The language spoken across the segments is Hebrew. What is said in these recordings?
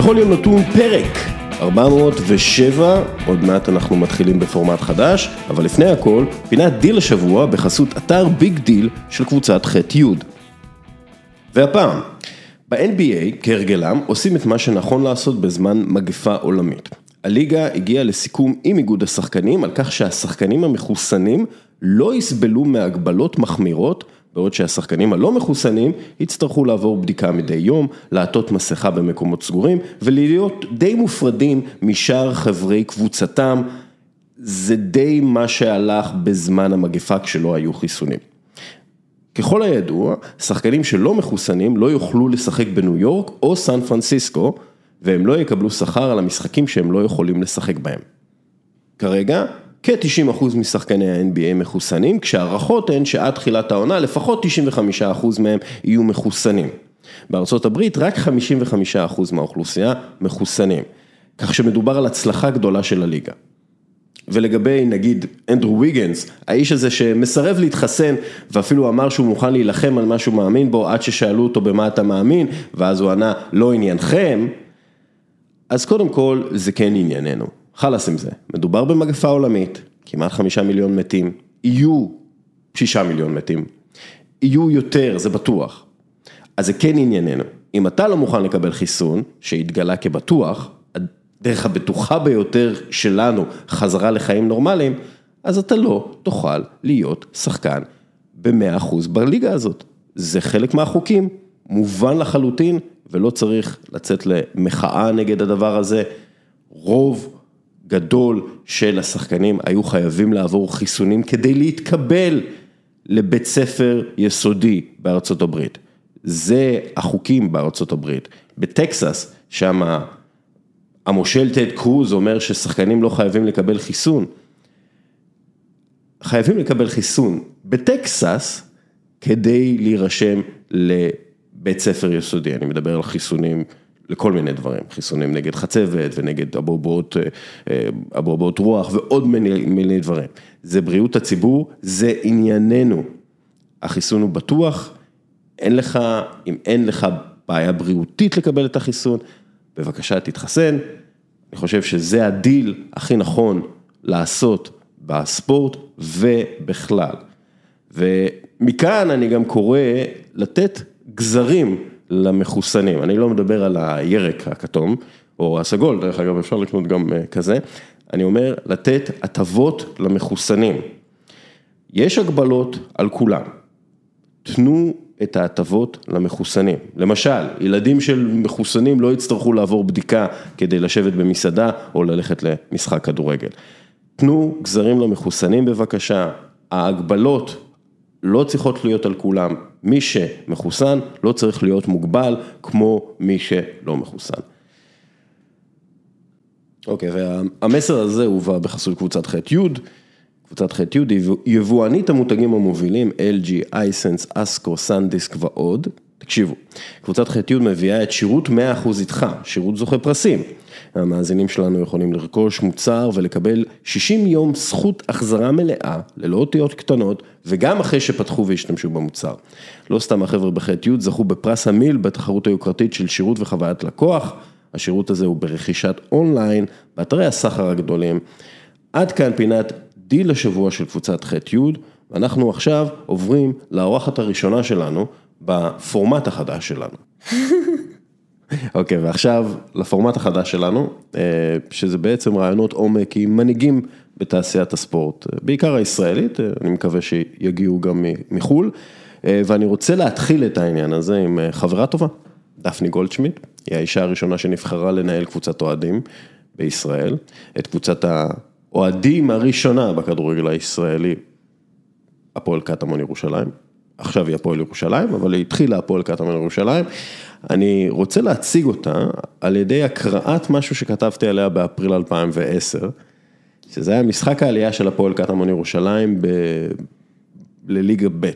בכל יום נתון פרק 407, עוד מעט אנחנו מתחילים בפורמט חדש, אבל לפני הכל, פינת דיל השבוע בחסות אתר ביג דיל של קבוצת ח' י'. והפעם, ב-NBA, כהרגלם, עושים את מה שנכון לעשות בזמן מגפה עולמית. הליגה הגיעה לסיכום עם איגוד השחקנים על כך שהשחקנים המחוסנים לא יסבלו מהגבלות מחמירות, בעוד שהשחקנים הלא מחוסנים יצטרכו לעבור בדיקה מדי יום, לעטות מסכה במקומות סגורים ולהיות די מופרדים משאר חברי קבוצתם, זה די מה שהלך בזמן המגפה כשלא היו חיסונים. ככל הידוע, שחקנים שלא מחוסנים לא יוכלו לשחק בניו יורק או סן פרנסיסקו, והם לא יקבלו שכר על המשחקים שהם לא יכולים לשחק בהם. כרגע, כ-90% משחקני ה-NBA מחוסנים, כשהערכות הן שעד תחילת העונה לפחות 95% מהם יהיו מחוסנים. בארצות הברית רק 55% מהאוכלוסייה מחוסנים, כך שמדובר על הצלחה גדולה של הליגה. ולגבי נגיד אנדרו ויגנס, האיש הזה שמסרב להתחסן ואפילו אמר שהוא מוכן להילחם על מה שהוא מאמין בו עד ששאלו אותו במה אתה מאמין ואז הוא ענה לא עניינכם, אז קודם כל זה כן ענייננו, חלאס עם זה, מדובר במגפה עולמית, כמעט חמישה מיליון מתים, יהיו שישה מיליון מתים, יהיו יותר, זה בטוח, אז זה כן ענייננו, אם אתה לא מוכן לקבל חיסון שהתגלה כבטוח, הדרך הבטוחה ביותר שלנו חזרה לחיים נורמליים, אז אתה לא תוכל להיות שחקן במאה אחוז בליגה הזאת. זה חלק מהחוקים, מובן לחלוטין, ולא צריך לצאת למחאה נגד הדבר הזה. רוב גדול של השחקנים היו חייבים לעבור חיסונים כדי להתקבל לבית ספר יסודי בארצות הברית. זה החוקים בארצות הברית. בטקסס, שם המושל טד קרוז אומר ששחקנים לא חייבים לקבל חיסון. חייבים לקבל חיסון בטקסס כדי להירשם לבית ספר יסודי, אני מדבר על חיסונים לכל מיני דברים, חיסונים נגד חצבת ונגד אבעבועות, אבעבועות רוח ועוד מיני, מיני דברים. זה בריאות הציבור, זה ענייננו. החיסון הוא בטוח, אין לך, אם אין לך בעיה בריאותית לקבל את החיסון, בבקשה תתחסן, אני חושב שזה הדיל הכי נכון לעשות בספורט ובכלל. ומכאן אני גם קורא לתת גזרים למחוסנים, אני לא מדבר על הירק הכתום או הסגול, דרך אגב אפשר לקנות גם כזה, אני אומר לתת הטבות למחוסנים. יש הגבלות על כולם, תנו את ההטבות למחוסנים. למשל, ילדים של מחוסנים לא יצטרכו לעבור בדיקה כדי לשבת במסעדה או ללכת למשחק כדורגל. תנו גזרים למחוסנים בבקשה, ההגבלות לא צריכות להיות על כולם, מי שמחוסן לא צריך להיות מוגבל כמו מי שלא מחוסן. אוקיי, והמסר הזה הובא בחסות קבוצת ח' י', קבוצת ח' י' יבואנית המותגים המובילים LG, אייסנס, אסקו, סנדיסק ועוד, תקשיבו, קבוצת ח' י' מביאה את שירות 100% איתך, שירות זוכה פרסים. המאזינים שלנו יכולים לרכוש מוצר ולקבל 60 יום זכות החזרה מלאה, ללא אותיות קטנות, וגם אחרי שפתחו והשתמשו במוצר. לא סתם החבר'ה בח' י' זכו בפרס המיל בתחרות היוקרתית של שירות וחוויית לקוח, השירות הזה הוא ברכישת אונליין, באתרי הסחר הגדולים. עד כאן פינת דיל השבוע של קבוצת ח' י', ואנחנו עכשיו עוברים לאורחת הראשונה שלנו בפורמט החדש שלנו. אוקיי, okay, ועכשיו לפורמט החדש שלנו, שזה בעצם ראיונות עומק עם מנהיגים בתעשיית הספורט, בעיקר הישראלית, אני מקווה שיגיעו גם מחו"ל, ואני רוצה להתחיל את העניין הזה עם חברה טובה, דפני גולדשמיט, היא האישה הראשונה שנבחרה לנהל קבוצת אוהדים בישראל, את קבוצת האוהדים הראשונה בכדורגל הישראלי, הפועל קטמון ירושלים, עכשיו היא הפועל ירושלים, אבל היא התחילה הפועל קטמון ירושלים. אני רוצה להציג אותה על ידי הקראת משהו שכתבתי עליה באפריל 2010, שזה היה משחק העלייה של הפועל קטמון ירושלים ב... לליגה ב'.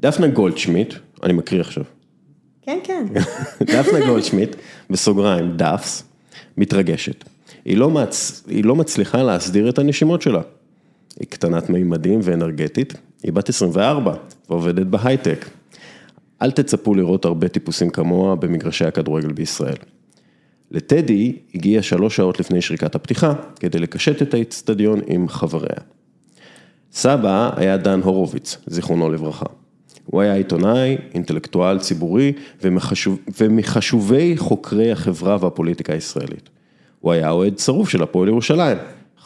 דפנה גולדשמיט, אני מקריא עכשיו. כן, כן. דפנה גולדשמיט, בסוגריים, דפס, מתרגשת. היא לא, מצ... היא לא מצליחה להסדיר את הנשימות שלה. היא קטנת מימדים ואנרגטית, היא בת 24 ועובדת בהייטק. אל תצפו לראות הרבה טיפוסים כמוה במגרשי הכדורגל בישראל. לטדי הגיע שלוש שעות לפני שריקת הפתיחה, כדי לקשט את האיצטדיון עם חבריה. סבא היה דן הורוביץ, זיכרונו לברכה. הוא היה עיתונאי, אינטלקטואל ציבורי ומחשוב, ומחשובי חוקרי החברה והפוליטיקה הישראלית. הוא היה אוהד שרוף של הפועל ירושלים,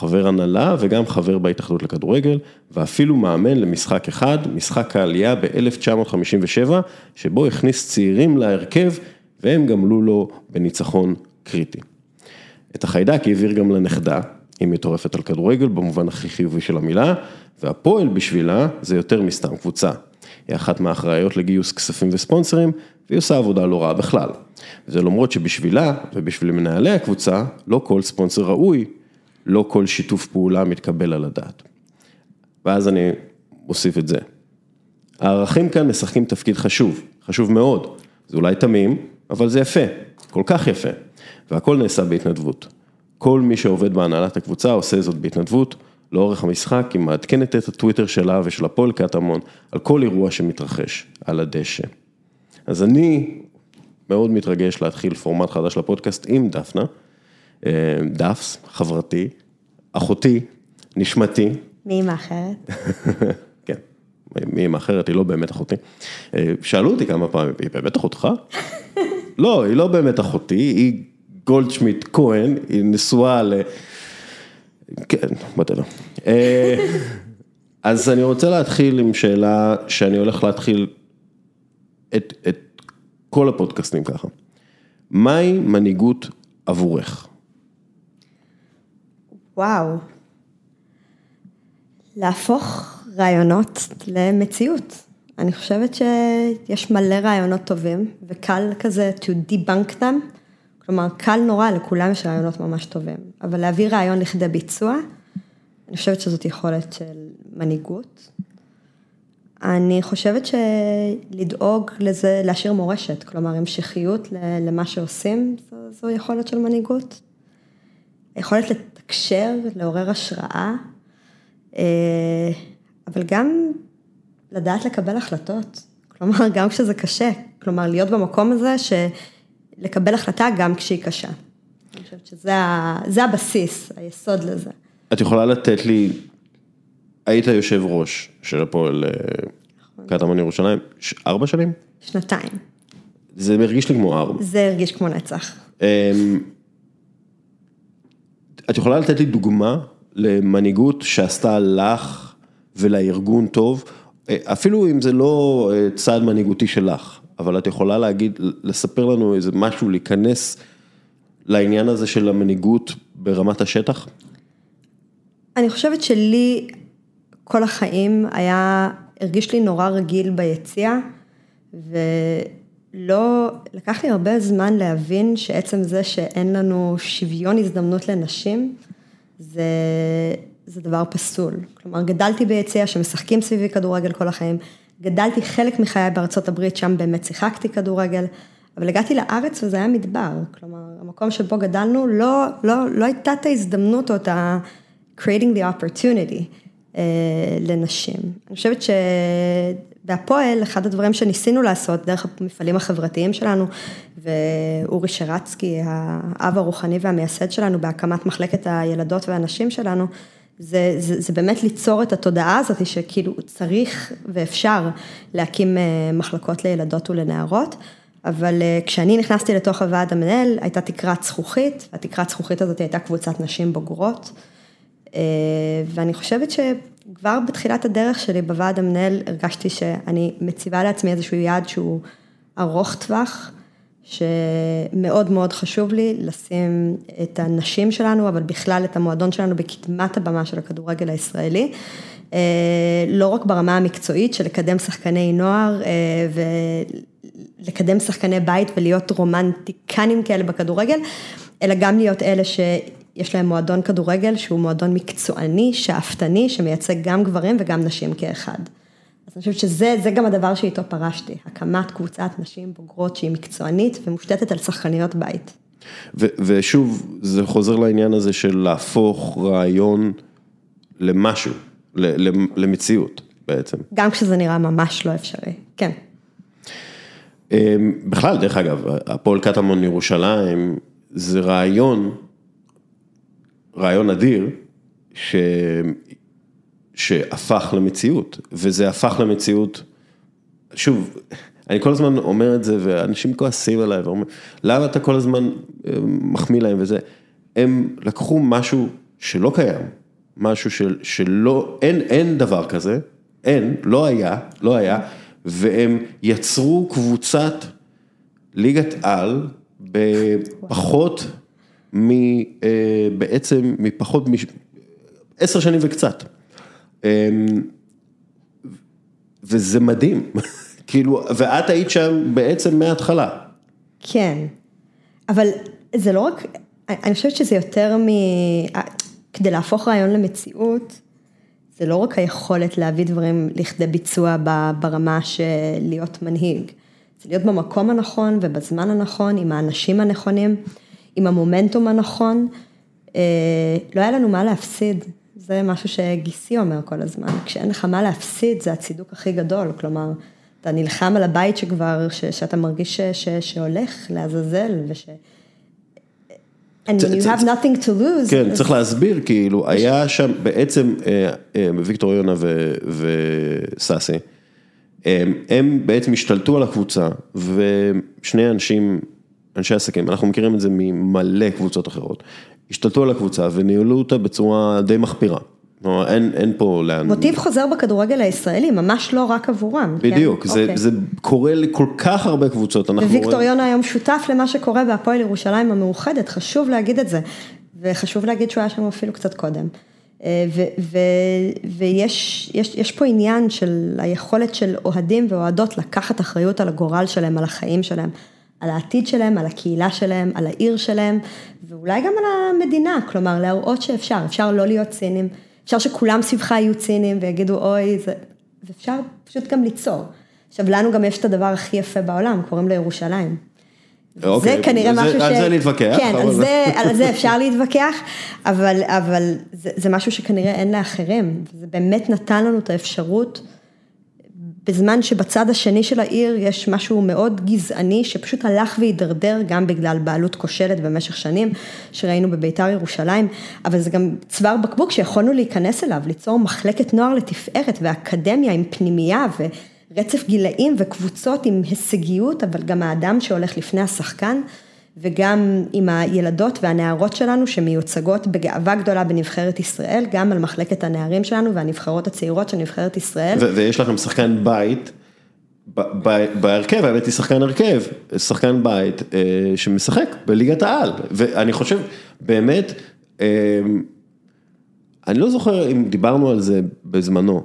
חבר הנהלה וגם חבר בהתאחדות לכדורגל, ואפילו מאמן למשחק אחד, משחק העלייה ב-1957, שבו הכניס צעירים להרכב, והם גמלו לו בניצחון קריטי. את החיידק העביר גם לנכדה, היא מטורפת על כדורגל במובן הכי חיובי של המילה, והפועל בשבילה זה יותר מסתם קבוצה. היא אחת מהאחראיות לגיוס כספים וספונסרים, והיא עושה עבודה לא רעה בכלל. וזה למרות שבשבילה ובשביל מנהלי הקבוצה, לא כל ספונסר ראוי, לא כל שיתוף פעולה מתקבל על הדעת. ואז אני מוסיף את זה. הערכים כאן משחקים תפקיד חשוב, חשוב מאוד. זה אולי תמים, אבל זה יפה, כל כך יפה. והכל נעשה בהתנדבות. כל מי שעובד בהנהלת הקבוצה עושה זאת בהתנדבות, לאורך המשחק, היא מעדכנת את הטוויטר שלה ושל הפועל קטמון על כל אירוע שמתרחש על הדשא. אז אני מאוד מתרגש להתחיל פורמט חדש לפודקאסט עם דפנה, דפס, חברתי, אחותי, נשמתי. מי אימא אחרת? כן, מי אימא אחרת, היא לא באמת אחותי. אה, שאלו אותי כמה פעמים, היא באמת אחותך? לא, היא לא באמת אחותי, היא גולדשמיט כהן, היא נשואה ל... כן, בטלו. אה, אז אני רוצה להתחיל עם שאלה שאני הולך להתחיל את, את כל הפודקאסטים ככה. מהי מנהיגות עבורך? וואו. להפוך רעיונות למציאות. אני חושבת שיש מלא רעיונות טובים, וקל כזה to debunk them. כלומר, קל נורא, לכולם יש רעיונות ממש טובים, אבל להביא רעיון לכדי ביצוע, אני חושבת שזאת יכולת של מנהיגות. אני חושבת שלדאוג לזה, להשאיר מורשת, כלומר המשכיות למה שעושים, זו, זו יכולת של מנהיגות. יכולת לתקשר, לעורר השראה, אה, אבל גם לדעת לקבל החלטות, כלומר, גם כשזה קשה, כלומר, להיות במקום הזה ש... לקבל החלטה גם כשהיא קשה. אני חושבת שזה הבסיס, היסוד לזה. את יכולה לתת לי, היית יושב ראש של הפועל נכון. קטמון ירושלים, ארבע שנים? שנתיים. זה מרגיש לי כמו ארבע. זה הרגיש כמו נצח. את יכולה לתת לי דוגמה למנהיגות שעשתה לך ולארגון טוב, אפילו אם זה לא אה, צעד מנהיגותי שלך, אבל את יכולה להגיד, לספר לנו איזה משהו, להיכנס לעניין הזה של המנהיגות ברמת השטח? אני חושבת שלי כל החיים היה, הרגיש לי נורא רגיל ביציאה, ולא, לקח לי הרבה זמן להבין שעצם זה שאין לנו שוויון הזדמנות לנשים, זה, זה דבר פסול. כלומר, גדלתי ביציאה שמשחקים סביבי כדורגל כל החיים, גדלתי חלק מחיי בארצות הברית, שם באמת שיחקתי כדורגל, אבל הגעתי לארץ וזה היה מדבר, כלומר, המקום שבו גדלנו, לא, לא, לא הייתה את ההזדמנות או את ה... creating the opportunity אה, לנשים. אני חושבת שבהפועל, אחד הדברים שניסינו לעשות, דרך המפעלים החברתיים שלנו, ואורי שרצקי, האב הרוחני והמייסד שלנו, בהקמת מחלקת הילדות והנשים שלנו, זה, זה, זה באמת ליצור את התודעה הזאת שכאילו צריך ואפשר להקים אה, מחלקות לילדות ולנערות, אבל אה, כשאני נכנסתי לתוך הוועד המנהל הייתה תקרת זכוכית, והתקרת זכוכית הזאת הייתה קבוצת נשים בוגרות, אה, ואני חושבת שכבר בתחילת הדרך שלי בוועד המנהל הרגשתי שאני מציבה לעצמי איזשהו יעד שהוא ארוך טווח. שמאוד מאוד חשוב לי לשים את הנשים שלנו, אבל בכלל את המועדון שלנו בקדמת הבמה של הכדורגל הישראלי. אה, לא רק ברמה המקצועית של לקדם שחקני נוער אה, ולקדם שחקני בית ולהיות רומנטיקנים כאלה בכדורגל, אלא גם להיות אלה שיש להם מועדון כדורגל שהוא מועדון מקצועני, שאפתני, שמייצג גם גברים וגם נשים כאחד. אז אני חושבת שזה גם הדבר שאיתו פרשתי, הקמת קבוצת נשים בוגרות שהיא מקצוענית ומושתתת על שחקניות בית. ו- ושוב, זה חוזר לעניין הזה של להפוך רעיון למשהו, למציאות בעצם. גם כשזה נראה ממש לא אפשרי, כן. אמ, בכלל, דרך אגב, הפועל קטמון ירושלים זה רעיון, רעיון אדיר, ש... שהפך למציאות, וזה הפך למציאות, שוב, אני כל הזמן אומר את זה, ואנשים כועסים עליי, ואומרים, למה אתה כל הזמן אה, מחמיא להם וזה, הם לקחו משהו שלא קיים, משהו של, שלא, אין, אין דבר כזה, אין, לא היה, לא היה, והם יצרו קבוצת ליגת על בפחות בעצם מפחות. עשר שנים וקצת. אמ, וזה מדהים, כאילו, ואת היית שם בעצם מההתחלה. כן, אבל זה לא רק, אני חושבת שזה יותר מ... כדי להפוך רעיון למציאות, זה לא רק היכולת להביא דברים לכדי ביצוע ברמה של להיות מנהיג, זה להיות במקום הנכון ובזמן הנכון, עם האנשים הנכונים, עם המומנטום הנכון. אה, לא היה לנו מה להפסיד, זה משהו שגיסי אומר כל הזמן, כשאין לך מה להפסיד זה הצידוק הכי גדול, כלומר, אתה נלחם על הבית שכבר, ש, שאתה מרגיש ש, ש, שהולך לעזאזל וש... And when you have nothing to lose. כן, צריך להסביר, כאילו, היה שם בעצם אה, אה, ויקטור יונה וסאסי, הם בעצם השתלטו על הקבוצה, ושני אנשים, אנשי עסקים, אנחנו מכירים את זה ממלא קבוצות אחרות, השתלטו על הקבוצה וניהלו אותה בצורה די מחפירה. כלומר, אין, אין פה לאן... מוטיב חוזר בכדורגל הישראלי, ממש לא רק עבורם. כן? בדיוק, כן? זה, okay. זה קורה לכל כך הרבה קבוצות. וויקטור רואים... יונה היום שותף למה שקורה בהפועל ירושלים המאוחדת, חשוב להגיד את זה. וחשוב להגיד שהוא היה שם אפילו קצת קודם. אה, ו, ו, ויש יש, יש פה עניין של היכולת של אוהדים ואוהדות לקחת אחריות על הגורל שלהם, על החיים שלהם. על העתיד שלהם, על הקהילה שלהם, על העיר שלהם, ואולי גם על המדינה, כלומר להראות שאפשר, אפשר לא להיות צינים, אפשר שכולם סביבך יהיו צינים ויגידו אוי, זה... ואפשר פשוט גם ליצור. עכשיו לנו גם יש את הדבר הכי יפה בעולם, קוראים לו ירושלים. אוקיי, זה כנראה משהו ש... על זה נתווכח. כן. על, זה, על זה אפשר להתווכח, אבל, אבל זה, זה משהו שכנראה אין לאחרים. זה באמת נתן לנו את האפשרות בזמן שבצד השני של העיר יש משהו מאוד גזעני שפשוט הלך והידרדר גם בגלל בעלות כושלת במשך שנים שראינו בביתר ירושלים, אבל זה גם צוואר בקבוק שיכולנו להיכנס אליו, ליצור מחלקת נוער לתפארת ואקדמיה עם פנימייה ורצף גילאים וקבוצות עם הישגיות, אבל גם האדם שהולך לפני השחקן. וגם עם הילדות והנערות שלנו שמיוצגות בגאווה גדולה בנבחרת ישראל, גם על מחלקת הנערים שלנו והנבחרות הצעירות של נבחרת ישראל. ויש לכם שחקן בית. בהרכב, האמת היא שחקן הרכב, שחקן בית אה, שמשחק בליגת העל, ואני חושב, באמת, אה, אני לא זוכר אם דיברנו על זה בזמנו,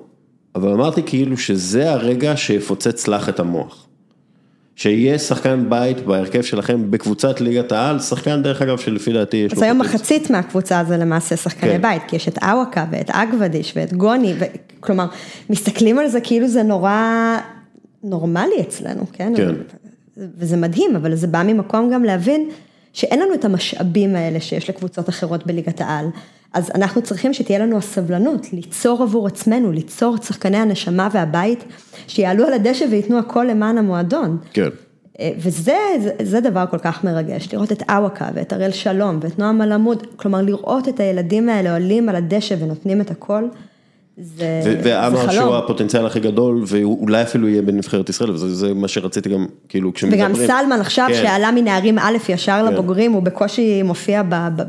אבל אמרתי כאילו שזה הרגע שיפוצץ לך את המוח. שיהיה שחקן בית בהרכב שלכם בקבוצת ליגת העל, שחקן דרך אגב שלפי דעתי יש לו... אז היום מחצית מהקבוצה זה למעשה שחקני כן. בית, כי יש את אווקה ואת אגוודיש ואת גוני, ו... כלומר, מסתכלים על זה כאילו זה נורא נורמלי אצלנו, כן? כן. וזה מדהים, אבל זה בא ממקום גם להבין שאין לנו את המשאבים האלה שיש לקבוצות אחרות בליגת העל. אז אנחנו צריכים שתהיה לנו הסבלנות, ליצור עבור עצמנו, ליצור את שחקני הנשמה והבית, שיעלו על הדשא וייתנו הכל למען המועדון. כן. אה, וזה זה, זה דבר כל כך מרגש, לראות את אווקה ואת אראל שלום ואת נועם מלמוד, כלומר לראות את הילדים האלה עולים על הדשא ונותנים את הכל. זה, זה חלום. ועמר שהוא הפוטנציאל הכי גדול, ואולי אפילו יהיה בנבחרת ישראל, וזה מה שרציתי גם, כאילו, כשמדברים. וגם סלמן עכשיו, כן. שעלה מנערים א' ישר כן. לבוגרים, הוא בקושי מופיע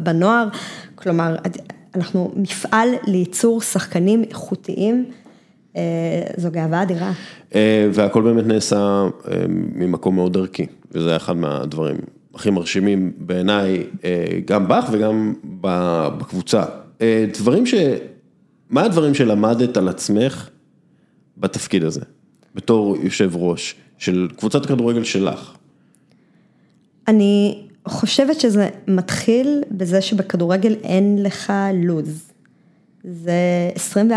בנוער, כלומר, אנחנו מפעל לייצור שחקנים איכותיים, אה, זו גאווה אדירה. אה, והכל באמת נעשה אה, ממקום מאוד ערכי, וזה אחד מהדברים הכי מרשימים בעיניי, גם בך וגם בקבוצה. דברים ש... מה הדברים שלמדת על עצמך בתפקיד הזה, בתור יושב ראש של קבוצת הכדורגל שלך? אני חושבת שזה מתחיל בזה שבכדורגל אין לך לוז. זה 24-7,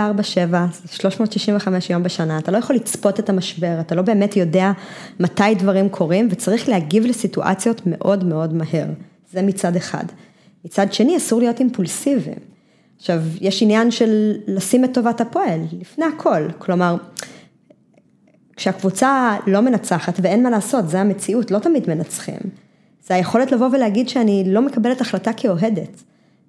365 יום בשנה, אתה לא יכול לצפות את המשבר, אתה לא באמת יודע מתי דברים קורים וצריך להגיב לסיטואציות מאוד מאוד מהר, זה מצד אחד. מצד שני, אסור להיות אימפולסיביים. עכשיו, יש עניין של לשים את טובת הפועל, לפני הכל, כלומר, כשהקבוצה לא מנצחת ואין מה לעשות, זה המציאות, לא תמיד מנצחים. זה היכולת לבוא ולהגיד שאני לא מקבלת החלטה כאוהדת.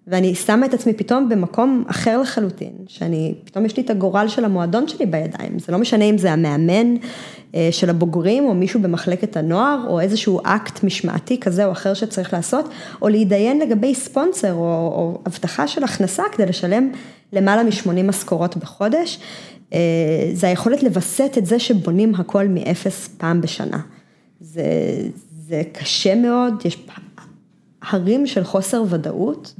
ואני שמה את עצמי פתאום במקום אחר לחלוטין, שאני, פתאום יש לי את הגורל של המועדון שלי בידיים, זה לא משנה אם זה המאמן אה, של הבוגרים, או מישהו במחלקת הנוער, או איזשהו אקט משמעתי כזה או אחר שצריך לעשות, או להתדיין לגבי ספונסר, או, או הבטחה של הכנסה כדי לשלם למעלה מ-80 משכורות בחודש, אה, זה היכולת לווסת את זה שבונים הכל מאפס פעם בשנה. זה, זה קשה מאוד, יש הרים של חוסר ודאות.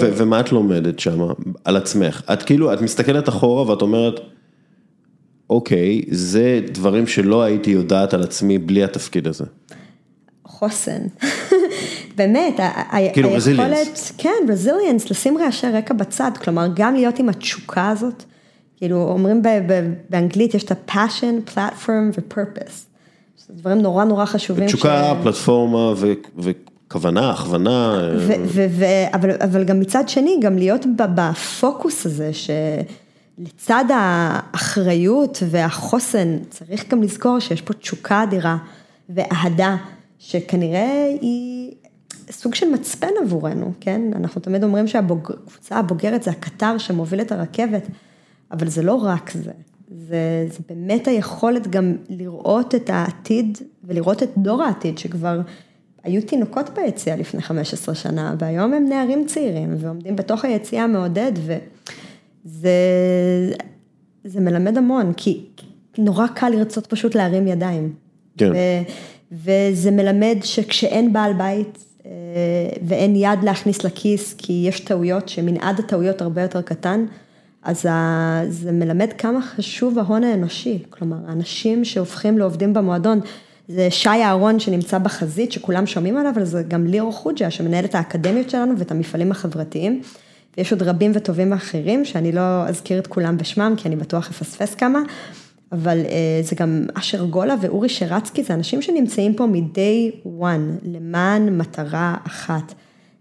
ומה את לומדת שם על עצמך? את כאילו, את מסתכלת אחורה ואת אומרת, אוקיי, זה דברים שלא הייתי יודעת על עצמי בלי התפקיד הזה. חוסן, באמת, כאילו היכולת, כן, רזיליאנס, לשים רעשי רקע בצד, כלומר, גם להיות עם התשוקה הזאת, כאילו, אומרים באנגלית, יש את ה-passion, platform ו-purpose. דברים נורא נורא חשובים. תשוקה, ש... פלטפורמה ו... כוונה, הכוונה. אבל אבל גם מצד שני, גם להיות בפוקוס הזה, שלצד האחריות והחוסן, צריך גם לזכור שיש פה תשוקה אדירה ואהדה, שכנראה היא סוג של מצפן עבורנו, כן? אנחנו תמיד אומרים שהקבוצה הבוגרת זה הקטר שמוביל את הרכבת, אבל זה לא רק זה. זה, זה באמת היכולת גם לראות את העתיד ולראות את דור העתיד שכבר היו תינוקות ביציאה לפני 15 שנה, והיום הם נערים צעירים ועומדים בתוך היציאה המעודד, וזה זה מלמד המון, כי נורא קל לרצות פשוט להרים ידיים. כן. ו, וזה מלמד שכשאין בעל בית אה, ואין יד להכניס לכיס, כי יש טעויות, שמנעד הטעויות הרבה יותר קטן, אז זה מלמד כמה חשוב ההון האנושי, כלומר, האנשים שהופכים לעובדים במועדון, זה שי אהרון שנמצא בחזית, שכולם שומעים עליו, אבל זה גם ליאור חוג'ה, שמנהל את האקדמיות שלנו ואת המפעלים החברתיים. ויש עוד רבים וטובים אחרים, שאני לא אזכיר את כולם בשמם, כי אני בטוח אפספס כמה, אבל אה, זה גם אשר גולה ואורי שרצקי, זה אנשים שנמצאים פה מ-day one, למען מטרה אחת.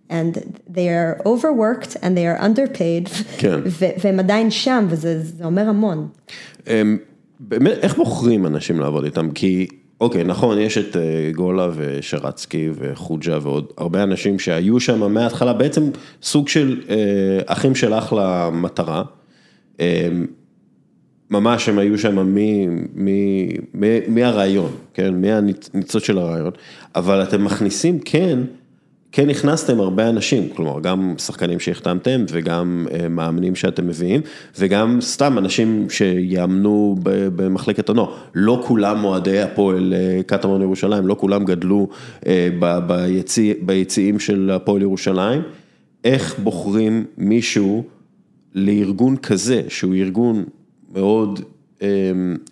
And they are overworked and they are underpaid, כן. והם עדיין שם, וזה אומר המון. באמת, איך בוחרים אנשים לעבוד איתם? כי אוקיי, נכון, יש את אה, גולה ושרצקי וחוג'ה ועוד הרבה אנשים שהיו שם מההתחלה, בעצם סוג של אה, אחים שלך למטרה. אה, ממש הם היו שם מהרעיון, כן, מהניצוץ של הרעיון, אבל אתם מכניסים, כן, כן הכנסתם הרבה אנשים, כלומר גם שחקנים שהחתמתם וגם אה, מאמנים שאתם מביאים וגם סתם אנשים שיאמנו במחלקת הנוער, לא כולם אוהדי הפועל אה, קטמון ירושלים, לא כולם גדלו אה, ביציעים של הפועל ירושלים, איך בוחרים מישהו לארגון כזה, שהוא ארגון מאוד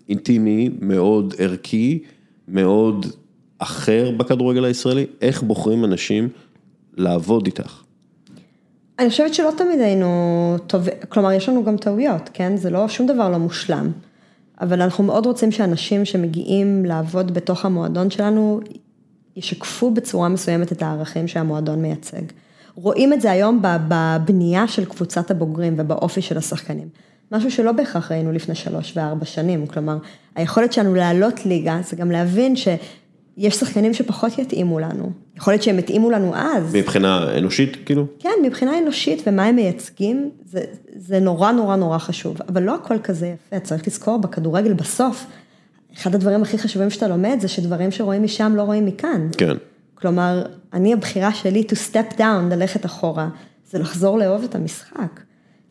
אינטימי, מאוד ערכי, מאוד אחר בכדורגל הישראלי, איך בוחרים אנשים לעבוד איתך? אני חושבת שלא תמיד היינו טובים, כלומר יש לנו גם טעויות, כן? זה לא, שום דבר לא מושלם. אבל אנחנו מאוד רוצים שאנשים שמגיעים לעבוד בתוך המועדון שלנו, ישקפו בצורה מסוימת את הערכים שהמועדון מייצג. רואים את זה היום בבנייה של קבוצת הבוגרים ובאופי של השחקנים. משהו שלא בהכרח ראינו לפני שלוש וארבע שנים, כלומר, היכולת שלנו לעלות ליגה זה גם להבין ש... יש שחקנים שפחות יתאימו לנו, יכול להיות שהם יתאימו לנו אז. מבחינה אנושית כאילו? כן, מבחינה אנושית ומה הם מייצגים, זה, זה נורא נורא נורא חשוב, אבל לא הכל כזה יפה, צריך לזכור בכדורגל בסוף, אחד הדברים הכי חשובים שאתה לומד זה שדברים שרואים משם לא רואים מכאן. כן. כלומר, אני הבחירה שלי to step down, ללכת אחורה, זה לחזור לאהוב את המשחק.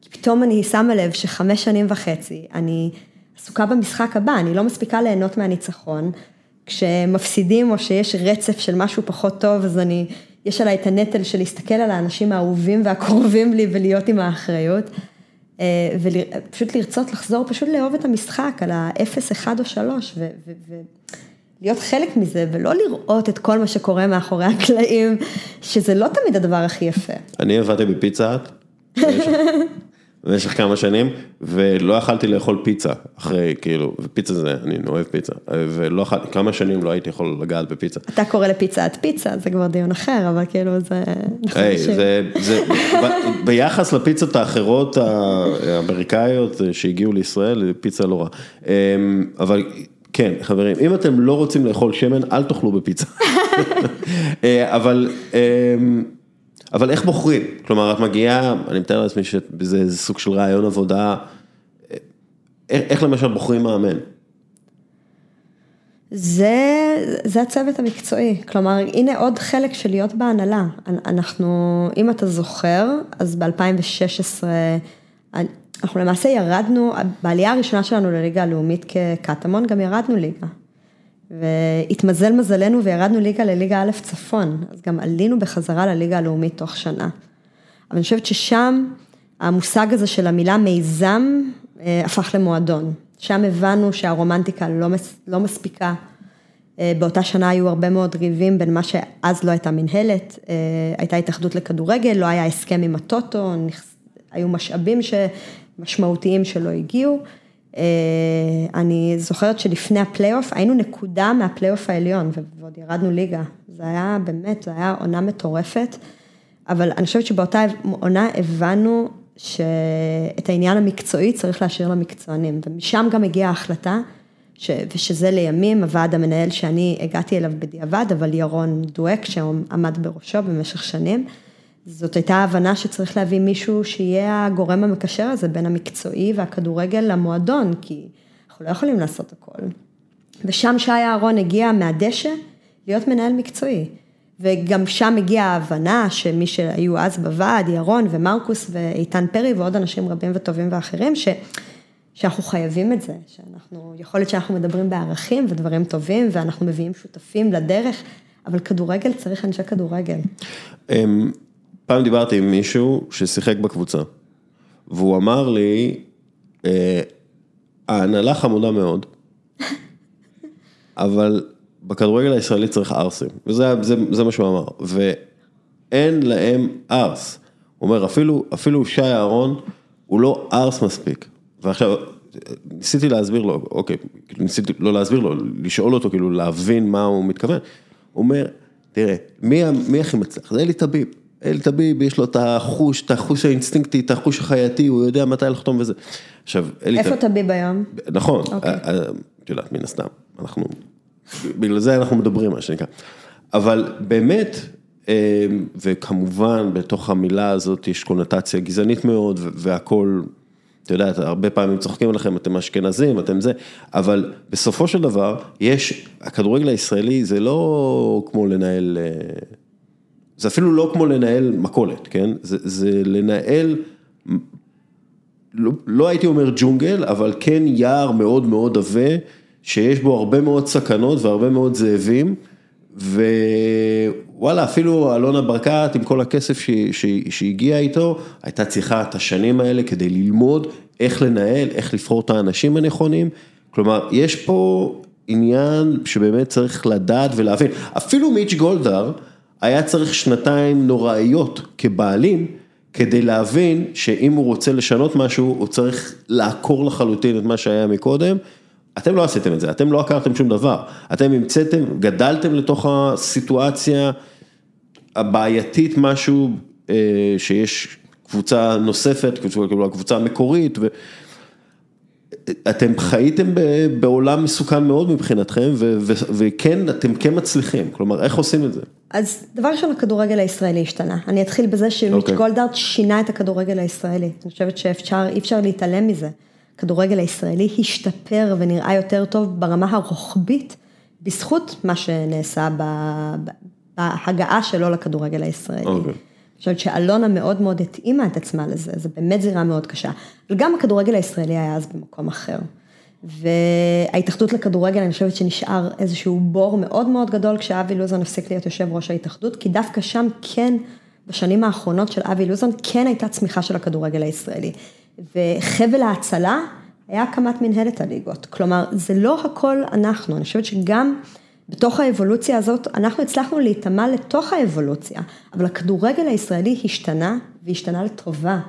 כי פתאום אני שמה לב שחמש שנים וחצי, אני עסוקה במשחק הבא, אני לא מספיקה ליהנות מהניצחון. כשמפסידים או שיש רצף של משהו פחות טוב, אז אני, יש עליי את הנטל של להסתכל על האנשים האהובים והקרובים לי ולהיות עם האחריות. אה, ופשוט לרצות לחזור, פשוט לאהוב את המשחק על ה-0, 1 או 3, ולהיות חלק מזה, ולא לראות את כל מה שקורה מאחורי הקלעים, שזה לא תמיד הדבר הכי יפה. אני עבדתי בפיצה במשך כמה שנים, ולא יכלתי לאכול פיצה, אחרי, כאילו, ופיצה זה, אני אוהב פיצה, ולא יכלתי, כמה שנים לא הייתי יכול לגעת בפיצה. אתה קורא לפיצה את פיצה, זה כבר דיון אחר, אבל כאילו זה... היי, זה, זה, ב, ביחס לפיצות האחרות האמריקאיות שהגיעו לישראל, פיצה לא רע. אמ, אבל כן, חברים, אם אתם לא רוצים לאכול שמן, אל תאכלו בפיצה. אה, אבל... אבל איך בוחרים? כלומר, את מגיעה, אני מתאר לעצמי שזה סוג של רעיון עבודה, איך למשל בוחרים מאמן? זה, זה הצוות המקצועי, כלומר, הנה עוד חלק של להיות בהנהלה. אנחנו, אם אתה זוכר, אז ב-2016, אנחנו למעשה ירדנו, בעלייה הראשונה שלנו לליגה הלאומית כקטמון, גם ירדנו ליגה. והתמזל מזלנו וירדנו ליגה לליגה א' צפון, אז גם עלינו בחזרה לליגה הלאומית תוך שנה. אבל אני חושבת ששם המושג הזה של המילה מיזם אה, הפך למועדון. שם הבנו שהרומנטיקה לא, מס, לא מספיקה. אה, באותה שנה היו הרבה מאוד ריבים בין מה שאז לא הייתה מנהלת, אה, הייתה התאחדות לכדורגל, לא היה הסכם עם הטוטו, היו משאבים משמעותיים שלא הגיעו. אה, אני זוכרת שלפני הפלייאוף היינו נקודה מהפלייאוף העליון ועוד ירדנו ליגה, זה היה באמת, זה היה עונה מטורפת, אבל אני חושבת שבאותה עונה הבנו שאת העניין המקצועי צריך להשאיר למקצוענים, ומשם גם הגיעה ההחלטה, ש... ושזה לימים הוועד המנהל שאני הגעתי אליו בדיעבד, אבל ירון דואק שעמד בראשו במשך שנים. זאת הייתה הבנה שצריך להביא מישהו שיהיה הגורם המקשר הזה בין המקצועי והכדורגל למועדון, כי אנחנו לא יכולים לעשות הכל. ושם שי אהרון הגיע מהדשא להיות מנהל מקצועי. וגם שם הגיעה ההבנה שמי שהיו אז בוועד, ירון ומרקוס ואיתן פרי ועוד אנשים רבים וטובים ואחרים, ש, שאנחנו חייבים את זה, שאנחנו, יכול להיות שאנחנו מדברים בערכים ודברים טובים ואנחנו מביאים שותפים לדרך, אבל כדורגל צריך אנשי כדורגל. פעם דיברתי עם מישהו ששיחק בקבוצה, והוא אמר לי, אה, ההנהלה חמודה מאוד, אבל בכדורגל הישראלי צריך ערסים, וזה זה, זה מה שהוא אמר, ואין להם ערס. הוא אומר, אפילו, אפילו שי אהרון, הוא לא ערס מספיק. ועכשיו, ניסיתי להסביר לו, אוקיי, ניסיתי לא להסביר לו, לשאול אותו, כאילו להבין מה הוא מתכוון. הוא אומר, תראה, מי, מי הכי מצליח? זה אלי טביב. אל תביב, יש לו את החוש, את החוש האינסטינקטי, את החוש החייתי, הוא יודע מתי לחתום וזה. עכשיו, אלי... איפה תביב היום? נכון, אוקיי. אה, אה, את יודעת, מן הסתם, אנחנו, בגלל זה אנחנו מדברים, מה שנקרא. אבל באמת, אה, וכמובן, בתוך המילה הזאת יש קונוטציה גזענית מאוד, והכל, אתה יודע, הרבה פעמים צוחקים עליכם, אתם אשכנזים, אתם זה, אבל בסופו של דבר, יש, הכדורגל הישראלי זה לא כמו לנהל... זה אפילו לא כמו לנהל מכולת, כן? זה, זה לנהל, לא, לא הייתי אומר ג'ונגל, אבל כן יער מאוד מאוד עבה, שיש בו הרבה מאוד סכנות והרבה מאוד זאבים, ווואלה, אפילו אלונה ברקת עם כל הכסף שהגיע איתו, הייתה צריכה את השנים האלה כדי ללמוד איך לנהל, איך לבחור את האנשים הנכונים, כלומר, יש פה עניין שבאמת צריך לדעת ולהבין, אפילו מיץ' גולדהר, היה צריך שנתיים נוראיות כבעלים, כדי להבין שאם הוא רוצה לשנות משהו, הוא צריך לעקור לחלוטין את מה שהיה מקודם. אתם לא עשיתם את זה, אתם לא עקרתם שום דבר, אתם המצאתם, גדלתם לתוך הסיטואציה הבעייתית משהו, אה, שיש קבוצה נוספת, כאילו הקבוצה המקורית, ו... אתם חייתם בעולם מסוכן מאוד מבחינתכם, וכן, אתם כן מצליחים, כלומר, איך עושים את זה? אז דבר ראשון, הכדורגל הישראלי השתנה. אני אתחיל בזה שמיץ' okay. אוקיי. גולדארט שינה את הכדורגל הישראלי. אני חושבת שאפשר, אי אפשר להתעלם מזה. הכדורגל הישראלי השתפר ונראה יותר טוב ברמה הרוחבית, בזכות מה שנעשה בהגעה שלו לכדורגל הישראלי. Okay. אוקיי. חושבת שאלונה מאוד מאוד התאימה את עצמה לזה, זו באמת זירה מאוד קשה. אבל גם הכדורגל הישראלי היה אז במקום אחר. וההתאחדות לכדורגל, אני חושבת שנשאר איזשהו בור מאוד מאוד גדול כשאבי לוזון הפסיק להיות יושב ראש ההתאחדות, כי דווקא שם כן, בשנים האחרונות של אבי לוזון, כן הייתה צמיחה של הכדורגל הישראלי. וחבל ההצלה היה הקמת מנהלת הליגות. כלומר, זה לא הכל אנחנו, אני חושבת שגם... בתוך האבולוציה הזאת, אנחנו הצלחנו להיטמע לתוך האבולוציה, אבל הכדורגל הישראלי השתנה, והשתנה לטובה.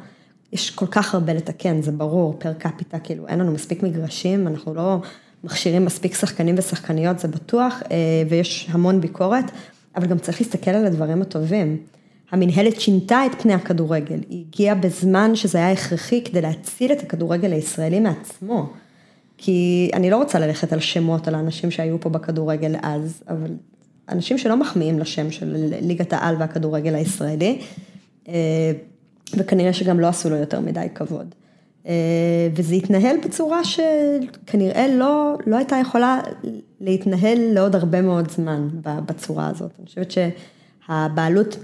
יש כל כך הרבה לתקן, זה ברור, פר קפיטה, כאילו אין לנו מספיק מגרשים, אנחנו לא מכשירים מספיק שחקנים ושחקניות, זה בטוח, אה, ויש המון ביקורת, אבל גם צריך להסתכל על הדברים הטובים. המנהלת שינתה את פני הכדורגל, היא הגיעה בזמן שזה היה הכרחי כדי להציל את הכדורגל הישראלי מעצמו. כי אני לא רוצה ללכת על שמות על האנשים שהיו פה בכדורגל אז, אבל אנשים שלא מחמיאים לשם של ליגת העל והכדורגל הישראלי, אה, וכנראה שגם לא עשו לו יותר מדי כבוד. אה, וזה התנהל בצורה שכנראה לא, לא הייתה יכולה להתנהל לעוד הרבה מאוד זמן בצורה הזאת. אני חושבת שהבעלות,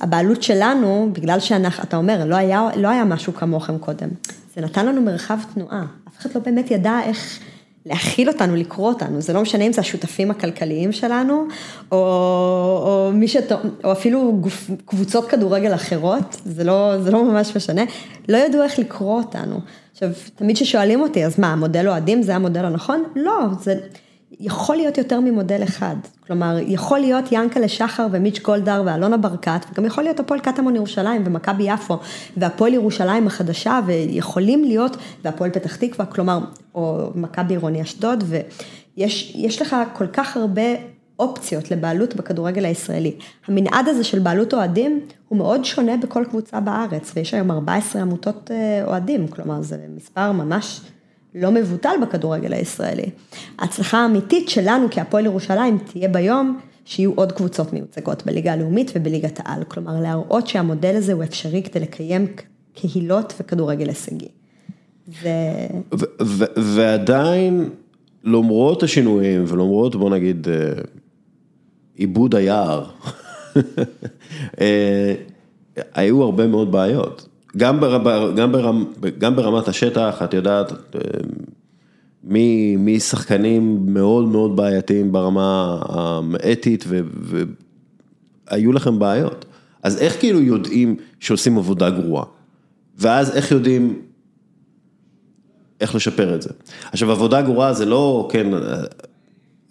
הבעלות שלנו, בגלל שאנחנו, אתה אומר, לא היה, לא היה משהו כמוכם קודם, זה נתן לנו מרחב תנועה. אף אחד לא באמת ידע איך להכיל אותנו, לקרוא אותנו, זה לא משנה אם זה השותפים הכלכליים שלנו, או, או מי שת... או אפילו גוף, קבוצות כדורגל אחרות, זה לא, זה לא ממש משנה, לא ידעו איך לקרוא אותנו. עכשיו, תמיד כששואלים אותי, אז מה, המודל אוהדים זה המודל הנכון? לא, זה... יכול להיות יותר ממודל אחד, כלומר, יכול להיות ינקלה שחר ומיץ' גולדהר ואלונה ברקת, וגם יכול להיות הפועל קטמון ירושלים ומכבי יפו, והפועל ירושלים החדשה, ויכולים להיות, והפועל פתח תקווה, כלומר, או מכבי עירוני אשדוד, ויש לך כל כך הרבה אופציות לבעלות בכדורגל הישראלי. המנעד הזה של בעלות אוהדים הוא מאוד שונה בכל קבוצה בארץ, ויש היום 14 עמותות אה, אוהדים, כלומר, זה מספר ממש... לא מבוטל בכדורגל הישראלי. ההצלחה האמיתית שלנו כהפועל ירושלים תהיה ביום שיהיו עוד קבוצות מיוצגות בליגה הלאומית ובליגת העל, כלומר להראות שהמודל הזה הוא אפשרי כדי לקיים קהילות וכדורגל הישגי. ו... ועדיין, למרות השינויים ולמרות, בוא נגיד, אה, עיבוד היער, אה, היו הרבה מאוד בעיות. גם, בר, גם, ברמ, גם ברמת השטח, את יודעת, משחקנים מאוד מאוד בעייתיים ברמה האתית, והיו לכם בעיות. אז איך כאילו יודעים שעושים עבודה גרועה? ואז איך יודעים איך לשפר את זה? עכשיו, עבודה גרועה זה לא, כן,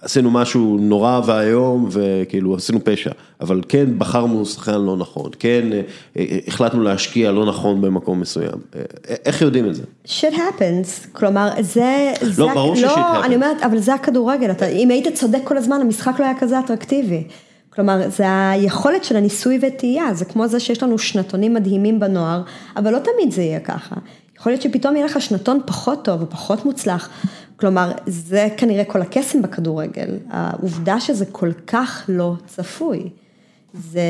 עשינו משהו נורא ואיום וכאילו עשינו פשע, אבל כן בחרנו שחקן לא נכון, כן אה, אה, החלטנו להשקיע לא נכון במקום מסוים, אה, איך יודעים את זה? shit happens, כלומר זה, לא, זה, ברור לא, ש-shit happens, אני אומרת, אבל זה הכדורגל, אתה, אם היית צודק כל הזמן המשחק לא היה כזה אטרקטיבי, כלומר זה היכולת של הניסוי וטעייה, זה כמו זה שיש לנו שנתונים מדהימים בנוער, אבל לא תמיד זה יהיה ככה, יכול להיות שפתאום יהיה לך שנתון פחות טוב ופחות מוצלח. כלומר, זה כנראה כל הקסם בכדורגל, העובדה שזה כל כך לא צפוי. זה,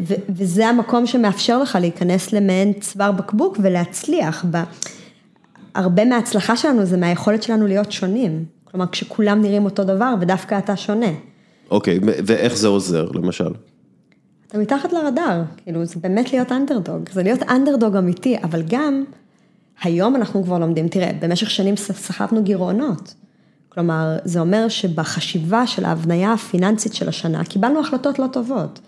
ו, וזה המקום שמאפשר לך להיכנס למעין צוואר בקבוק ולהצליח. ב, הרבה מההצלחה שלנו זה מהיכולת שלנו להיות שונים. כלומר, כשכולם נראים אותו דבר ודווקא אתה שונה. אוקיי, okay, ואיך זה עוזר, למשל? אתה מתחת לרדאר, כאילו, זה באמת להיות אנדרדוג, זה להיות אנדרדוג אמיתי, אבל גם... היום אנחנו כבר לומדים, תראה, במשך שנים סחבנו גירעונות. כלומר, זה אומר שבחשיבה של ההבניה הפיננסית של השנה, קיבלנו החלטות לא טובות.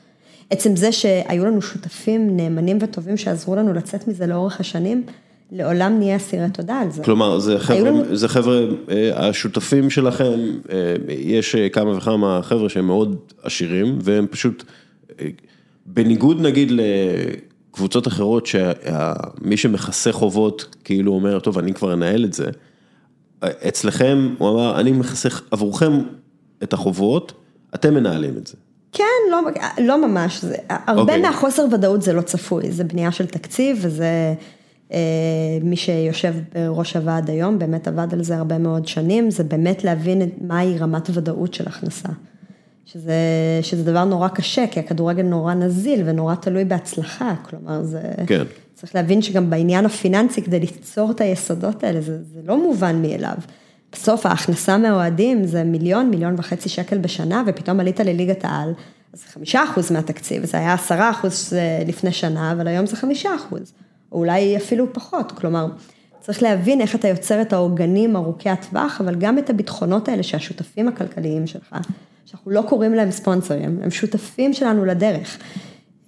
עצם זה שהיו לנו שותפים נאמנים וטובים שעזרו לנו לצאת מזה לאורך השנים, לעולם נהיה אסירי תודה על זה. כלומר, זה חבר'ה, לנו... זה חבר'ה, אה, השותפים שלכם, אה, יש אה, כמה וכמה חבר'ה שהם מאוד עשירים, והם פשוט, בניגוד נגיד קבוצות אחרות שמי שמכסה חובות כאילו אומר, טוב, אני כבר אנהל את זה. אצלכם, הוא אמר, אני מכסה עבורכם את החובות, אתם מנהלים את זה. כן, לא, לא ממש, זה, הרבה okay. אוקיי. מהחוסר ודאות זה לא צפוי, זה בנייה של תקציב וזה אה, מי שיושב בראש הוועד היום, באמת עבד על זה הרבה מאוד שנים, זה באמת להבין מהי רמת ודאות של הכנסה. שזה, שזה דבר נורא קשה, כי הכדורגל נורא נזיל ונורא תלוי בהצלחה, כלומר זה... כן. צריך להבין שגם בעניין הפיננסי, כדי ליצור את היסודות האלה, זה, זה לא מובן מאליו. בסוף ההכנסה מהאוהדים זה מיליון, מיליון וחצי שקל בשנה, ופתאום עלית לליגת העל, אז זה חמישה אחוז מהתקציב, זה היה עשרה אחוז לפני שנה, אבל היום זה חמישה אחוז, או אולי אפילו פחות, כלומר, צריך להבין איך אתה יוצר את העוגנים ארוכי הטווח, אבל גם את הביטחונות האלה שהשותפים הכלכליים שלך שאנחנו לא קוראים להם ספונסרים, הם שותפים שלנו לדרך,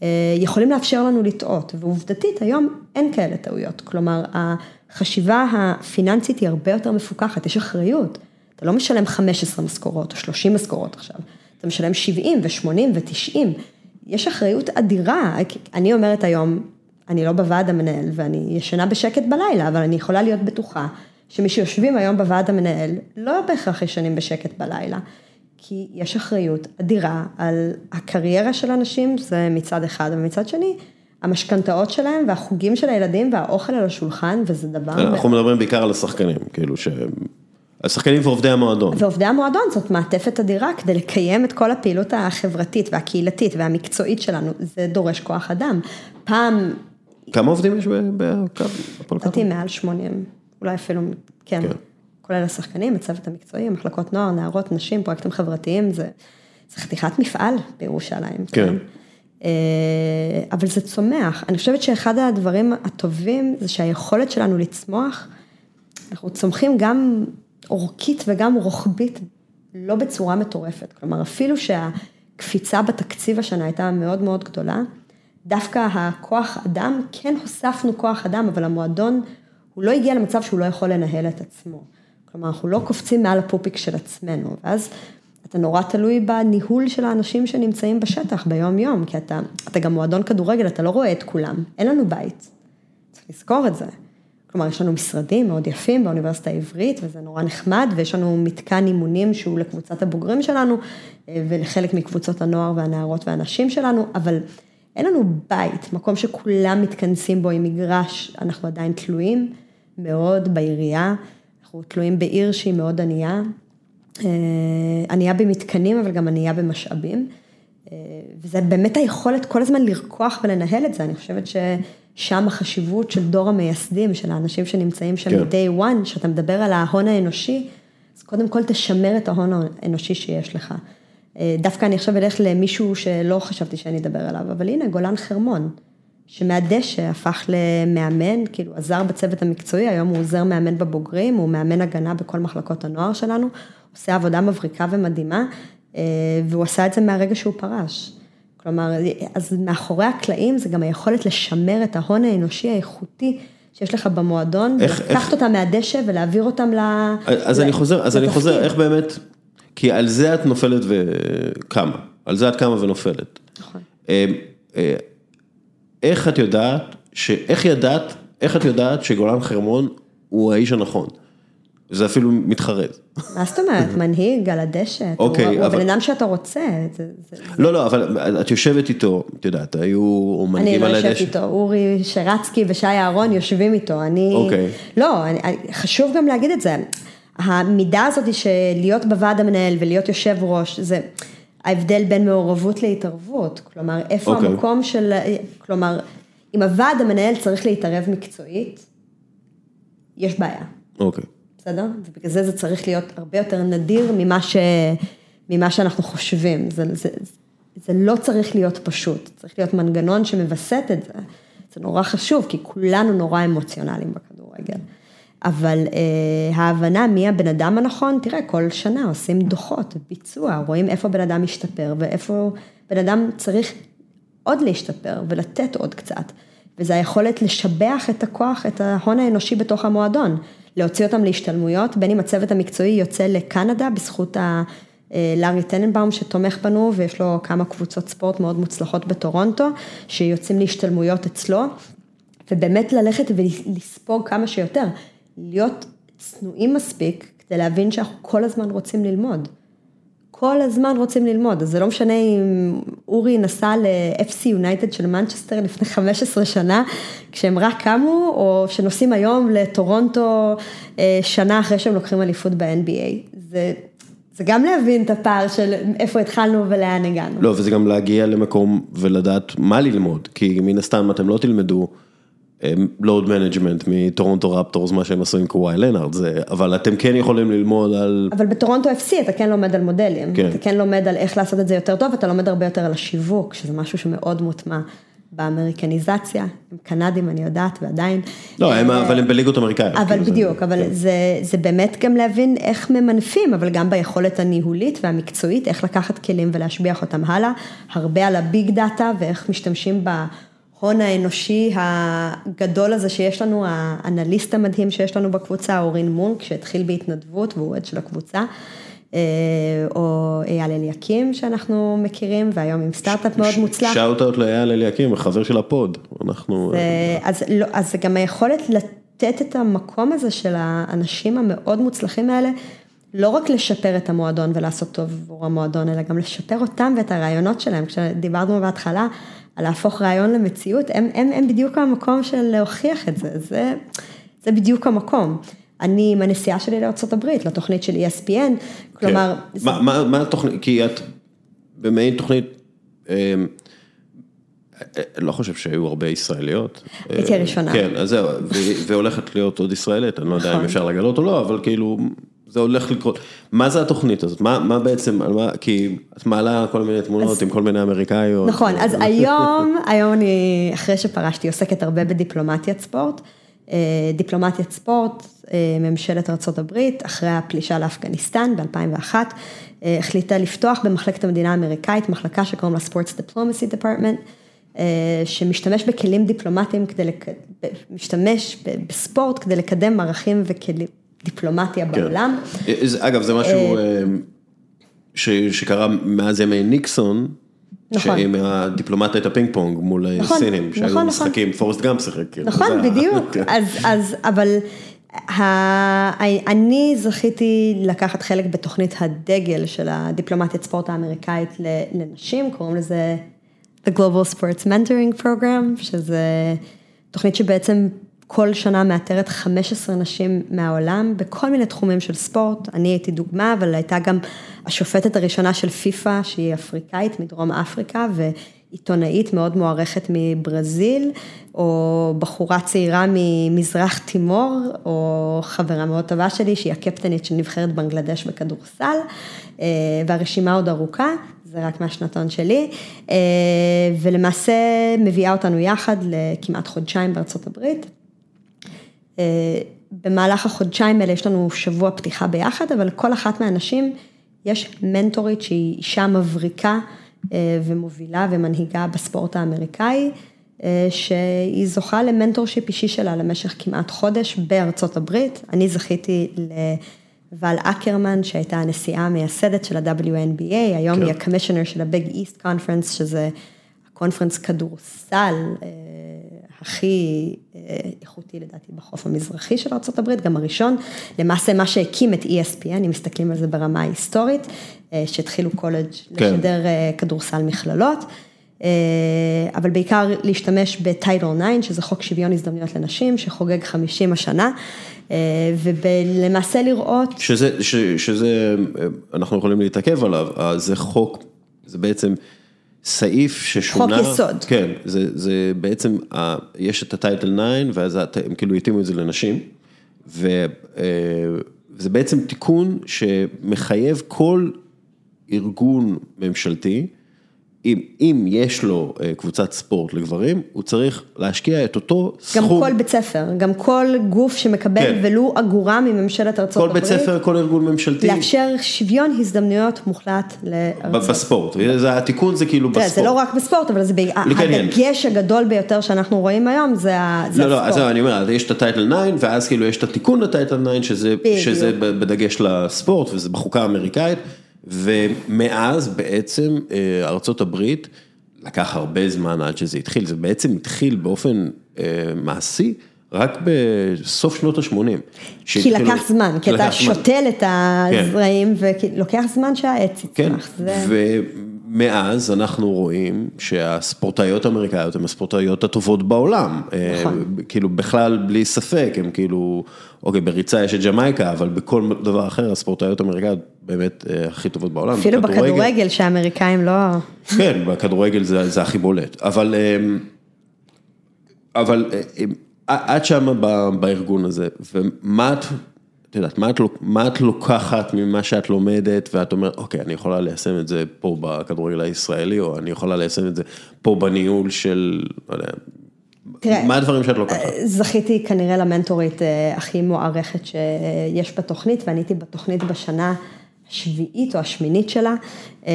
אה, יכולים לאפשר לנו לטעות, ועובדתית היום אין כאלה טעויות, כלומר החשיבה הפיננסית היא הרבה יותר מפוקחת, יש אחריות, אתה לא משלם 15 משכורות או 30 משכורות עכשיו, אתה משלם 70 ו-80 ו-90, יש אחריות אדירה, אני אומרת היום, אני לא בוועד המנהל ואני ישנה בשקט בלילה, אבל אני יכולה להיות בטוחה שמי שיושבים היום בוועד המנהל לא בהכרח ישנים בשקט בלילה. כי יש אחריות אדירה על הקריירה של אנשים, זה מצד אחד, ומצד שני, המשכנתאות שלהם והחוגים של הילדים והאוכל על השולחן, וזה דבר... אנחנו מדברים בעיקר על השחקנים, כאילו ש... השחקנים ועובדי המועדון. ועובדי המועדון זאת מעטפת אדירה כדי לקיים את כל הפעילות החברתית והקהילתית והמקצועית שלנו, זה דורש כוח אדם. פעם... כמה עובדים יש בקו? לדעתי מעל 80, אולי אפילו, כן. כן. כולל השחקנים, הצוות המקצועי, מחלקות נוער, נערות, נשים, פרויקטים חברתיים, זה, זה חתיכת מפעל בירושלים. כן. כן. אבל זה צומח. אני חושבת שאחד הדברים הטובים זה שהיכולת שלנו לצמוח, אנחנו צומחים גם אורכית וגם רוחבית, לא בצורה מטורפת. כלומר, אפילו שהקפיצה בתקציב השנה הייתה מאוד מאוד גדולה, דווקא הכוח אדם, כן הוספנו כוח אדם, אבל המועדון, הוא לא הגיע למצב שהוא לא יכול לנהל את עצמו. כלומר, אנחנו לא קופצים מעל הפופיק של עצמנו, ואז אתה נורא תלוי בניהול של האנשים שנמצאים בשטח ביום יום, כי אתה, אתה גם מועדון כדורגל, אתה לא רואה את כולם, אין לנו בית, צריך לזכור את זה. כלומר, יש לנו משרדים מאוד יפים באוניברסיטה העברית, וזה נורא נחמד, ויש לנו מתקן אימונים שהוא לקבוצת הבוגרים שלנו, אה, ולחלק מקבוצות הנוער והנערות והנשים שלנו, אבל אין לנו בית, מקום שכולם מתכנסים בו עם מגרש, אנחנו עדיין תלויים מאוד בעירייה. אנחנו תלויים בעיר שהיא מאוד ענייה, אה, ענייה במתקנים, אבל גם ענייה במשאבים. אה, וזה באמת היכולת כל הזמן לרקוח ולנהל את זה, אני חושבת ששם החשיבות של דור המייסדים, של האנשים שנמצאים שם כן. מ-day one, שאתה מדבר על ההון האנושי, אז קודם כל תשמר את ההון האנושי שיש לך. אה, דווקא אני עכשיו אלך למישהו שלא חשבתי שאני אדבר עליו, אבל הנה, גולן חרמון. שמהדשא הפך למאמן, כאילו עזר בצוות המקצועי, היום הוא עוזר מאמן בבוגרים, הוא מאמן הגנה בכל מחלקות הנוער שלנו, עושה עבודה מבריקה ומדהימה, אה, והוא עשה את זה מהרגע שהוא פרש. כלומר, אז מאחורי הקלעים זה גם היכולת לשמר את ההון האנושי האיכותי שיש לך במועדון, איך, ולקחת איך... אותם מהדשא ולהעביר אותם ל... אז ל... אני חוזר, אז אני חוזר, איך באמת, כי על זה את נופלת וקמה, על זה את קמה ונופלת. נכון. איך את יודעת, איך ידעת, איך את יודעת שגולן חרמון הוא האיש הנכון? זה אפילו מתחרז. מה זאת אומרת, מנהיג על הדשא, אוקיי, הוא הבן אדם שאתה רוצה. לא, לא, אבל את יושבת איתו, את יודעת, היו מנהיגים על הדשא. אני לא יושבת איתו, אורי שרצקי ושי אהרון יושבים איתו, אני... אוקיי. לא, חשוב גם להגיד את זה. המידה הזאת של להיות בוועד המנהל ולהיות יושב ראש, זה ההבדל בין מעורבות להתערבות, כלומר, איפה okay. אוקיי. המקום של, כלומר, אם הוועד המנהל צריך להתערב מקצועית, יש בעיה. אוקיי. Okay. בסדר? ובגלל זה זה צריך להיות הרבה יותר נדיר ממה, ש, ממה שאנחנו חושבים. זה, זה, זה לא צריך להיות פשוט, צריך להיות מנגנון שמווסת את זה. זה נורא חשוב, כי כולנו נורא אמוציונליים בכדורגל. אבל אה, ההבנה מי הבן אדם הנכון, תראה, כל שנה עושים דוחות, ביצוע, רואים איפה בן אדם משתפר ואיפה בן אדם צריך עוד להשתפר ולתת עוד קצת. וזה היכולת לשבח את הכוח, את ההון האנושי בתוך המועדון, להוציא אותם להשתלמויות, בין אם הצוות המקצועי יוצא לקנדה בזכות ה... אה, לארי טננבאום שתומך בנו ויש לו כמה קבוצות ספורט מאוד מוצלחות בטורונטו, שיוצאים להשתלמויות אצלו, ובאמת ללכת ולספוג כמה שיותר. להיות צנועים מספיק כדי להבין שאנחנו כל הזמן רוצים ללמוד. כל הזמן רוצים ללמוד, אז זה לא משנה אם אורי נסע ל-FC United של מנצ'סטר לפני 15 שנה, כשהם רק קמו, או שנוסעים היום לטורונטו אה, שנה אחרי שהם לוקחים אליפות ב-NBA. זה, זה גם להבין את הפער של איפה התחלנו ולאן הגענו. לא, וזה גם להגיע למקום ולדעת מה ללמוד, כי מן הסתם אתם לא תלמדו. load management מטורונטו רפטורס, מה שהם עשו עם קוואי לנארד, אבל אתם כן יכולים ללמוד על... אבל בטורונטו FC אתה כן לומד על מודלים, כן. אתה כן לומד על איך לעשות את זה יותר טוב, אתה לומד הרבה יותר על השיווק, שזה משהו שמאוד מוטמע. באמריקניזציה, הם קנדים אני יודעת ועדיין. לא, הם, אבל הם בליגות אמריקאיות. אבל כאילו בדיוק, זה, אבל כן. זה, זה באמת גם להבין איך ממנפים, אבל גם ביכולת הניהולית והמקצועית, איך לקחת כלים ולהשביח אותם הלאה, הרבה על הביג דאטה ואיך משתמשים ב... ההון האנושי הגדול הזה שיש לנו, האנליסט המדהים שיש לנו בקבוצה, אורין מונק, שהתחיל בהתנדבות והוא עד של הקבוצה. או אייל אליקים שאנחנו מכירים, והיום עם סטארט-אפ מאוד מוצלח. shout-out לאייל אליקים, חבר של הפוד, אנחנו... אז, לא, אז זה גם היכולת לתת את המקום הזה של האנשים המאוד מוצלחים האלה. לא רק לשפר את המועדון ולעשות טוב עבור המועדון, אלא גם לשפר אותם ואת הרעיונות שלהם. כשדיברנו בהתחלה על להפוך רעיון למציאות, הם, הם, הם בדיוק המקום של להוכיח את זה, זה, זה בדיוק המקום. אני עם הנסיעה שלי לארה"ב, לתוכנית של ESPN, כלומר... כן. זה... מה, מה, מה התוכנית, כי את במעין תוכנית, אה, לא חושב שהיו הרבה ישראליות. הייתי הראשונה. כן, אז זהו, והולכת להיות עוד ישראלית, אני לא יודע אם נכון. אפשר לגלות או לא, אבל כאילו... זה הולך לקרות. מה זה התוכנית הזאת? מה, מה בעצם, מה, כי את מעלה כל מיני תמונות אז, עם כל מיני אמריקאיות. נכון, אז היום, היום אני, אחרי שפרשתי, עוסקת הרבה בדיפלומטיית ספורט. אה, דיפלומטיית ספורט, אה, ממשלת ארה"ב, אחרי הפלישה לאפגניסטן ב-2001, אה, החליטה לפתוח במחלקת המדינה האמריקאית, מחלקה שקוראים לה Sports Diplomacy Department, שמשתמש בכלים דיפלומטיים כדי, לק... משתמש בספורט כדי לקדם ערכים וכלים, דיפלומטיה כן. בעולם. אגב, זה משהו אה, ש, שקרה מאז ימי ניקסון. נכון. שעם דיפלומטיית הפינג פונג מול נכון, הסינים, שהיו נכון, משחקים, נכון. פורסט גאמפ שיחק. נכון, בדיוק, כן. אז, אז, אבל ה... אני זכיתי לקחת חלק בתוכנית הדגל של הדיפלומטיית ספורט האמריקאית לנשים, קוראים לזה The Global Sports Mentoring Program, שזה תוכנית שבעצם כל שנה מאתרת 15 נשים מהעולם בכל מיני תחומים של ספורט, אני הייתי דוגמה, אבל הייתה גם השופטת הראשונה של פיפ"א, שהיא אפריקאית מדרום אפריקה, ועיתונאית מאוד מוערכת מברזיל, או בחורה צעירה ממזרח תימור, או חברה מאוד טובה שלי, שהיא הקפטנית של נבחרת בנגלדש בכדורסל, אה, והרשימה עוד ארוכה, זה רק מהשנתון שלי, אה, ולמעשה מביאה אותנו יחד לכמעט חודשיים בארצות הברית. אה, במהלך החודשיים האלה יש לנו שבוע פתיחה ביחד, אבל כל אחת מהנשים יש מנטורית שהיא אישה מבריקה אה, ומובילה ומנהיגה בספורט האמריקאי, אה, שהיא זוכה ל mentorship אישי שלה למשך כמעט חודש בארצות הברית. אני זכיתי לבל אקרמן, שהייתה הנשיאה המייסדת של ה-WNBA, היום כן. היא ה commissioner של ה-Big East Conference, שזה ה conference כדורסל הכי אה, איכותי לדעתי בחוף המזרחי של ארה"ב, גם הראשון, למעשה מה שהקים את ESPN, אם מסתכלים על זה ברמה ההיסטורית, אה, שהתחילו קולג' כן. לשדר אה, כדורסל מכללות, אבל בעיקר להשתמש בטייטל 9, שזה חוק שוויון הזדמנויות לנשים, שחוגג 50 השנה, ולמעשה לראות... שזה, ש, שזה, אנחנו יכולים להתעכב עליו, זה חוק, זה בעצם... סעיף ששונה, חוק יסוד, כן, זה, זה בעצם, יש את הטייטל 9 ואז הם כאילו התאימו את זה לנשים, וזה אה, בעצם תיקון שמחייב כל ארגון ממשלתי, אם, אם יש לו אה, קבוצת ספורט לגברים, הוא צריך להשקיע את אותו גם סכום. גם כל בית ספר, גם כל גוף שמקבל כן. ולו אגורה מממשלת ארצות הברית. כל בית ספר, כל ארגון ממשלתי. לאפשר שוויון הזדמנויות מוחלט לארצות. בספורט, זה, התיקון זה כאילו בספורט. זה לא רק בספורט, אבל זה ב... הדגש הגדול ביותר שאנחנו רואים היום זה, זה לא, לא, הספורט. לא, לא, אז אני אומר, יש את הטייטל 9, ואז כאילו יש את התיקון לטייטל 9, שזה, שזה בדגש לספורט, וזה בחוקה האמריקאית. ומאז בעצם אה, ארצות הברית, לקח הרבה זמן עד שזה התחיל, זה בעצם התחיל באופן אה, מעשי. רק בסוף שנות ה-80. כי לקח זמן, כי אתה שותל את הזרעים ולוקח זמן שהעץ יצמח. כן, ומאז אנחנו רואים שהספורטאיות האמריקאיות הן הספורטאיות הטובות בעולם. נכון. כאילו בכלל בלי ספק, הם כאילו, אוקיי, בריצה יש את ג'מייקה, אבל בכל דבר אחר הספורטאיות האמריקאיות באמת הכי טובות בעולם. אפילו בכדורגל שהאמריקאים לא... כן, בכדורגל זה, זה הכי בולט, אבל... אבל את שמה בארגון הזה, ומה את, את יודעת, מה את, מה את לוקחת ממה שאת לומדת, ואת אומרת, אוקיי, אני יכולה ליישם את זה פה בכדורגל הישראלי, או אני יכולה ליישם את זה פה בניהול של, לא יודע, תראה, מה הדברים שאת לוקחת? זכיתי כנראה למנטורית אה, הכי מוערכת שיש בתוכנית, ואני הייתי בתוכנית בשנה השביעית או השמינית שלה, אה,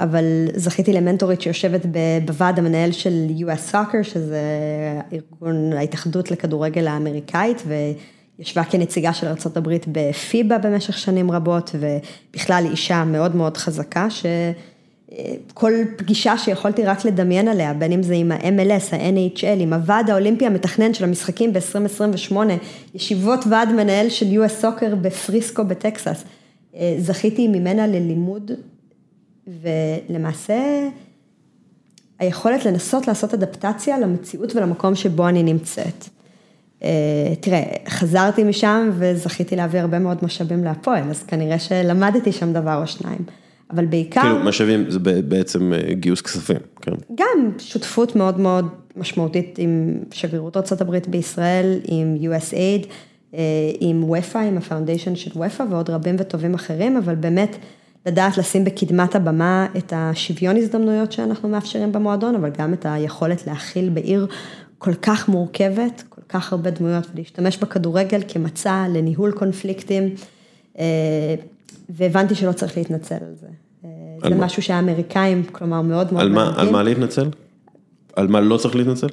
אבל זכיתי למנטורית שיושבת בוועד המנהל של US Soccer, שזה ארגון ההתאחדות לכדורגל האמריקאית, והיא ישבה כנציגה של ארה"ב בפיבה במשך שנים רבות, ובכלל אישה מאוד מאוד חזקה, שכל פגישה שיכולתי רק לדמיין עליה, בין אם זה עם ה-MLS, ה-NHL, עם הוועד האולימפי המתכנן של המשחקים ב-2028, ישיבות ועד מנהל של US סוקר בפריסקו בטקסס, זכיתי ממנה ללימוד, ולמעשה, היכולת לנסות לעשות אדפטציה למציאות ולמקום שבו אני נמצאת. אה, תראה, חזרתי משם וזכיתי להביא הרבה מאוד משאבים להפועל, אז כנראה שלמדתי שם דבר או שניים. אבל בעיקר... כאילו, משאבים זה בעצם אה, גיוס כספים, כן. גם שותפות מאוד מאוד משמעותית עם שגרירות ארה"ב בישראל, עם USAID, עם ופא, עם הפאונדיישן של ופא ועוד רבים וטובים אחרים, אבל באמת לדעת לשים בקדמת הבמה את השוויון הזדמנויות שאנחנו מאפשרים במועדון, אבל גם את היכולת להכיל בעיר כל כך מורכבת, כל כך הרבה דמויות, ולהשתמש בכדורגל כמצע לניהול קונפליקטים, אה, והבנתי שלא צריך להתנצל על זה. אה, על זה מה? משהו שהאמריקאים, כלומר, מאוד מאוד מעניינים. על מה להתנצל? על מה לא צריך להתנצל?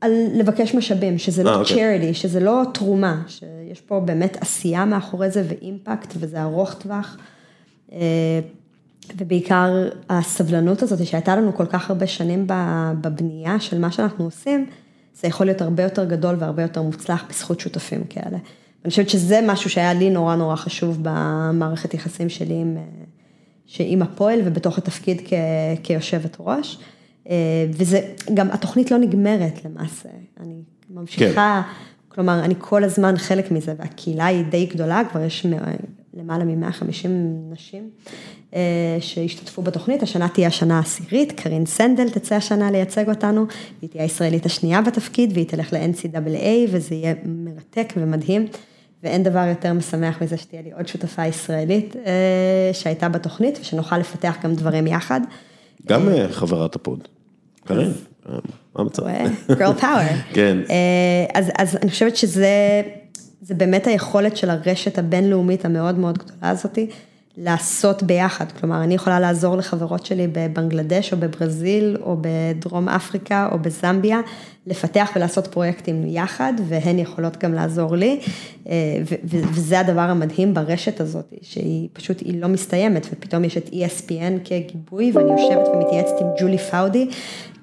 על לבקש משאבים, שזה לא אוקיי. charity, שזה לא תרומה, שיש פה באמת עשייה מאחורי זה ואימפקט, וזה ארוך טווח. אה, ובעיקר הסבלנות הזאת שהייתה לנו כל כך הרבה שנים בבנייה של מה שאנחנו עושים, זה יכול להיות הרבה יותר גדול והרבה יותר מוצלח בזכות שותפים כאלה. אני חושבת שזה משהו שהיה לי נורא נורא חשוב במערכת יחסים שלי עם, עם הפועל ובתוך התפקיד כ, כיושבת ראש. אה, וזה, גם התוכנית לא נגמרת למעשה, אני ממשיכה, כן. כלומר, אני כל הזמן חלק מזה, והקהילה היא די גדולה, כבר יש למעלה מ-150 נשים אה, שהשתתפו בתוכנית, השנה תהיה השנה העשירית, קרין סנדל תצא השנה לייצג אותנו, היא תהיה הישראלית השנייה בתפקיד והיא תלך ל-NCAA וזה יהיה מרתק ומדהים. ואין דבר יותר משמח מזה שתהיה לי עוד שותפה ישראלית אה, שהייתה בתוכנית ושנוכל לפתח גם דברים יחד. גם חברת הפוד, קרין, מה המצב? girl power. כן. אז אני חושבת שזה... זה באמת היכולת של הרשת הבינלאומית המאוד מאוד גדולה הזאתי, לעשות ביחד. כלומר, אני יכולה לעזור לחברות שלי בבנגלדש או בברזיל או בדרום אפריקה או בזמביה, לפתח ולעשות פרויקטים יחד, והן יכולות גם לעזור לי. אה, וזה הדבר המדהים ברשת הזאת, שהיא פשוט, היא לא מסתיימת, ופתאום יש את ESPN כגיבוי, ואני יושבת ומתייעצת עם ג'ולי פאודי,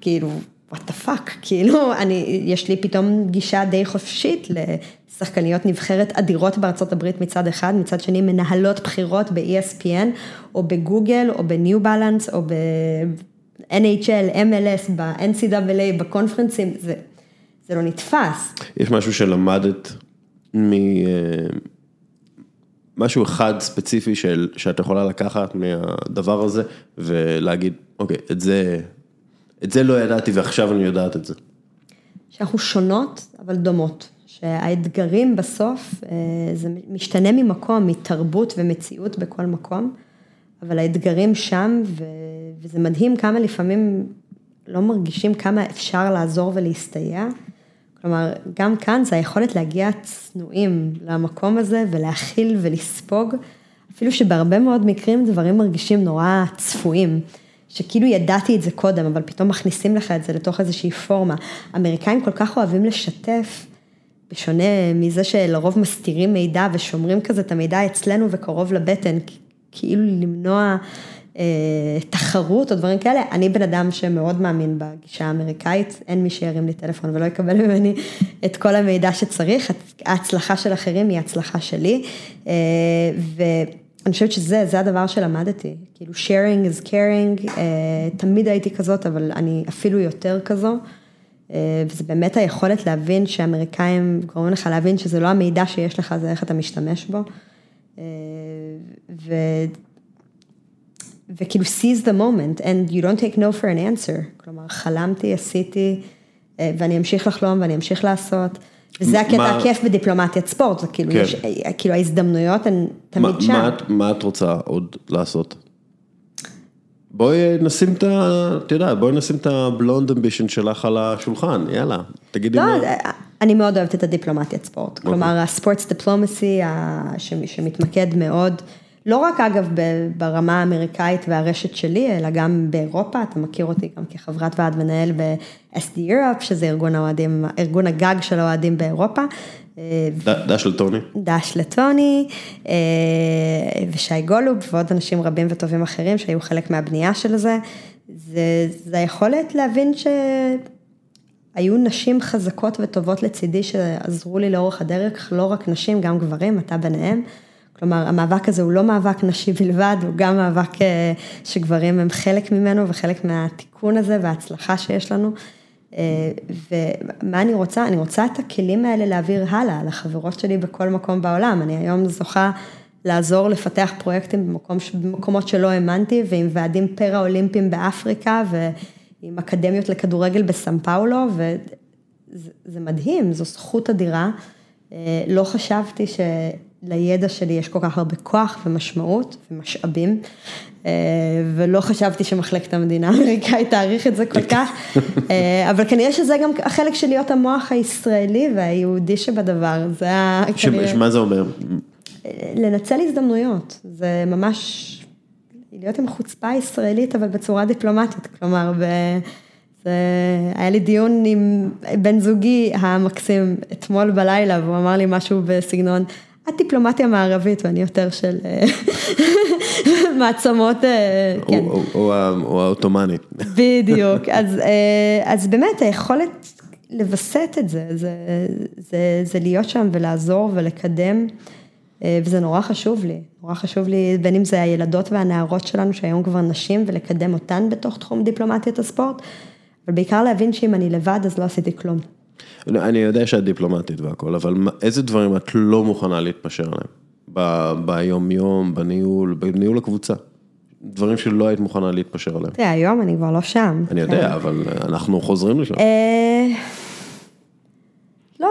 כאילו, what the fuck, כאילו, אני, יש לי פתאום גישה די חופשית לשחקניות נבחרת אדירות בארצות הברית מצד אחד, מצד שני מנהלות בחירות ב-ESPN, או בגוגל, או בניו בלנס, או ב-NHL, MLS, ב-NCAA, בקונפרנסים, זה, זה לא נתפס. יש משהו שלמדת מ... משהו אחד ספציפי של, שאת יכולה לקחת מהדבר הזה ולהגיד, אוקיי, את זה את זה לא ידעתי ועכשיו אני יודעת את זה. שאנחנו שונות, אבל דומות. שהאתגרים בסוף, אה, זה משתנה ממקום, מתרבות ומציאות בכל מקום, אבל האתגרים שם, וזה מדהים כמה לפעמים לא מרגישים כמה אפשר לעזור ולהסתייע. כלומר, גם כאן זה היכולת להגיע צנועים למקום הזה ולהכיל ולספוג, אפילו שבהרבה מאוד מקרים דברים מרגישים נורא צפויים. שכאילו ידעתי את זה קודם, אבל פתאום מכניסים לך את זה לתוך איזושהי פורמה. אמריקאים כל כך אוהבים לשתף, בשונה מזה שלרוב מסתירים מידע ושומרים כזה את המידע אצלנו וקרוב לבטן, כאילו למנוע אה, תחרות או דברים כאלה. אני בן אדם שמאוד מאמין בגישה האמריקאית, אין מי שירים לי טלפון ולא יקבל ממני את כל המידע שצריך, ההצלחה של אחרים היא הצלחה שלי. אה, ו... אני חושבת שזה הדבר שלמדתי, כאילו sharing is caring, uh, תמיד הייתי כזאת, אבל אני אפילו יותר כזו, uh, וזה באמת היכולת להבין שאמריקאים גורמים לך להבין שזה לא המידע שיש לך, זה איך אתה משתמש בו. Uh, ו... וכאילו seize the moment and you don't take no for an answer, כלומר חלמתי, עשיתי, uh, ואני אמשיך לחלום ואני אמשיך לעשות. וזה הקטע הכיף בדיפלומטיית ספורט, זה כאילו, כן. יש, כאילו ההזדמנויות הן תמיד שם. מה, מה את רוצה עוד לעשות? בואי נשים את ה... את יודעת, בואי נשים את הבלונד אמבישן שלך על השולחן, יאללה, תגידי לא, מה. אני מאוד אוהבת את הדיפלומטיית ספורט, okay. כלומר הספורטס דיפלומסי שמתמקד מאוד. לא רק אגב ברמה האמריקאית והרשת שלי, אלא גם באירופה, אתה מכיר אותי גם כחברת ועד מנהל ב-SD Europe, שזה ארגון האוהדים, ארגון הגג של האוהדים באירופה, דש לטוני. דש לטוני, ושי גולוב, ועוד אנשים רבים וטובים אחרים שהיו חלק מהבנייה של זה. זה, זה היכולת להבין שהיו נשים חזקות וטובות לצידי שעזרו לי לאורך הדרך, לא רק נשים, גם גברים, אתה ביניהם. כלומר, המאבק הזה הוא לא מאבק נשי בלבד, הוא גם מאבק אה, שגברים הם חלק ממנו וחלק מהתיקון הזה וההצלחה שיש לנו. אה, ומה אני רוצה? אני רוצה את הכלים האלה להעביר הלאה לחברות שלי בכל מקום בעולם. אני היום זוכה לעזור לפתח פרויקטים במקום, במקומות שלא האמנתי, ועם ועדים פרה-אולימפיים באפריקה, ועם אקדמיות לכדורגל בסן פאולו, וזה מדהים, זו זכות אדירה. אה, לא חשבתי שלידע שלי יש כל כך הרבה כוח ומשמעות ומשאבים, אה, ולא חשבתי שמחלקת המדינה האמריקאית תעריך את זה כל כך, אה, אבל כנראה שזה גם החלק של להיות המוח הישראלי והיהודי שבדבר, זה היה כנראה... שמה זה אומר? לנצל הזדמנויות, זה ממש להיות עם חוצפה ישראלית, אבל בצורה דיפלומטית, כלומר, זה, היה לי דיון עם בן זוגי המקסים אתמול בלילה, והוא אמר לי משהו בסגנון, את דיפלומטיה מערבית ואני יותר של אה, מעצמות, אה, כן. או העות'מאנית. בדיוק, אז, אה, אז באמת היכולת לווסת את זה, זה, זה, זה להיות שם ולעזור ולקדם. וזה נורא חשוב לי, נורא חשוב לי, בין אם זה הילדות והנערות שלנו שהיום כבר נשים ולקדם אותן בתוך תחום דיפלומטיית הספורט, אבל בעיקר להבין שאם אני לבד אז לא עשיתי כלום. אני יודע שאת דיפלומטית והכל, אבל איזה דברים את לא מוכנה להתפשר עליהם? ביום יום, בניהול, בניהול הקבוצה. דברים שלא היית מוכנה להתפשר עליהם. תראה, היום אני כבר לא שם. אני יודע, כן. אבל אנחנו חוזרים לשם. אה, לא.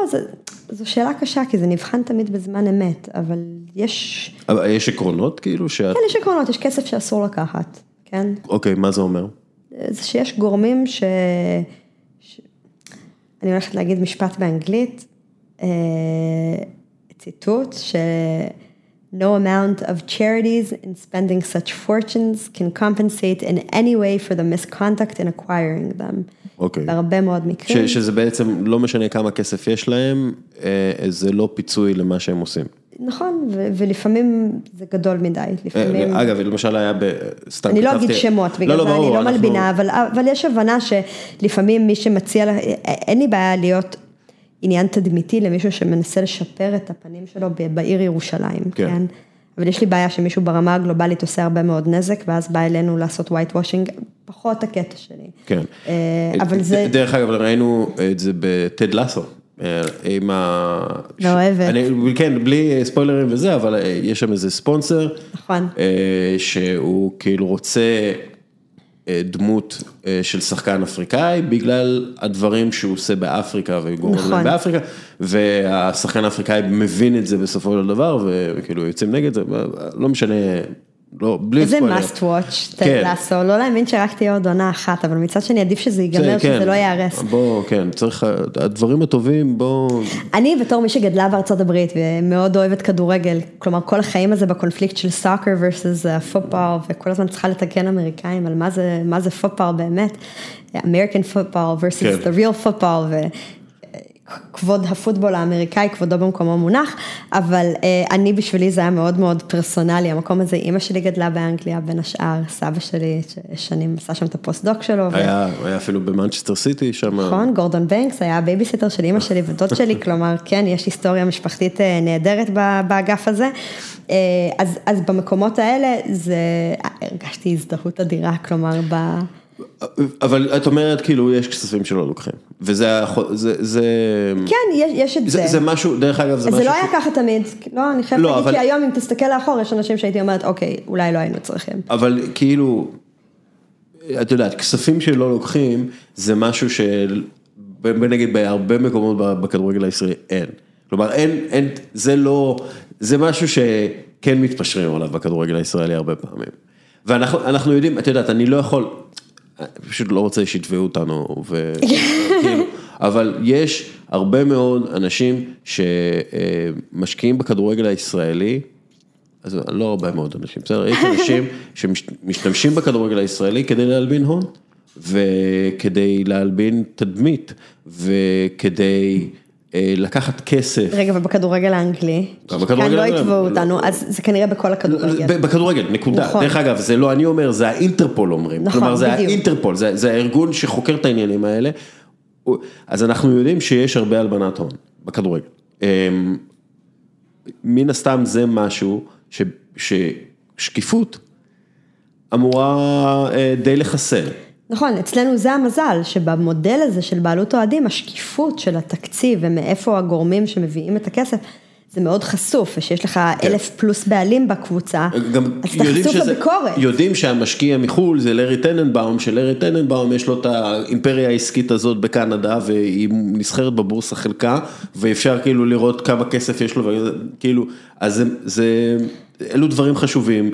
זו שאלה קשה, כי זה נבחן תמיד בזמן אמת, אבל יש... אבל יש עקרונות כאילו שאת... כן, יש עקרונות, יש כסף שאסור לקחת, כן? אוקיי, מה זה אומר? זה שיש גורמים. ש... אני הולכת להגיד משפט באנגלית, אה, ציטוט, ש... No amount of charities in spending such fortunes can compensate in any way for the misconduct in acquiring them. אוקיי. Okay. בהרבה מאוד מקרים. ש, שזה בעצם לא משנה כמה כסף יש להם, אה, זה לא פיצוי למה שהם עושים. נכון, ו- ולפעמים זה גדול מדי, לפעמים... אגב, למשל היה ב... סתם אני לא אגיד שמות, בגלל לא, לא, זה אני לא אנחנו... מלבינה, אבל, אבל יש הבנה שלפעמים מי שמציע, אין לי בעיה להיות עניין תדמיתי למישהו שמנסה לשפר את הפנים שלו בעיר ירושלים, כן? כן? אבל יש לי בעיה שמישהו ברמה הגלובלית עושה הרבה מאוד נזק, ואז בא אלינו לעשות white washing, פחות הקטע שלי. כן. אה, אבל זה... דרך אגב, ראינו את זה בטד לסו. אה, עם ה... לא אוהבת. אני, כן, בלי ספוילרים וזה, אבל אה, יש שם איזה ספונסר. נכון. שהוא כאילו רוצה אה, דמות אה, של שחקן אפריקאי, בגלל הדברים שהוא עושה באפריקה וגורם נכון. באפריקה, והשחקן האפריקאי מבין את זה בסופו של דבר, וכאילו יוצאים נגד זה, לא משנה לא, בלי ספוילר. איזה must watch, כן. לעשות, לא להאמין שרק תהיה עוד עונה אחת, אבל מצד שני עדיף שזה ייגמר, שזה כן. לא ייהרס. בוא, כן, צריך, הדברים הטובים, בוא... אני בתור מי שגדלה בארצות הברית ומאוד אוהבת כדורגל, כלומר כל החיים הזה בקונפליקט של סאקר versus פוטבול, וכל הזמן צריכה לתקן אמריקאים על מה זה, מה זה פוטבול באמת, American football versus כן. the real football, כבוד הפוטבול האמריקאי, כבודו במקומו מונח, אבל אה, אני בשבילי זה היה מאוד מאוד פרסונלי, המקום הזה, אימא שלי גדלה באנגליה בין השאר, סבא שלי שנים עשה שם את הפוסט-דוק שלו. היה, ו... היה אפילו במנצ'סטר סיטי שם. נכון, גורדון בנקס היה הבייביסיטר של אימא שלי ודוד שלי, כלומר, כן, יש היסטוריה משפחתית אה, נהדרת באגף הזה. אה, אז, אז במקומות האלה, זה, הרגשתי הזדהות אדירה, כלומר, ב... אבל את אומרת כאילו יש כספים שלא לוקחים, וזה, זה, זה, כן, יש, יש את זה, זה, זה משהו, דרך אגב זה משהו, זה לא היה ככה תמיד, לא, אני חייבת לא, להגיד אבל... כי היום אם תסתכל לאחור יש אנשים שהייתי אומרת אוקיי, אולי לא היינו צריכים. אבל כאילו, את יודעת, כספים שלא לוקחים זה משהו של, נגיד בהרבה מקומות בכדורגל הישראלי אין, כלומר אין, אין, זה לא, זה משהו שכן מתפשרים עליו בכדורגל הישראלי הרבה פעמים. ואנחנו יודעים, את יודעת, אני לא יכול, פשוט לא רוצה שיתבעו אותנו, וכאילו, אבל יש הרבה מאוד אנשים שמשקיעים בכדורגל הישראלי, אז לא הרבה מאוד אנשים, בסדר, יש אנשים שמשתמשים בכדורגל הישראלי כדי להלבין הון, וכדי להלבין תדמית, וכדי אה, לקחת כסף. רגע, ובכדורגל האנגלי, כאן לא. יתבעו אותנו, אז זה כנראה בכל הכדורגל. בכדורגל, נקודה. נכון. דרך אגב, זה לא אני אומר, זה האינטרפול אומרים. נכון, כלומר, זה בדיוק. האינטרפול, זה, זה הארגון שחוקר את העניינים האלה. אז אנחנו יודעים שיש הרבה הלבנת הון בכדורגל. אמ, מן הסתם זה משהו ש, ששקיפות אמורה אה, די לחסל. נכון, אצלנו זה המזל, שבמודל הזה של בעלות אוהדים, השקיפות של התקציב ומאיפה הגורמים שמביאים את הכסף, זה מאוד חשוף, ושיש לך אלף פלוס בעלים בקבוצה, גם אז אתה חשוף שזה, לביקורת. יודעים שהמשקיע מחו"ל זה לארי טננבאום, שלארי טננבאום יש לו את האימפריה העסקית הזאת בקנדה, והיא נסחרת בבורסה חלקה, ואפשר כאילו לראות כמה כסף יש לו, כאילו, אז זה, זה, אלו דברים חשובים,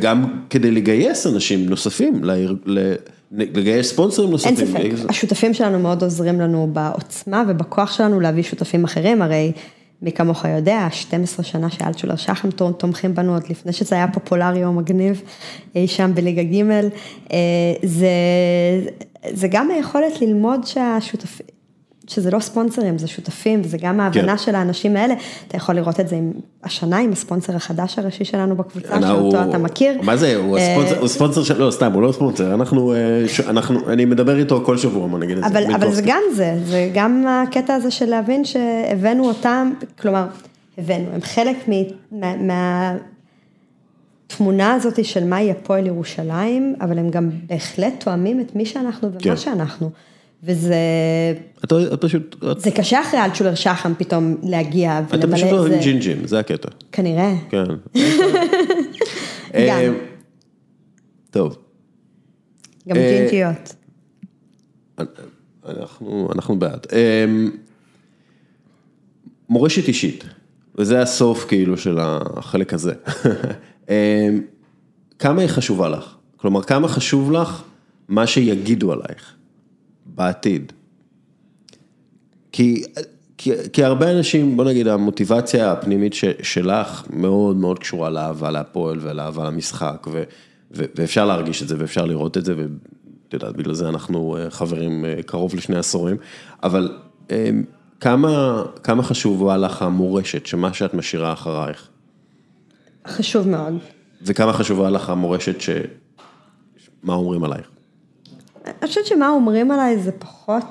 גם כדי לגייס אנשים נוספים, לגייס ספונסרים נוספים. אין ספק, השותפים שלנו מאוד עוזרים לנו בעוצמה ובכוח שלנו להביא שותפים אחרים, הרי מי כמוך יודע, 12 שנה שאלטשולר שחם תומכים בנו עוד לפני שזה היה פופולרי או מגניב, אי שם בליגה ג', אה, זה, זה גם היכולת ללמוד שהשותפים, שזה לא ספונסרים, זה שותפים, וזה גם ההבנה כן. של האנשים האלה, אתה יכול לראות את זה עם, השנה עם הספונסר החדש הראשי שלנו בקבוצה, הוא- שאותו אתה מכיר. מה זה, הוא אה, הספונסר, הוא ספונסר של, לא סתם, הוא לא ספונסר, אנחנו, אה, אנחנו, אני מדבר איתו כל שבוע, בוא נגיד את זה. אבל. זה גם זה, זה גם הקטע הזה של להבין שהבאנו אותם, כלומר, הבאנו, הם חלק מ- מה- מהתמונה הזאת של מהי הפועל ירושלים, אבל הם גם בהחלט תואמים את מי שאנחנו ומה כן. שאנחנו. וזה אתה את פשוט, את- זה קשה אחרי אלטשולר שחם פתאום להגיע ולמלא פשוט את זה. ג'ינג'ים, זה הקטע. כנראה, כן. גם. אה, טוב, גם אה, ג'ינג'יות. אנחנו, אנחנו בעד. מורשת אישית, וזה הסוף כאילו של החלק הזה. כמה היא חשובה לך? כלומר, כמה חשוב לך מה שיגידו עלייך בעתיד? כי, כי, כי הרבה אנשים, בוא נגיד, המוטיבציה הפנימית ש, שלך מאוד מאוד קשורה לאהבה להפועל ולאהבה למשחק, ו, ו, ואפשר להרגיש את זה ואפשר לראות את זה, ואת יודעת, בגלל זה אנחנו אה, חברים אה, קרוב לשני עשורים, אבל אה, כמה, כמה חשובה לך המורשת, שמה שאת משאירה אחרייך, חשוב מאוד. וכמה חשובה לך המורשת ש... מה אומרים עלייך? אני חושבת שמה אומרים עליי זה פחות,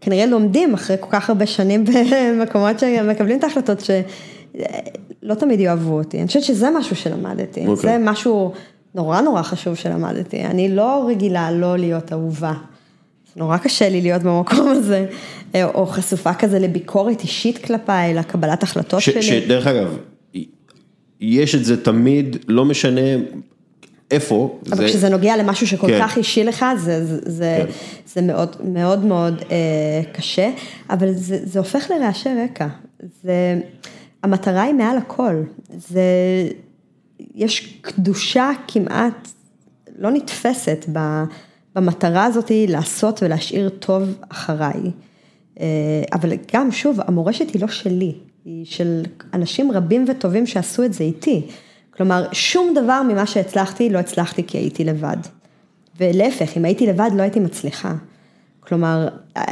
כנראה לומדים אחרי כל כך הרבה שנים במקומות שמקבלים את ההחלטות שלא תמיד יאהבו אותי. אני חושבת שזה משהו שלמדתי, אוקיי. זה משהו נורא נורא חשוב שלמדתי. אני לא רגילה לא להיות אהובה. נורא קשה לי להיות במקום הזה, או חשופה כזה לביקורת אישית כלפיי, לקבלת החלטות ש, שלי. שדרך אגב, יש את זה תמיד, לא משנה איפה. אבל זה- כשזה נוגע למשהו שכל כן. כך אישי לך, זה, זה, זה, כן. זה מאוד מאוד מאוד אה, קשה, אבל זה, זה הופך לרעשי רקע. זה, המטרה היא מעל הכל. זה, יש קדושה כמעט לא נתפסת ב, במטרה הזאת לעשות ולהשאיר טוב אחריי. אה, אבל גם, שוב, המורשת היא לא שלי, היא של אנשים רבים וטובים שעשו את זה איתי. כלומר, שום דבר ממה שהצלחתי, לא הצלחתי כי הייתי לבד. ולהפך, אם הייתי לבד, לא הייתי מצליחה. כלומר, אה,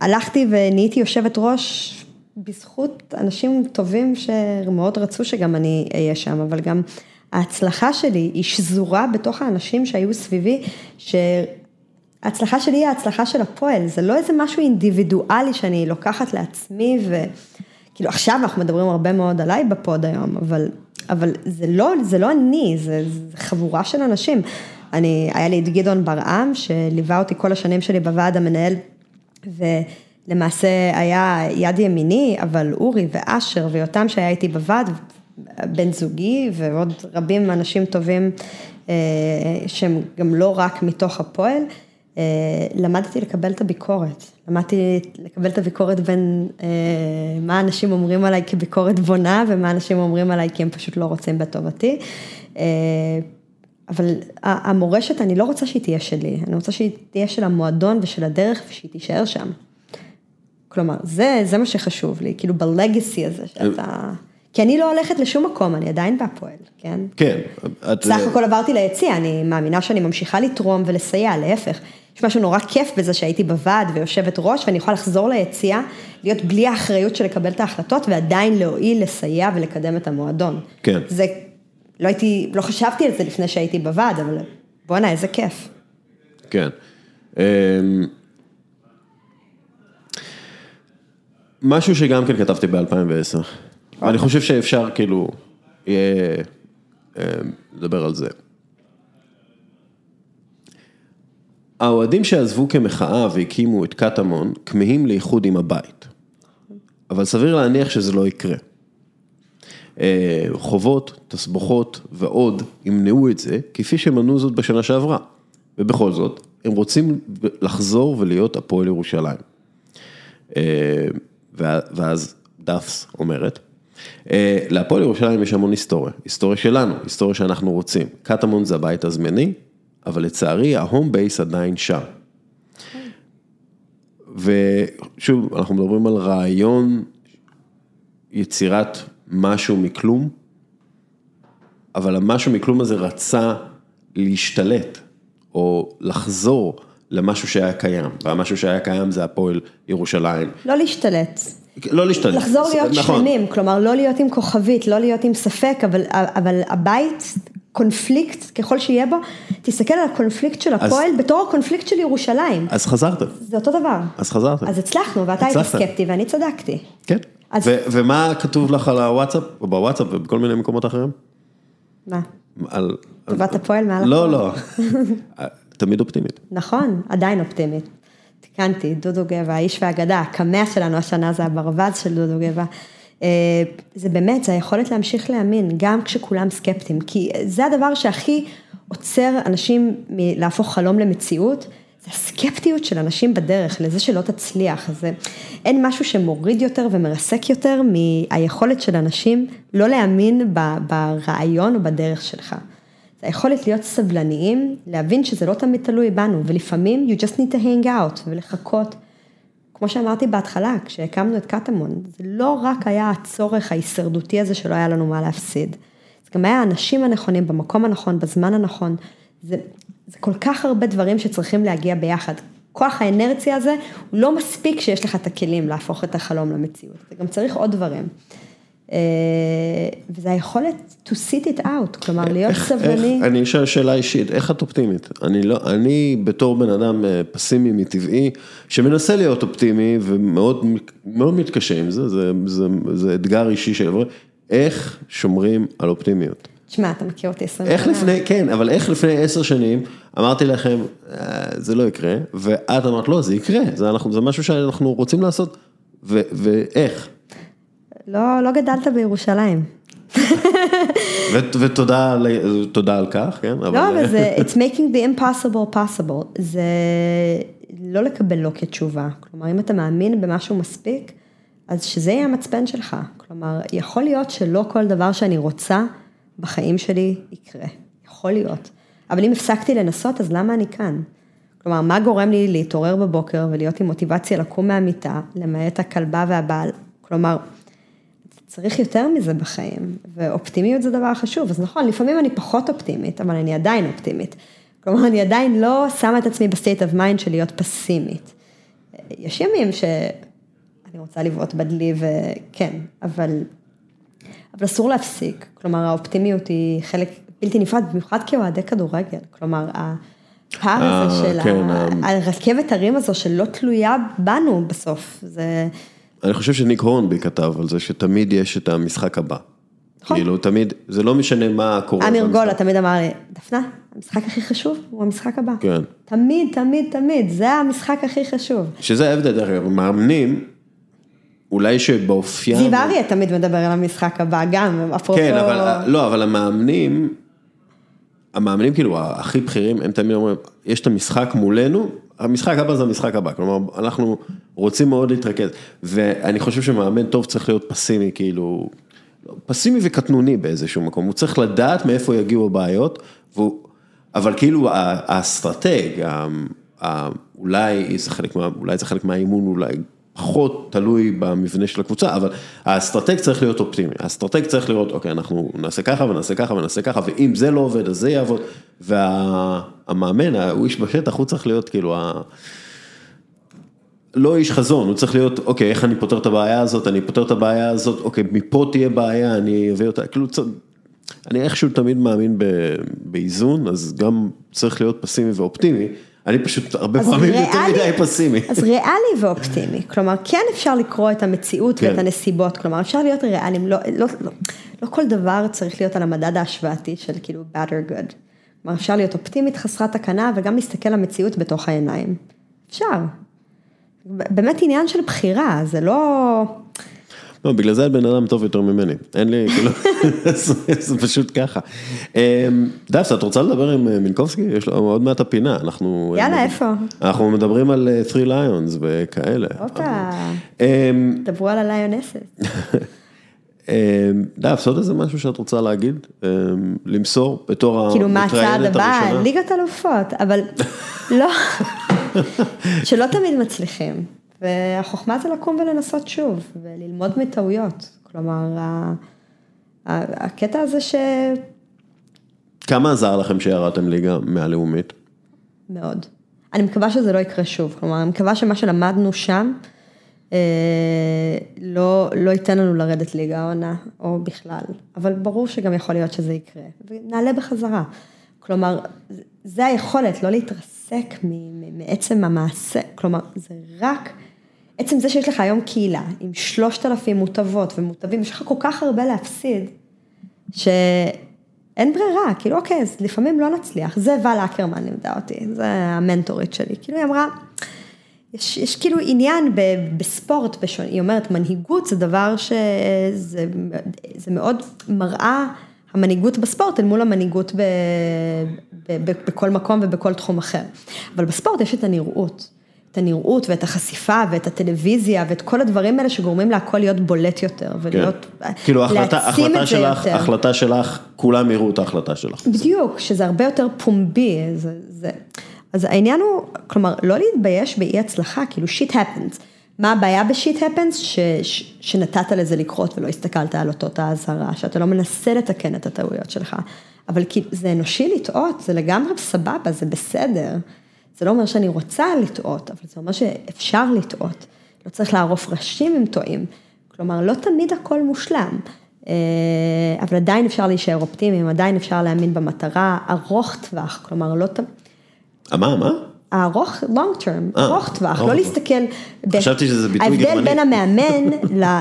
הלכתי ונהייתי יושבת ראש בזכות אנשים טובים שמאוד רצו שגם אני אהיה שם, אבל גם ההצלחה שלי היא שזורה בתוך האנשים שהיו סביבי, שההצלחה שלי היא ההצלחה של הפועל, זה לא איזה משהו אינדיבידואלי שאני לוקחת לעצמי וכאילו עכשיו אנחנו מדברים הרבה מאוד עליי בפוד היום, אבל, אבל זה, לא, זה לא אני, זה, זה חבורה של אנשים. אני, היה לי את גדעון ברעם, שליווה אותי כל השנים שלי בוועד המנהל, ולמעשה היה יד ימיני, אבל אורי ואשר ויותם שהיה איתי בוועד, בן זוגי ועוד רבים אנשים טובים אה, שהם גם לא רק מתוך הפועל, למדתי לקבל את הביקורת, למדתי לקבל את הביקורת בין אה, מה אנשים אומרים עליי כביקורת בונה ומה אנשים אומרים עליי כי הם פשוט לא רוצים בטובתי. אה, אבל המורשת, אני לא רוצה שהיא תהיה שלי, אני רוצה שהיא תהיה של המועדון ושל הדרך ושהיא תישאר שם. כלומר, זה, זה מה שחשוב לי, כאילו בלגסי הזה שאתה... כי אני לא הולכת לשום מקום, אני עדיין בהפועל, כן? כן. את- סך הכל עברתי ליציע, אני מאמינה שאני ממשיכה לתרום ולסייע, להפך. יש משהו נורא כיף בזה שהייתי בוועד ויושבת ראש ואני יכולה לחזור ליציאה, להיות בלי האחריות של לקבל את ההחלטות ועדיין להועיל, לסייע ולקדם את המועדון. כן. זה, לא הייתי, לא חשבתי על זה לפני שהייתי בוועד, אבל בואנה, איזה כיף. כן. אמ, משהו שגם כן כתבתי ב-2010, ואני חושב שאפשר כאילו, יהיה, אמ, לדבר על זה. האוהדים שעזבו כמחאה והקימו את קטמון, כמהים לאיחוד עם הבית. אבל סביר להניח שזה לא יקרה. אה, חובות, תסבוכות ועוד ימנעו את זה, כפי שמנעו זאת בשנה שעברה. ובכל זאת, הם רוצים לחזור ולהיות הפועל ירושלים. אה, ואז דאפס אומרת, אה, להפועל ירושלים יש המון היסטוריה, היסטוריה שלנו, היסטוריה שאנחנו רוצים. קטמון זה הבית הזמני, אבל לצערי ההום בייס עדיין שם. ושוב, אנחנו מדברים על רעיון יצירת משהו מכלום, אבל המשהו מכלום הזה רצה להשתלט, או לחזור למשהו שהיה קיים, והמשהו שהיה קיים זה הפועל ירושלים. לא להשתלט. לא להשתלט. לחזור להיות נכון. שלמים, כלומר לא להיות עם כוכבית, לא להיות עם ספק, אבל, אבל הבית, קונפליקט, ככל שיהיה בו, תסתכל על הקונפליקט של הפועל אז, בתור הקונפליקט של ירושלים. אז חזרת. זה אותו דבר. אז חזרת. אז הצלחנו, ואתה היית סקפטי ואני צדקתי. כן. אז... ו- ומה כתוב לך על הוואטסאפ, או בוואטסאפ ובכל מיני מקומות אחרים? מה? על... טובת הפועל מעל לא, הפועל? לא, לא. תמיד אופטימית. נכון, עדיין אופטימית. תיקנתי, דודו גבע, האיש והאגדה, הקמע שלנו השנה זה הברווז של דודו גבע. אה, זה באמת, זה היכולת להמשיך להאמין, גם כשכולם סקפטיים, כי זה הדבר שהכי עוצר אנשים מלהפוך חלום למציאות, זה הסקפטיות של אנשים בדרך, לזה שלא תצליח, זה, אין משהו שמוריד יותר ומרסק יותר מהיכולת של אנשים לא להאמין ברעיון או בדרך שלך. זה היכולת להיות סבלניים, להבין שזה לא תמיד תלוי בנו, ולפעמים you just need to hang out ולחכות. כמו שאמרתי בהתחלה, כשהקמנו את קטמון, זה לא רק היה הצורך ההישרדותי הזה שלא היה לנו מה להפסיד. זה גם היה האנשים הנכונים, במקום הנכון, בזמן הנכון. זה, זה כל כך הרבה דברים שצריכים להגיע ביחד. כוח האנרציה הזה, הוא לא מספיק שיש לך את הכלים להפוך את החלום למציאות. אתה גם צריך עוד דברים. אה, וזה היכולת to sit it out, כלומר להיות איך, סבלני. איך, אני אשאל שאלה אישית, איך את אופטימית? אני לא, אני בתור בן אדם אה, פסימי מטבעי, שמנסה להיות אופטימי ומאוד מאוד מתקשה עם זה, זה, זה, זה, אתגר אישי של איך שומרים על אופטימיות? תשמע, אתה מכיר אותי עשרים שנה. איך לפני, כן, אבל איך לפני עשר שנים אמרתי לכם, אה, זה לא יקרה, ואת אמרת, לא, זה יקרה, זה, אנחנו, זה משהו שאנחנו רוצים לעשות, ו, ואיך? לא, לא גדלת בירושלים. ותודה על כך, כן? לא, אבל זה, it's making the impossible possible, זה לא לקבל לא כתשובה, כלומר, אם אתה מאמין במשהו מספיק, אז שזה יהיה המצפן שלך, כלומר, יכול להיות שלא כל דבר שאני רוצה בחיים שלי יקרה, יכול להיות, אבל אם הפסקתי לנסות, אז למה אני כאן? כלומר, מה גורם לי להתעורר בבוקר ולהיות עם מוטיבציה לקום מהמיטה, למעט הכלבה והבעל, כלומר, צריך יותר מזה בחיים, ואופטימיות זה דבר חשוב, אז נכון, לפעמים אני פחות אופטימית, אבל אני עדיין אופטימית. כלומר, אני עדיין לא שמה את עצמי ב state of mind של להיות פסימית. יש ימים שאני רוצה לבעוט בדלי וכן, אבל, אבל אסור להפסיק. כלומר, האופטימיות היא חלק בלתי נפרד, במיוחד כאוהדי כדורגל. כלומר, הפער הזה אה, של כן, הרכבת הרים הזו שלא תלויה בנו בסוף, זה... אני חושב שניק הורנבי כתב על זה שתמיד יש את המשחק הבא. נכון. כאילו תמיד, זה לא משנה מה קורה. אמיר גולה תמיד אמר לי, דפנה, המשחק הכי חשוב הוא המשחק הבא. כן. תמיד, תמיד, תמיד, זה המשחק הכי חשוב. שזה ההבדל, דרך אגב, מאמנים, אולי שבאופיין... זיו אריה תמיד מדבר על המשחק הבא, גם, אפרופו... כן, אבל, לא, אבל המאמנים, המאמנים כאילו הכי בכירים, הם תמיד אומרים, יש את המשחק מולנו, המשחק הבא זה המשחק הבא, כלומר, אנחנו רוצים מאוד להתרכז, ואני חושב שמאמן טוב צריך להיות פסימי, כאילו, פסימי וקטנוני באיזשהו מקום, הוא צריך לדעת מאיפה יגיעו הבעיות, והוא, אבל כאילו האסטרטג, אולי זה חלק, מהאימון, אולי פחות תלוי במבנה של הקבוצה, אבל האסטרטג צריך להיות אופטימי, האסטרטג צריך לראות, אוקיי, אנחנו נעשה ככה ונעשה ככה ונעשה ככה, ואם זה לא עובד, אז זה יעבוד, והמאמן, הוא איש בשטח, הוא צריך להיות כאילו ה... לא איש חזון, הוא צריך להיות, אוקיי, איך אני פותר את הבעיה הזאת, אני פותר את הבעיה הזאת, אוקיי, מפה תהיה בעיה, אני אביא אותה, כאילו, אני איכשהו תמיד מאמין באיזון, אז גם צריך להיות פסימי ואופטימי. אני פשוט הרבה פעמים יותר מדי פסימי. אז ריאלי ואופטימי, כלומר כן אפשר לקרוא את המציאות כן. ואת הנסיבות, כלומר אפשר להיות ריאליים, לא, לא, לא, לא כל דבר צריך להיות על המדד ההשוואתי של כאילו bad or good. כלומר אפשר להיות אופטימית חסרת תקנה וגם להסתכל למציאות בתוך העיניים. אפשר. באמת עניין של בחירה, זה לא... לא, בגלל זה את בן אדם טוב יותר ממני, אין לי, כאילו, זה פשוט ככה. אמ, דפס, את רוצה לדבר עם אה, מינקובסקי? יש לו עוד מעט הפינה, אנחנו... יאללה, איפה? אנחנו מדברים על 3 אה, ליונס וכאלה. הופה, אמ, דברו על הליונסת. אמ, דפס, עוד איזה משהו שאת רוצה להגיד? למסור בתור המתראיינת? כאילו, מה הצעד הבא? ליגת אלופות, אבל לא, שלא תמיד מצליחים. והחוכמה זה לקום ולנסות שוב, וללמוד מטעויות. כלומר, הקטע הזה ש... כמה עזר לכם שירדתם ליגה מהלאומית? מאוד. אני מקווה שזה לא יקרה שוב, כלומר, אני מקווה שמה שלמדנו שם, אה, לא, לא ייתן לנו לרדת ליגה העונה, או בכלל, אבל ברור שגם יכול להיות שזה יקרה, ונעלה בחזרה. כלומר, זה היכולת, לא להתרסק מעצם המעשה, כלומר, זה רק... עצם זה שיש לך היום קהילה עם שלושת אלפים מוטבות ומוטבים, יש לך כל כך הרבה להפסיד, שאין ברירה, כאילו אוקיי, אז לפעמים לא נצליח, זה ואל אקרמן לימדה אותי, זה המנטורית שלי, כאילו היא אמרה, יש, יש כאילו עניין ב, בספורט, בשונה, היא אומרת, מנהיגות זה דבר שזה זה מאוד מראה המנהיגות בספורט אל מול המנהיגות ב, ב, ב, בכל מקום ובכל תחום אחר. אבל בספורט יש את הנראות. את הנראות ואת החשיפה ואת הטלוויזיה ואת כל הדברים האלה שגורמים להכל להיות בולט יותר ולהיות, כן. כאילו החלטה, החלטה שלך, יותר. החלטה שלך, כולם יראו את ההחלטה שלך. בדיוק, שזה הרבה יותר פומבי, זה, זה, אז העניין הוא, כלומר, לא להתבייש באי הצלחה, כאילו שיט הפנס. מה הבעיה בשיט הפנס? ש, ש, שנתת לזה לקרות ולא הסתכלת על אותות האזהרה, שאתה לא מנסה לתקן את הטעויות שלך, אבל כאילו זה אנושי לטעות, זה לגמרי סבבה, זה בסדר. זה לא אומר שאני רוצה לטעות, אבל זה אומר שאפשר לטעות. לא צריך לערוף ראשים אם טועים. כלומר, לא תמיד הכל מושלם, אה, אבל עדיין אפשר להישאר אופטימיים, עדיין אפשר להאמין במטרה, ארוך טווח, כלומר, לא תמיד... מה, מה? הארוך, long term, אה, ארוך טווח, לא להסתכל. חשבתי שזה ביטוי גרמני. ההבדל בין המאמן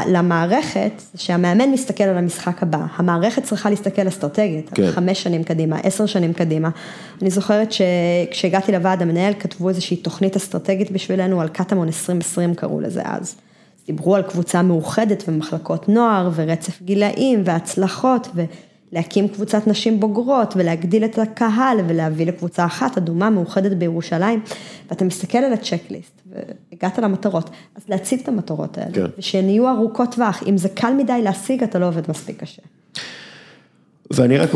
למערכת, שהמאמן מסתכל על המשחק הבא, המערכת צריכה להסתכל אסטרטגית, כן. חמש שנים קדימה, עשר שנים קדימה. אני זוכרת שכשהגעתי לוועד המנהל, כתבו איזושהי תוכנית אסטרטגית בשבילנו, על קטמון 2020 קראו לזה אז. דיברו על קבוצה מאוחדת ומחלקות נוער ורצף גילאים והצלחות ו... להקים קבוצת נשים בוגרות ולהגדיל את הקהל ולהביא לקבוצה אחת אדומה מאוחדת בירושלים, ואתה מסתכל על הצ'קליסט והגעת למטרות, אז להציב את המטרות האלה, כן. ושהן יהיו ארוכות טווח, אם זה קל מדי להשיג, אתה לא עובד מספיק קשה. ואני רק,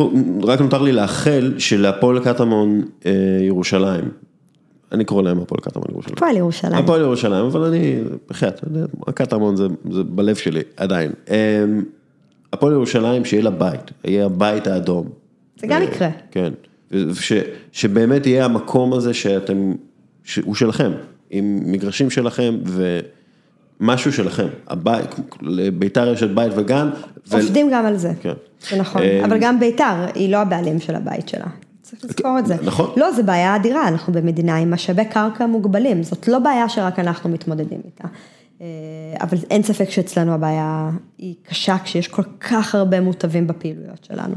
רק נותר לי לאחל שלהפועל קטמון אה, ירושלים, אני קורא להם הפועל קטמון ירושלים. הפועל ירושלים. הפועל ירושלים, אבל אני, בחייאת, הקטמון זה, זה בלב שלי, עדיין. אה, הפועל ירושלים שיהיה לה בית, יהיה הבית האדום. זה גם יקרה. כן, ש, שבאמת יהיה המקום הזה שאתם, שהוא שלכם, עם מגרשים שלכם ומשהו שלכם, הבית, לביתר יש את בית וגן. עובדים ו... גם על זה, כן. זה נכון, אה, אבל גם ביתר היא לא הבעלים של הבית שלה. צריך לזכור את זה. נכון. לא, זו בעיה אדירה, אנחנו במדינה עם משאבי קרקע מוגבלים, זאת לא בעיה שרק אנחנו מתמודדים איתה. אה, אבל אין ספק שאצלנו הבעיה היא קשה כשיש כל כך הרבה מוטבים בפעילויות שלנו.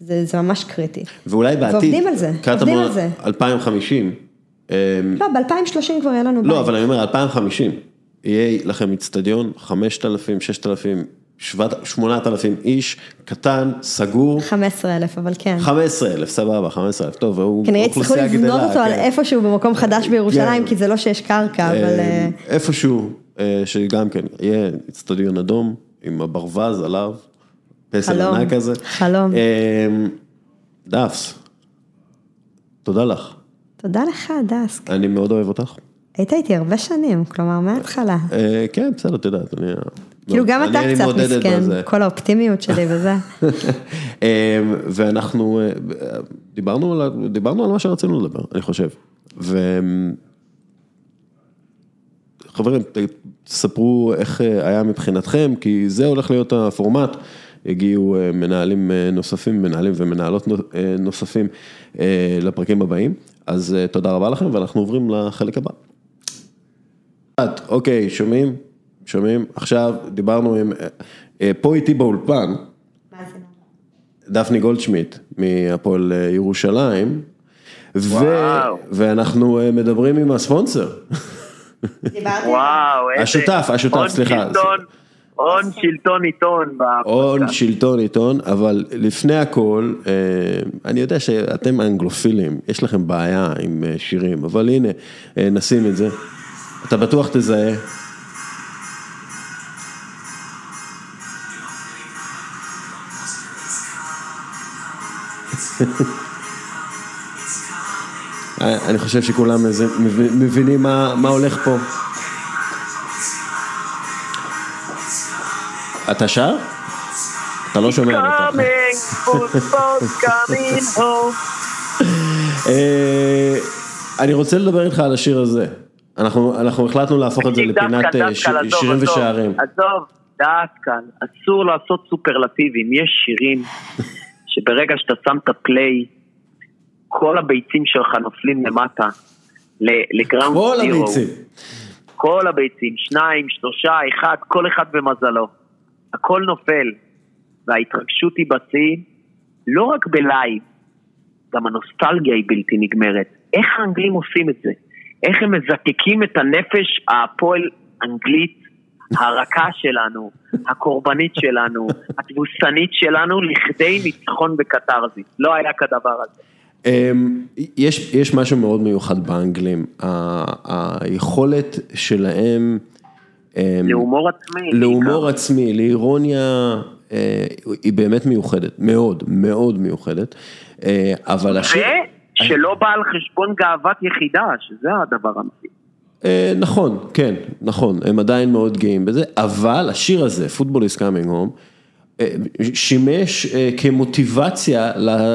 זה, זה ממש קריטי. ואולי בעתיד, ועובדים על זה, עובדים על זה. 2050. אמ, לא, ב-2030 כבר יהיה לנו בית. לא, אבל אני אומר, 2050, יהיה לכם איצטדיון, 5,000, 6,000, 8,000 איש, קטן, סגור. 15,000, אבל כן. 15,000, סבבה, 15,000, טוב, והוא כנראה יצטרכו לבנות אותו על כן. איפשהו במקום חדש בירושלים, כן. כי זה לא שיש קרקע, אבל... אה, איפשהו, שגם כן, יהיה אצטדיון אדום עם הברווז עליו, פסל ענק כזה. חלום. אה, דפס, תודה לך. תודה לך, דסק. אני מאוד אוהב אותך. היית איתי הרבה שנים, כלומר, מההתחלה. אה, כן, בסדר, את יודעת, אני... כאילו לא, גם אתה קצת מסכן. כל האופטימיות שלי וזה. ואנחנו אה, דיברנו על, ה- דיברנו על מה שרצינו לדבר, אני חושב. וחברים, תספרו איך אה, היה מבחינתכם, כי זה הולך להיות הפורמט. הגיעו אה, מנהלים אה, נוספים, מנהלים ומנהלות נו- נוספים לפרקים הבאים. אז תודה רבה לכם, ואנחנו עוברים לחלק הבא. את, אוקיי, שומעים? שומעים? עכשיו דיברנו עם, פה איתי באולפן, דפני גולדשמיט מהפועל ירושלים, ו... ואנחנו מדברים עם הספונסר? וואו, איזה... השותף, השותף, סליחה. הון שלטון עיתון. הון. שלטון עיתון, אבל לפני הכל, אה, אני יודע שאתם אנגלופילים, יש לכם בעיה עם אה, שירים, אבל הנה, אה, נשים את זה. אתה בטוח תזהה. אה, אני חושב שכולם איזה- מבינים מה מה הולך פה. אתה שר? אתה לא שומע אותך. אה, אני רוצה לדבר איתך על השיר הזה. אנחנו, אנחנו החלטנו להפוך את זה לפינת אה, שירים ושערים. עזוב, דווקא, אסור לעשות סופרלטיבים. יש שירים שברגע שאתה שם את הפליי, כל הביצים שלך נופלים למטה, לגראונד כל זירו. הביצים. כל הביצים, שניים, שלושה, אחד, כל אחד במזלו. הכל נופל, וההתרגשות היא בשיא, לא רק בלייב, גם הנוסטלגיה היא בלתי נגמרת. איך האנגלים עושים את זה? איך הם מזקקים את הנפש הפועל אנגלית הרכה שלנו, הקורבנית שלנו, התבוסנית שלנו, לכדי ניצחון בקתרזיס. לא היה כדבר הזה. אמ, יש, יש משהו מאוד מיוחד באנגלים, ה- היכולת שלהם אמ, להומור עצמי. להומור. עצמי, לאירוניה, אה, היא באמת מיוחדת, מאוד, מאוד מיוחדת, אה, אבל השיר... ושלא בא על חשבון גאוות יחידה, שזה הדבר האמיתי. אה, נכון, כן, נכון, הם עדיין מאוד גאים בזה, אבל השיר הזה, Football is coming home, שימש אה, כמוטיבציה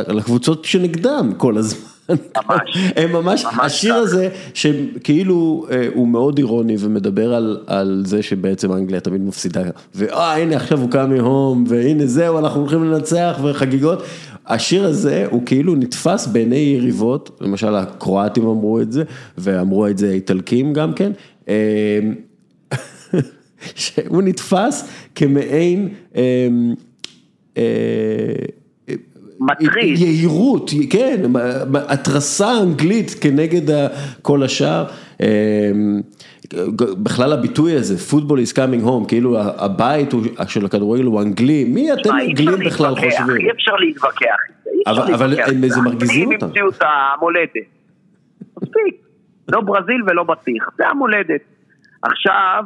לקבוצות שנגדם כל הזמן. ממש. הם ממש, ממש השיר כך. הזה שכאילו אה, הוא מאוד אירוני ומדבר על, על זה שבעצם אנגליה תמיד מפסידה, ואה הנה עכשיו הוא קם מהום, והנה זהו אנחנו הולכים לנצח וחגיגות. השיר הזה הוא כאילו נתפס בעיני יריבות, למשל הקרואטים אמרו את זה, ואמרו את זה האיטלקים גם כן. שהוא נתפס כמעין אה, אה, מטריד. יהירות, כן, התרסה אנגלית כנגד כל השאר. אה, בכלל הביטוי הזה, football is coming home, כאילו הבית הוא- של הכדורגל הוא אנגלי, מי אתם אנגלים בכלל חושבים? אי אפשר להתווכח. אבל- אבל. הם- זה מרגיזים אותם. המציאו את המולדת. מספיק. לא ברזיל ולא בטיח, זה המולדת. עכשיו,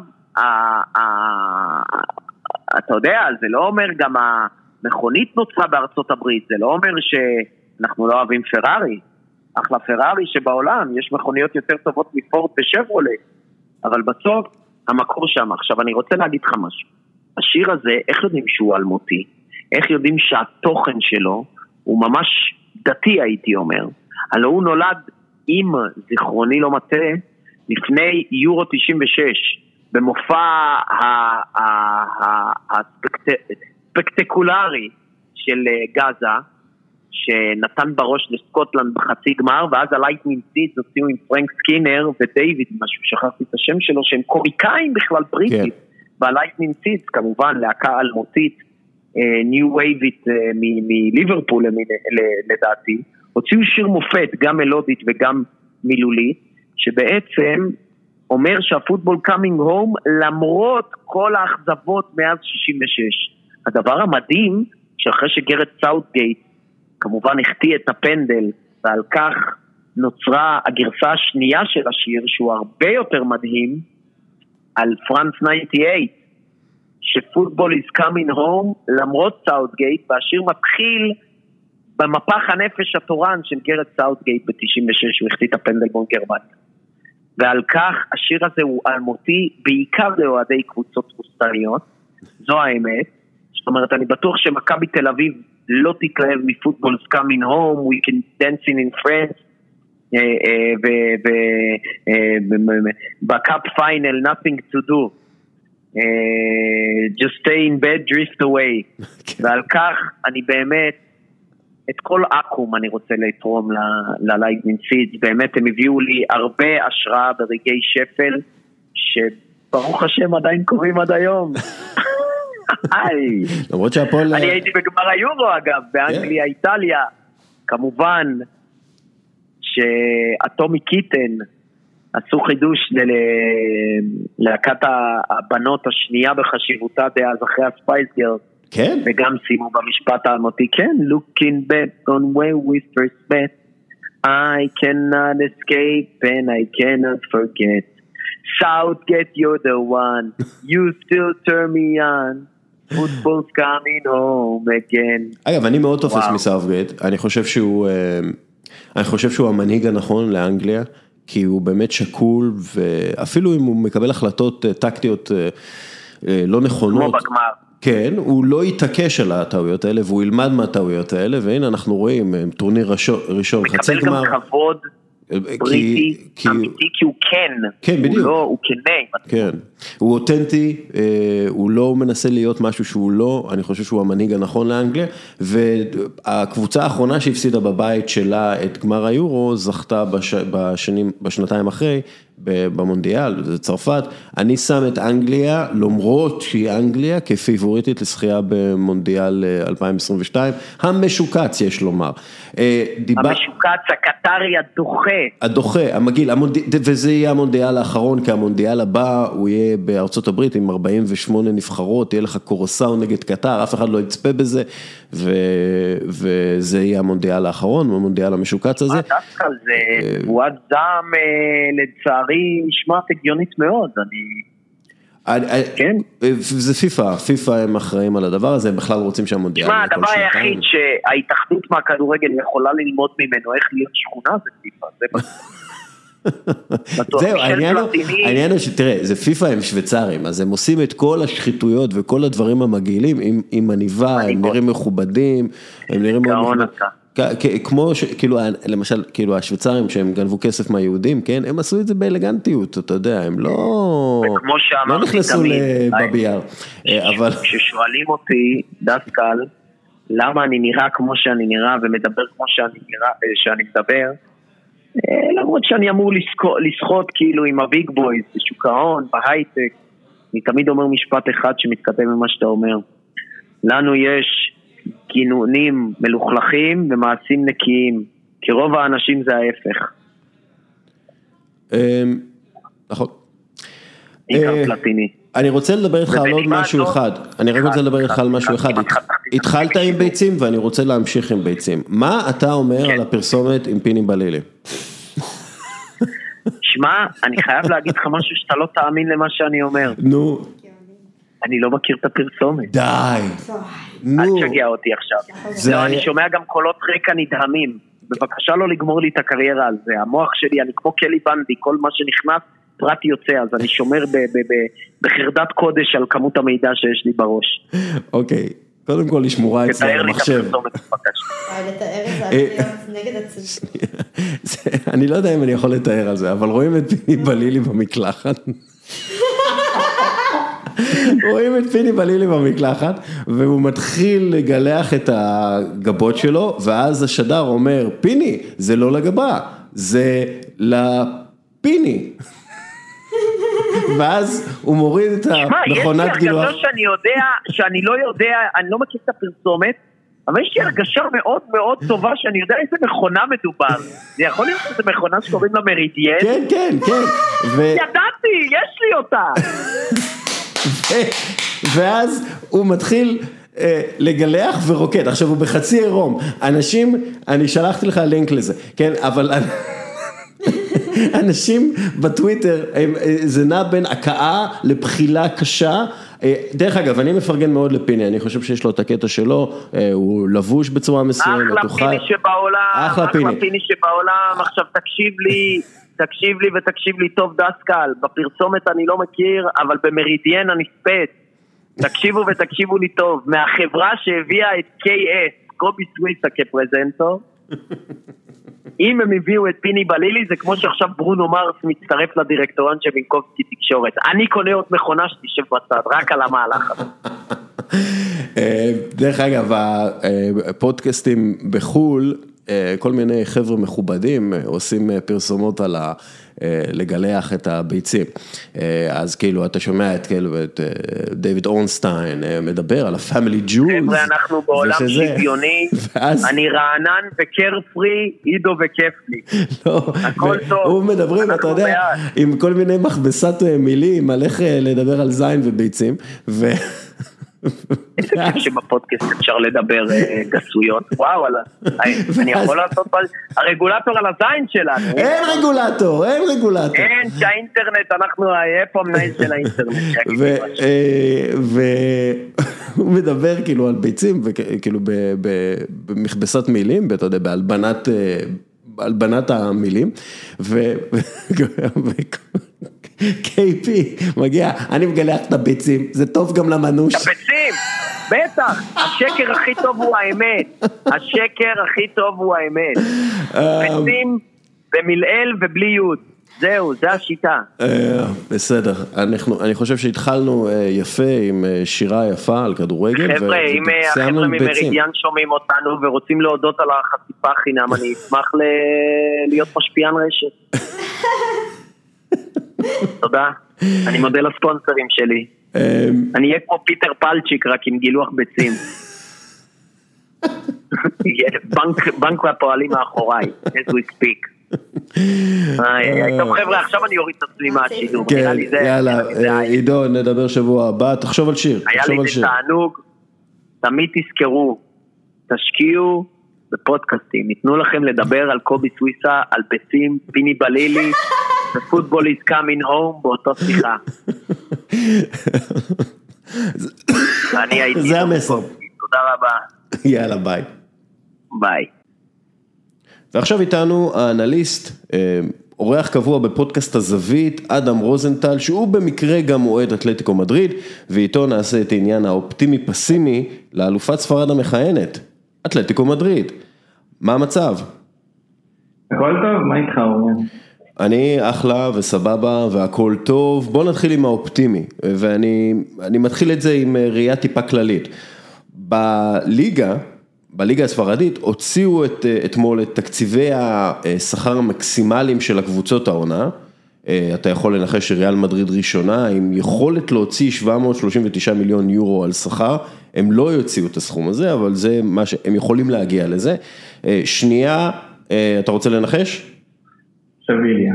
אתה יודע, זה לא אומר גם המכונית נוצרה בארצות הברית, זה לא אומר שאנחנו לא אוהבים פרארי. אחלה פרארי שבעולם, יש מכוניות יותר טובות מפורט ושברולה. אבל בסוף, המקור שם. עכשיו, אני רוצה להגיד לך משהו. השיר הזה, איך יודעים שהוא אלמותי? איך יודעים שהתוכן שלו הוא ממש דתי, הייתי אומר. הלוא הוא נולד, אם זיכרוני לא מטעה, לפני יורו 96, במופע הספקטקולרי של אה, גאזה, שנתן בראש לסקוטלנד בחצי גמר, ואז הלייטנינג סידס הוציאו עם פרנק סקינר ודייוויד, משהו, שכחתי את השם שלו, שהם קומיקאים בכלל בריטים. כן. וה Lightning Seeds כמובן להקה אלמותית, ניו וייבית מליברפול למין- ל- לדעתי, הוציאו שיר מופת, גם מלודית וגם מילולית, שבעצם אומר שה football coming home למרות כל האכזבות מאז 66. הדבר המדהים, שאחרי שגארת' סאוטגייט כמובן החטיא את הפנדל, ועל כך נוצרה הגרסה השנייה של השיר, שהוא הרבה יותר מדהים, על France 98, ש football is coming home למרות סאוטגייט, והשיר מתחיל במפח הנפש התורן של גארת' סאוטגייט ב-96, הוא החטיא את הפנדל מול גרמניה. ועל כך השיר הזה הוא אלמותי, בעיקר לאוהדי קבוצות תבוסתניות, זו האמת. זאת אומרת, אני בטוח שמכבי תל אביב לא תתלהב מ football's coming home, we can dance it in France, אה, אה, וב cup final, nothing to do. אה, just stay in bed, drift away. כן. ועל כך אני באמת, את כל אקו"ם אני רוצה לתרום ל Lightning Seeds, באמת הם הביאו לי הרבה השראה ברגעי שפל, שברוך השם עדיין קורים עד היום. היי. למרות שהפועל... אני הייתי בגמר היורו אגב, באנגליה, איטליה. כמובן שאטומי קיטן עשו חידוש ללהקת הבנות השנייה בחשיבותה דאז אחרי הספייס גרס. כן? וגם סיימו במשפט האלמותי, כן, looking back on where we first met, I cannot escape and I cannot forget. Southgate, you're the one, you still turn me on, football's coming home again. אגב, אני מאוד תופס. מסאוטגייט, אני חושב שהוא, אה, אני חושב שהוא המנהיג הנכון לאנגליה, כי הוא באמת שקול, ואפילו אם הוא מקבל החלטות אה, טקטיות אה, לא כמו נכונות. בגמר. כן, הוא לא יתעקש על הטעויות האלה והוא ילמד מהטעויות האלה והנה אנחנו רואים אה, טורניר ראשון, חצי מקבל גמר. גם כבוד אה, בריטי כי- אמיתי, כי הוא כן. כן, הוא בדיוק. לא, הוא כנה. כן, הוא אותנטי, אה, הוא לא מנסה להיות משהו שהוא לא, אני חושב שהוא המנהיג הנכון לאנגליה, והקבוצה האחרונה שהפסידה בבית שלה את גמר היורו, זכתה בש, בשנים, בשנתיים אחרי, במונדיאל, זה צרפת, אני שם את אנגליה, למרות שהיא אנגליה, כפיבוריטית לזכייה במונדיאל אה, 2022, המשוקץ יש לומר. אה, דיבר... המשוקץ הקטרי הדוחה. הדוחה, המגעיל, המונד... וזה יהיה המונדיאל האחרון, כי המונדיאל הבא הוא יהיה בארצות הברית עם 48 נבחרות, יהיה לך קורסאו נגד קטר, אף אחד לא יצפה בזה. וזה יהיה המונדיאל האחרון, המונדיאל המשוקץ הזה. מה דווקא זה תבואת זעם אה, לצערי נשמעת הגיונית מאוד, אני... כן. זה פיפא, פיפא הם אחראים על הדבר הזה, הם בכלל רוצים שהמונדיאל תשמע, יהיה כל הדבר שנתיים. היחיד שההתאחדות מהכדורגל יכולה ללמוד ממנו איך להיות שכונה זה פיפ"א, זה. זהו, העניין הוא, העניין הוא שתראה, זה פיפא הם שוויצרים, אז הם עושים את כל השחיתויות וכל הדברים המגעילים עם, עניבה, הם. נראים מכובדים, הם נראים כמו ש... כאילו, ה- למשל, כאילו השוויצרים שהם גנבו כסף מהיהודים, כן, הם עשו את זה באלגנטיות, אתה יודע, הם לא... וכמו שאמרתי לא נכנסו תמיד, לבאבי יאר, אה, אבל... כששואלים אותי, דסקל, למה אני נראה כמו שאני נראה ומדבר כמו שאני נראה, אה, שאני מדבר, אה, למרות שאני אמור לשחות כאילו עם ה big boys, בשוק ההון, בהייטק, אני תמיד אומר משפט אחד שמתכתב עם מה שאתה אומר. לנו יש גינונים מלוכלכים ומעשים נקיים, כי רוב האנשים זה ההפך, אמ, נכון. בעיקר אה, פלטיני. אני רוצה לדבר איתך על עוד משהו אחד, אני רק רוצה לדבר איתך על משהו אחד, התחלת עם ביצים ואני רוצה להמשיך עם ביצים, מה אתה אומר כן. על הפרסומת עם פיני בלילי? שמע, אני חייב להגיד לך משהו שאתה לא תאמין למה שאני אומר. נו, אני לא מכיר את הפרסומת. די, אל נו, תשגע אותי עכשיו. זה לא, אני שומע גם קולות רקע נדהמים. בבקשה לא לגמור לי את הקריירה על זה. המוח שלי, אני כמו קלי בנדי, כל מה שנכנס, פרט יוצא, אז אני שומר ב- ב- ב- בחרדת קודש על כמות המידע שיש לי בראש. אוקיי, קודם כל היא שמורה אצלי תתאר על לי את המחשב, אה. זה- אני לא יודע אם אני יכול לתאר על זה, אבל רואים את פיני בלילי במקלחת. רואים את פיני בלילי במקלחת, והוא מתחיל לגלח את הגבות שלו, ואז השדר אומר, פיני, זה לא לגבה, זה לפיני. ואז הוא מוריד את שמע, יש לי המכונת גילוח. הרגשה שאני יודע, שאני לא יודע, אני לא מכיר את הפרסומת, אבל יש לי הרגשה מאוד מאוד טובה שאני יודע איזה מכונה מדובר. זה יכול להיות שזו מכונה שקוראים לה מרידיאן? כן, כן, כן. ידעתי, יש לי אותה. ואז הוא מתחיל אה, לגלח ורוקד, עכשיו הוא בחצי עירום, אנשים, אני שלחתי לך לינק לזה, כן, אבל אנשים בטוויטר, הם, אה, זה נע בין הכאה לבחילה קשה, אה, דרך אגב, אני מפרגן מאוד לפיני, אני חושב שיש לו את הקטע שלו, אה, הוא לבוש בצורה מסוימת, אחלה הוא חי... פיני שבעולם, אחלה אחלה פיני. פיני שבעולם, עכשיו תקשיב לי, תקשיב לי ותקשיב לי טוב דסקל, בפרסומת אני לא מכיר, אבל במרידיאן אני ספט. תקשיבו ותקשיבו לי טוב, מהחברה שהביאה את KS, קובי סוויסה כפרזנטור, אם הם הביאו את פיני בלילי זה כמו שעכשיו ברונו מרס מצטרף לדירקטוריון של מינקובסקי תקשורת. אני קונה עוד מכונה שתשב בצד, רק על המהלך הזה. אה, דרך אגב, הפודקאסטים בחו"ל, אה, כל מיני חבר'ה מכובדים אה, עושים פרסומות על ה... לגלח את הביצים. אז כאילו, אתה שומע את כאילו, את דיוויד אורנסטיין מדבר על הפמילי ג'ול. חבר'ה, אנחנו בעולם שוויוני, אני רענן וקרפרי, עידו וכיף לי. לא, הכל טוב. הוא מדברים, אתה יודע, עם כל מיני מכבסת מילים על איך לדבר על זין וביצים. כיף שבפודקאסט אפשר לדבר אה, גסויות, וואו, אני יכול לעשות, הרגולטור על הזין שלנו. אין רגולטור, אין רגולטור. אין, שהאינטרנט, אנחנו, איפה המנהל של האינטרנט? והוא אה, מדבר כאילו על ביצים, כאילו במכבסת מילים, אתה יודע, בהלבנת... אה, הלבנת המילים, KP מגיע, אני מגלח את הביצים, זה טוב גם למנוש. את הביצים, בטח, השקר הכי טוב הוא האמת, השקר הכי טוב הוא האמת. ביצים במלעיל ובלי יוד. זהו, זה השיטה. אה, בסדר, אני חושב שהתחלנו אה, יפה עם אה, שירה יפה על כדורגל. חבר'ה, אם החבר'ה ממרידיאן שומעים אותנו ורוצים להודות על החשיפה חינם, אני אשמח להיות משפיען רשת. תודה, אני מודה לספונסרים שלי. אני אהיה כמו פיטר פלצ'יק רק עם גילוח ביצים. בנק והפועלים מאחוריי, as we speak. טוב חבר'ה, עכשיו אני אוריד את עצמי מהשידור. כן, יאללה, עידו, נדבר שבוע הבא, תחשוב על שיר. היה לי זה תענוג, תמיד תזכרו, תשקיעו בפודקאסטים, ייתנו לכם לדבר על קובי סוויסה, על ביצים, פיני בלילי, ופוטבול is coming home באותו שיחה. זה המסר. תודה רבה. יאללה, ביי. ביי. ועכשיו איתנו האנליסט, אה, אורח קבוע בפודקאסט הזווית, אדם רוזנטל, שהוא במקרה גם אוהד אתלטיקו מדריד, ואיתו נעשה את העניין האופטימי פסימי לאלופת ספרד המכהנת, אתלטיקו מדריד. מה המצב? הכל טוב, מה איתך אורן? אני אחלה וסבבה והכל טוב, בוא נתחיל עם האופטימי, ואני מתחיל את זה עם ראייה טיפה כללית. בליגה, בליגה הספרדית הוציאו את, אתמול את תקציבי השכר המקסימליים של הקבוצות העונה. אתה יכול לנחש שריאל מדריד ראשונה עם יכולת להוציא 739 מיליון יורו על שכר, הם לא יוציאו את הסכום הזה, אבל זה מה שהם יכולים להגיע לזה. שנייה, אתה רוצה לנחש? סביליה.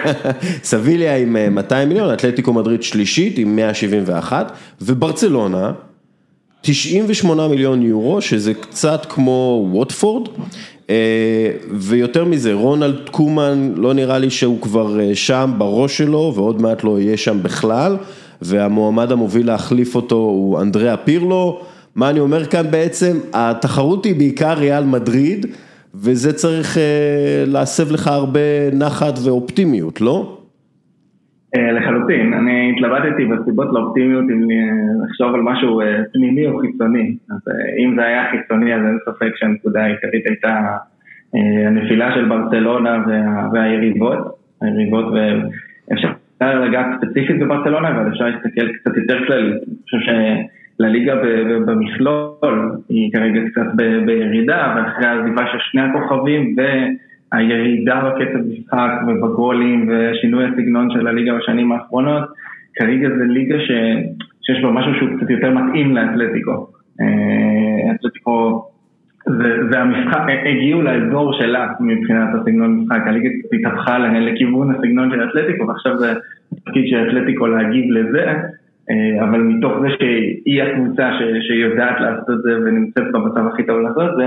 סביליה עם 200 מיליון, אתלטיקו מדריד שלישית עם 171, וברצלונה 98 מיליון יורו, שזה קצת כמו ווטפורד, אה, ויותר מזה, רונלד קומן, לא נראה לי שהוא כבר אה, שם בראש שלו, ועוד מעט לא יהיה שם בכלל, והמועמד המוביל להחליף אותו הוא אנדריאה פירלו. מה אני אומר כאן בעצם? התחרות היא בעיקר ריאל מדריד, וזה צריך אה, להסב לך הרבה נחת ואופטימיות, לא? אה, לחלוטין, אני התלבטתי בסיבות לאופטימיות אם אה, לחשוב על משהו פנימי או חיצוני, אז אם זה היה חיצוני אז אין ספק שהנקודה העיקרית הייתה הנפילה של ברצלונה והיריבות, היריבות ואפשר לגעת ספציפית בברצלונה אבל אפשר להסתכל קצת יותר כללית, אני חושב שלליגה במכלול היא כרגע קצת בירידה ואחרי העזיבה של שני הכוכבים הירידה בקצב משחק ובגולים ושינוי הסגנון של הליגה בשנים האחרונות, כרגע זה ליגה ש... שיש בה משהו שהוא קצת יותר מתאים לאתלטיקו. אה, אתלטיקו, והמשחק, הגיעו לאזור שלה מבחינת הסגנון משחק, הליגה התהפכה לכיוון הסגנון של אתלטיקו ועכשיו זה תפקיד של אתלטיקו להגיב לזה, אה, אבל מתוך זה שהיא הקבוצה שיודעת לעשות את זה ונמצאת במצב הכי טוב לעשות את זה,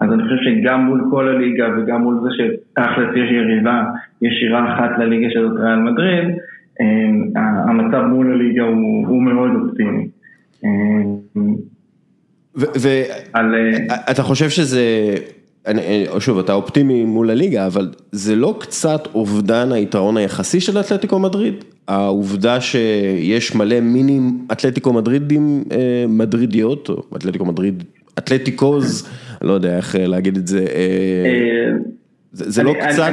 אז אני חושב שגם מול כל הליגה וגם מול זה שתכלס יש יריבה ישירה אחת לליגה של ריאל מדריד, אה, המצב מול הליגה הוא, הוא מאוד אופטימי. ואתה אה, חושב שזה שוב, אתה אופטימי מול הליגה, אבל זה לא קצת אובדן היתרון היחסי של אתלטיקו מדריד? העובדה שיש מלא מיני אתלטיקו מדרידים, מדרידיות, או אתלטיקו מדריד, אתלטיקוז, לא יודע איך להגיד את זה, זה לא קצת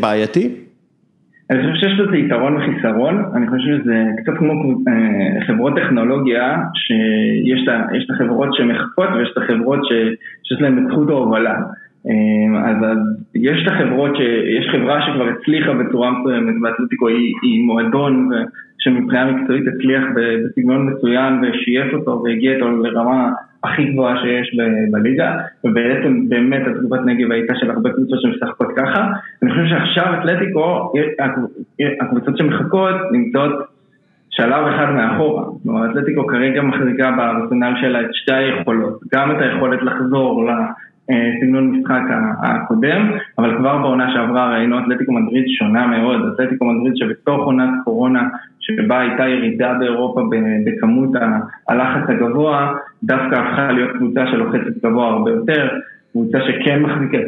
בעייתי? אני חושב שיש לזה יתרון וחיסרון, אני חושב שזה קצת כמו חברות טכנולוגיה, שיש את החברות שמחכות ויש את החברות שיש להן את זכות ההובלה. אז יש את החברות, יש חברה שכבר הצליחה בצורה מסוימת, ואתלטיקו היא מועדון שמבחינה מקצועית הצליח בסגנון מסוים ושייף אותו והגיע איתו לרמה הכי גבוהה שיש בליגה, ובעצם באמת התגובת נגב הייתה של הרבה קבוצות שמשחקות ככה. אני חושב שעכשיו אתלטיקו, הקבוצות שמחכות נמצאות שלב אחד מאחורה. כלומר, אתלטיקו כרגע מחזיקה בארסנל שלה את שתי היכולות, גם את היכולת לחזור לסגנון משחק הקודם, אבל כבר בעונה שעברה ראינו אתלטיקו מדריד שונה מאוד, אתלטיקו מדריד שבתוך עונת קורונה שבה הייתה ירידה באירופה בכמות הלחץ הגבוה, דווקא הפכה להיות קבוצה שלוחצת גבוה הרבה יותר, קבוצה שכן מחזיקה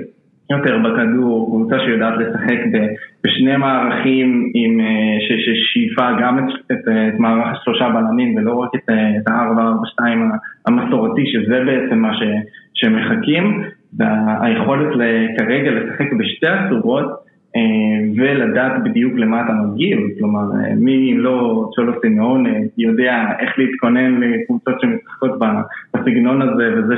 יותר בכדור, קבוצה שיודעת לשחק בשני מערכים עם שאיפה גם את, את, את מערך שלושה בלמים ולא רק את, את ה-4-4-2 המסורתי, שזה בעצם מה ש, שמחכים, והיכולת כרגע לשחק בשתי הצורות ולדעת בדיוק למה אתה מגיב, כלומר מי לא צ'ולו סימאון יודע איך להתכונן לקבוצות שמשחקות בסגנון הזה וזה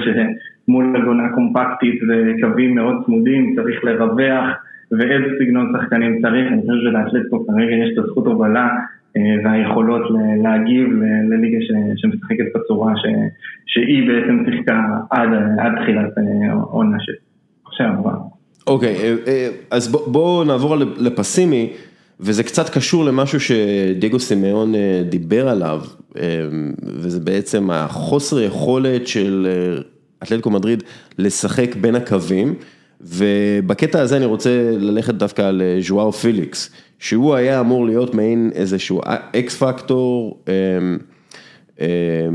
שמול הגונה קומפקטית וקווים מאוד צמודים צריך לרווח ואיזה סגנון שחקנים צריך, אני חושב שלאתלטיקו כרגע יש את הזכות הובלה והיכולות להגיב לליגה שמשחקת בצורה שהיא בעצם שיחקה עד תחילת עונה שעברה. אוקיי, אז בואו נעבור לפסימי, וזה קצת קשור למשהו שדייגו סימאון דיבר עליו, וזה בעצם החוסר יכולת של אתלטיקו מדריד לשחק בין הקווים, ובקטע הזה אני רוצה ללכת דווקא על ז'ואאו פיליקס, שהוא היה אמור להיות מעין איזשהו אקס פקטור,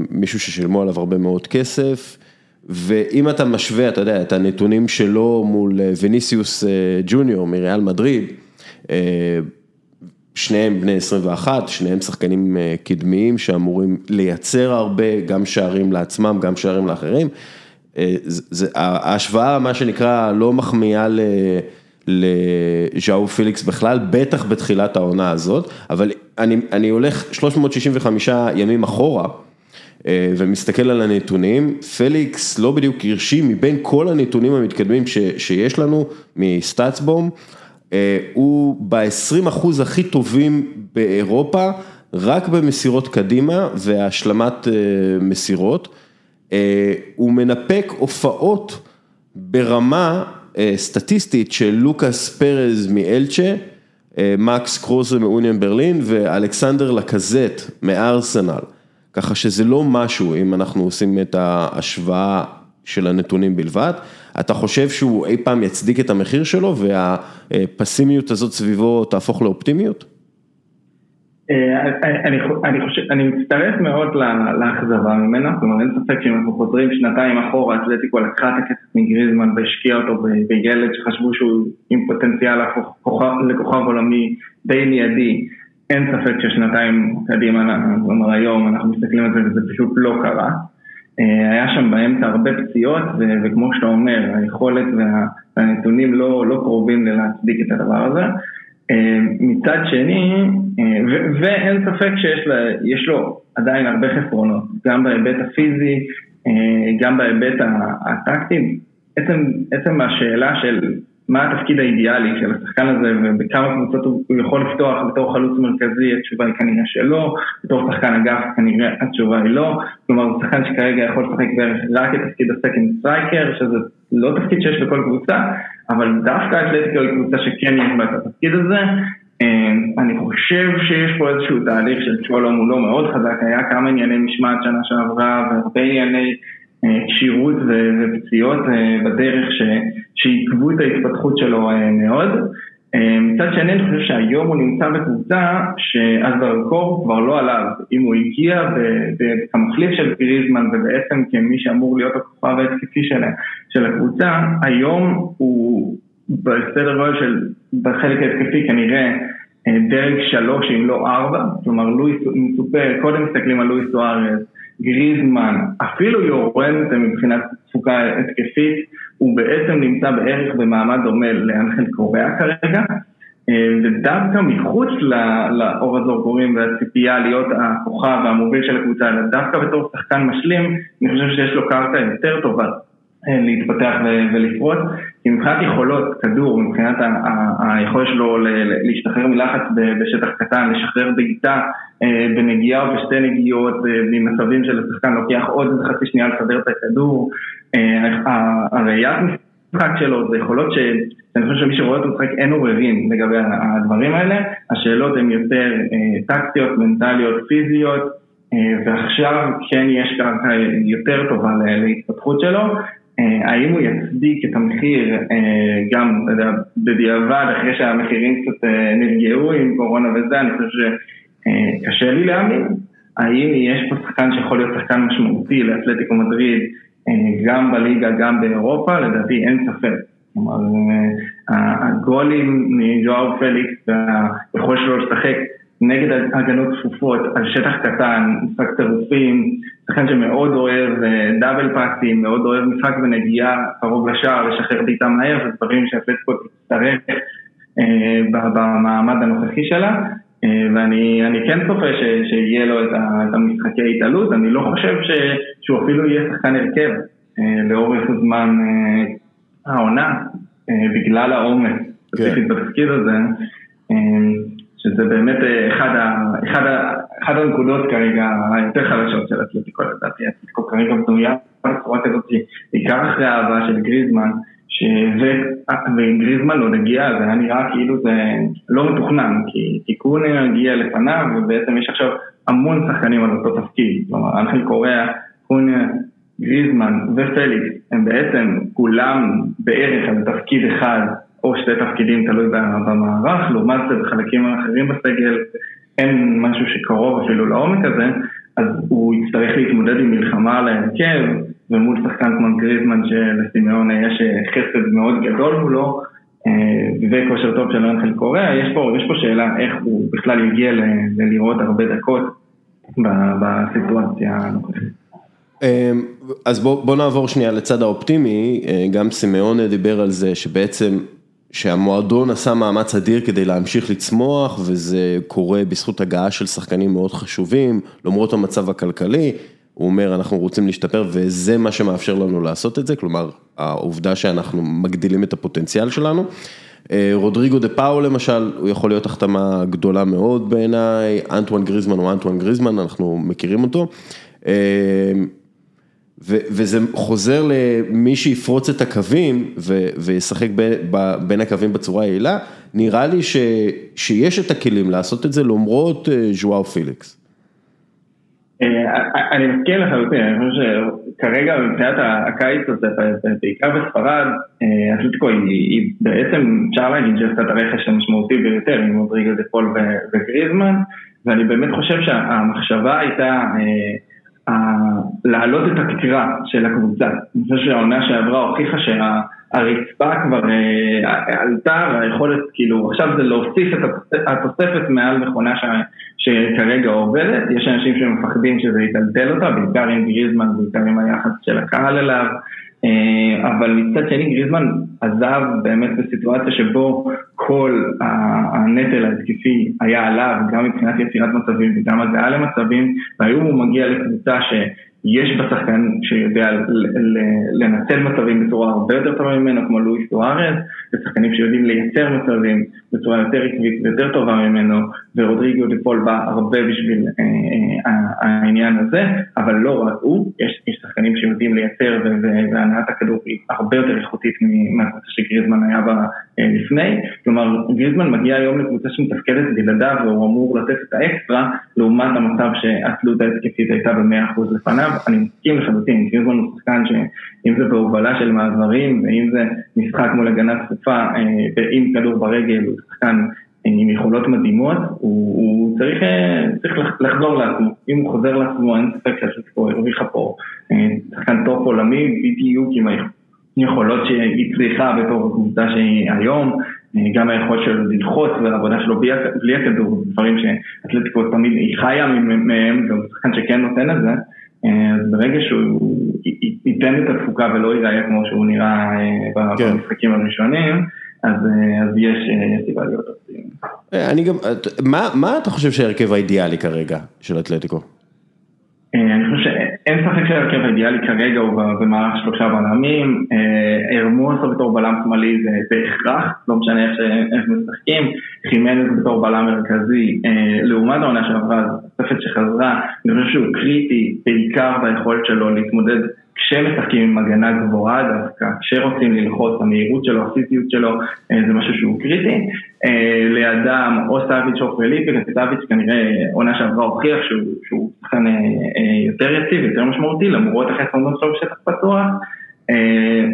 מישהו ששילמו עליו הרבה מאוד כסף. ואם אתה משווה, אתה יודע, את הנתונים שלו מול וניסיוס ג'וניור מריאל מדריד, שניהם בני 21, שניהם שחקנים קדמיים שאמורים לייצר הרבה, גם שערים לעצמם, גם שערים לאחרים. ההשוואה, מה שנקרא, לא מחמיאה לז'או פיליקס בכלל, בטח בתחילת העונה הזאת, אבל אני, אני הולך 365 ימים אחורה. ומסתכל על הנתונים, פליקס לא בדיוק הרשים מבין כל הנתונים המתקדמים שיש לנו מסטאצבום, הוא ב-20% הכי טובים באירופה, רק במסירות קדימה והשלמת מסירות, הוא מנפק הופעות ברמה סטטיסטית של לוקאס פרז מאלצ'ה, מקס קרוזה מאוניון ברלין ואלכסנדר לקזט מארסנל. ככה שזה לא משהו, אם אנחנו עושים את ההשוואה של הנתונים בלבד, אתה חושב שהוא אי פעם יצדיק את המחיר שלו והפסימיות הזאת סביבו תהפוך לאופטימיות? אני חושב, אני מצטרף מאוד לאכזבה ממנה, כלומר אין ספק שאם אנחנו חוזרים שנתיים אחורה, אתלטיקו לקחה את הכסף מגריזמן והשקיעה אותו בילד שחשבו שהוא עם פוטנציאל לכוכב עולמי די מיידי. אין ספק ששנתיים קדימה, כלומר היום אנחנו מסתכלים על זה וזה פשוט לא קרה. היה שם באמצע הרבה פציעות וכמו שאתה אומר, היכולת והנתונים לא, לא קרובים להצדיק את הדבר הזה. מצד שני, ואין ספק שיש לו עדיין הרבה חסרונות, גם בהיבט הפיזי, גם בהיבט הטקטי. עצם, עצם השאלה של מה התפקיד האידיאלי של השחקן הזה ובכמה קבוצות הוא יכול לפתוח בתור חלוץ מרכזי, התשובה היא כנראה שלא, בתור שחקן אגף כנראה התשובה היא לא, כלומר הוא שחקן שכרגע יכול לשחק בערך רק את תפקיד ה second striker, שזה לא תפקיד שיש בכל קבוצה, אבל דווקא אתלטיקו היא קבוצה שכן יש בה את התפקיד הזה. אני חושב שיש פה איזשהו תהליך של צ'ולו מולו מאוד חזק, היה כמה ענייני משמעת שנה שעברה והרבה ענייני כשירות ופציעות בדרך שעיכבו את ההתפתחות שלו מאוד. מצד שני אני חושב שהיום הוא נמצא בקבוצה שהזרקור כבר לא עליו, אם הוא הגיע כמחליף של גריזמן ובעצם כמי שאמור להיות הכוכב ההתקפי של הקבוצה, היום הוא בסדר גודל של, בחלק ההתקפי כנראה דרג שלוש אם לא ארבע, כלומר לואיס מצופה, קודם מסתכלים על לואיס סוארז, גריזמן, אפילו יורנטה מבחינת תפוקה התקפית, הוא בעצם נמצא בערך במעמד דומה לאנחל קוריאה כרגע, ודווקא מחוץ לאור הזורקורים והציפייה להיות הכוכב והמוביל של הקבוצה, דווקא בתור שחקן משלים, אני חושב שיש לו קרקע יותר טובה להתפתח ולפרוץ, כי מבחינת יכולות כדור, מבחינת היכולת שלו להשתחרר מלחץ בשטח קטן, לשחרר בעיטה בנגיעה או בשתי נגיעות, ממצבים של השחקן לוקח עוד חצי שנייה לסדר את הכדור, הראיית משחק שלו זה יכולות שאני חושב שמי שרואה אותו משחק אין עוררין לגבי הדברים האלה, השאלות הן יותר טקטיות, מנטליות, פיזיות, ועכשיו כן יש קרקע יותר טובה להתפתחות שלו. האם הוא יצדיק את המחיר גם בדיעבד אחרי שהמחירים קצת נרגעו עם קורונה וזה, אני חושב שקשה לי להאמין. האם יש פה שחקן שיכול להיות שחקן משמעותי לאתלטיקו מדריד גם בליגה, גם באירופה? לדעתי אין ספק. כלומר, הגולים מז'ואר פליקס והיכולת שלו לשחק נגד הגנות צפופות על שטח קטן, משחק טירופים, שחקן שמאוד אוהב דאבל פאסים, מאוד אוהב משחק בנגיעה קרוב לשער, לשחרר בעיטה מהר, זה דברים שהפלטקו תצטרך במעמד הנוכחי שלה, ואני כן צופה שיהיה לו את המשחקי התעלות, אני לא חושב שהוא אפילו יהיה שחקן הרכב לאורך זמן העונה, בגלל העומס, ספציפית בתפקיד הזה. שזה באמת אחד, ה, אחד, ה, אחד הנקודות כרגע היותר חלשות של אתלטיקו לדעתי, אתלטיקו כרגע בנויה בצורה כזאת, בעיקר אחרי האהבה של גריזמן, ועם גריזמן לא נגיע, זה היה נראה כאילו זה לא מתוכנן, כי, קונה הגיע לפניו, ובעצם יש עכשיו המון שחקנים על אותו תפקיד, כלומר אנחל קוריאה, קונה, גריזמן ופליקס, הם בעצם כולם בערך על תפקיד אחד או שתי תפקידים תלוי במערך, לעומת זה בחלקים האחרים בסגל אין משהו שקרוב אפילו לעומק הזה, אז הוא יצטרך להתמודד עם מלחמה על ההרכב, ומול שחקן כמו גריזמן שלסימיון יש חסד מאוד גדול מולו, וכושר טוב של אנחל קוריאה, יש יש פה שאלה איך הוא בכלל יגיע ללראות הרבה דקות בסיטואציה הנוכחית. אז בוא, בוא נעבור שנייה לצד האופטימי, גם סימיון דיבר על זה שבעצם שהמועדון עשה מאמץ אדיר כדי להמשיך לצמוח וזה קורה בזכות הגעה של שחקנים מאוד חשובים, למרות המצב הכלכלי, הוא אומר אנחנו רוצים להשתפר וזה מה שמאפשר לנו לעשות את זה, כלומר העובדה שאנחנו מגדילים את הפוטנציאל שלנו. רודריגו דה פאו למשל, הוא יכול להיות החתמה גדולה מאוד בעיניי, אנטואן גריזמן הוא אנטואן גריזמן, אנחנו מכירים אותו. וזה חוזר למי שיפרוץ את הקווים וישחק בין הקווים בצורה יעילה, נראה לי שיש את הכלים לעשות את זה למרות ז'ואר פיליקס. אני מסכים לחלוטין, אני חושב שכרגע מבחינת הקיץ הזה, בעיקר בספרד, אתלטיקו היא בעצם, אפשר להגיד שעשתה את הרכש המשמעותי ביותר עם רודריגו דה פול וגריזמן, ואני באמת חושב שהמחשבה הייתה להעלות את התקרה של הקבוצה. אני חושב שהעונה שעברה הוכיחה שהרצפה כבר עלתה והיכולת, כאילו, עכשיו זה להוסיף את התוספת מעל מכונה שכרגע עובדת. יש אנשים שמפחדים שזה יטלטל אותה, בעיקר עם גריזמן, בעיקר עם היחס של הקהל אליו. אבל מצד שני גריזמן עזב באמת בסיטואציה שבו כל הנטל ההתקפי היה עליו, גם מבחינת יצירת מצבים וגם הגעה למצבים, והיום הוא מגיע לקבוצה שיש בה שחקן שיודע לנצל מצבים בצורה הרבה יותר טובה ממנו, כמו לואיס סוארז, ושחקנים שיודעים לייצר מצבים בצורה יותר עקבית ויותר טובה ממנו, ורודריגו דיפול בא הרבה בשביל העניין הזה, אבל לא רק הוא, יש, יש שחקנים שיודעים לייצר והנעת הכדור היא הרבה יותר איכותית מהקבוצה שגריזמן היה לפני, כלומר גריזמן מגיע היום לקבוצה שמתפקדת בלעדיו והוא אמור לתת את האקסטרה, לעומת המצב שהתלות ההתקפית הייתה ב-100% לפניו, אני מסכים לחלוטין, גריזמן הוא שחקן שאם זה בהובלה של מעברים ואם זה משחק מול הגנה צפופה עם כדור ברגל, הוא שחקן עם יכולות מדהימות, הוא, הוא צריך, צריך לחזור לעצמו, אם הוא חוזר לעצמו אין ספק שאתלטיקו הרוויחה פה שחקן טופ עולמי בדיוק עם היכולות שהיא צריכה בתור קבוצה שהיא היום, גם היכולת של ללחוץ והעבודה שלו בלי, בלי הכדור, דברים שאתלטיקו תמיד היא חיה מהם, גם שחקן שכן נותן את זה, אז ברגע שהוא ייתן את התפוקה ולא ייראה כמו שהוא נראה כן. במשחקים הראשונים, אז, אז יש סיבה להיות אופטימי. אני גם, מה, מה אתה חושב שההרכב האידיאלי כרגע של אתלטיקו? אני חושב שאין ספק שההרכב האידיאלי כרגע הוא במערך שלושה בלמים, הרמוסו בתור בלם שמאלי זה בהכרח, לא משנה איך משחקים, חימנז בתור בלם מרכזי, לעומת העונה שעברה, תוספת שחזרה, אני חושב שהוא קריטי בעיקר ביכולת שלו להתמודד כשמשחקים עם הגנה גבוהה דווקא, כשרוצים ללחוץ, המהירות שלו, הפיזיות שלו, זה משהו שהוא קריטי. לידם או סטאביץ' או פליפי, וסטאביץ' כנראה עונה שעברה הוכיח שהוא שחקן יותר יציב, יותר משמעותי, למרות החסרונות שלו בשטח פתוח.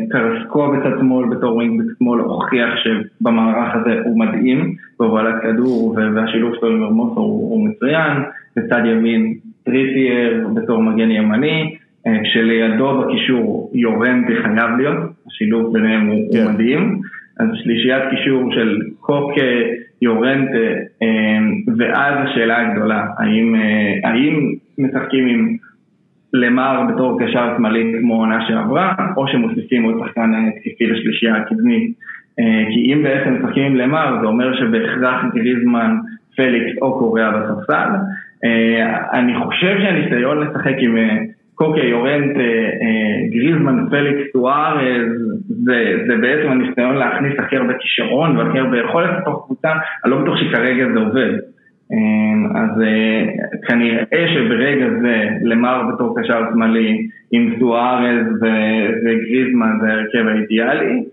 קרסקו בצד שמאל בתור wing בצד שמאל הוכיח שבמערך הזה הוא מדהים, בהובלת כדור והשילוב שלו עם הרמוסו הוא מצוין, בצד ימין טריפייר בתור מגן ימני. כשלידו בקישור יורנטי חייב להיות, השילוב ביניהם הוא כן. מדהים, אז שלישיית קישור של קוקה, יורנטה, ואז השאלה הגדולה, האם, האם משחקים עם למר בתור קשר שמאלי כמו עונה שעברה, או שמוסיפים עוד שחקן תקיפי לשלישייה הקדמית, כי אם בעצם משחקים עם למר זה אומר שבהכרח גריזמן, פליקס או קוריאה בספסל, אני חושב שהניסיון לשחק עם קוקיה, יורנט, גריזמן, פליקס, סוארז, זה, זה בעצם הניסיון להכניס הכי הרבה כישרון והכי הרבה יכולת לתוך קבוצה, אני לא בטוח שכרגע זה עובד. אז כנראה שברגע זה למר בתור קשר שמאלי עם סוארז וגריזמן זה ההרכב האידיאלי.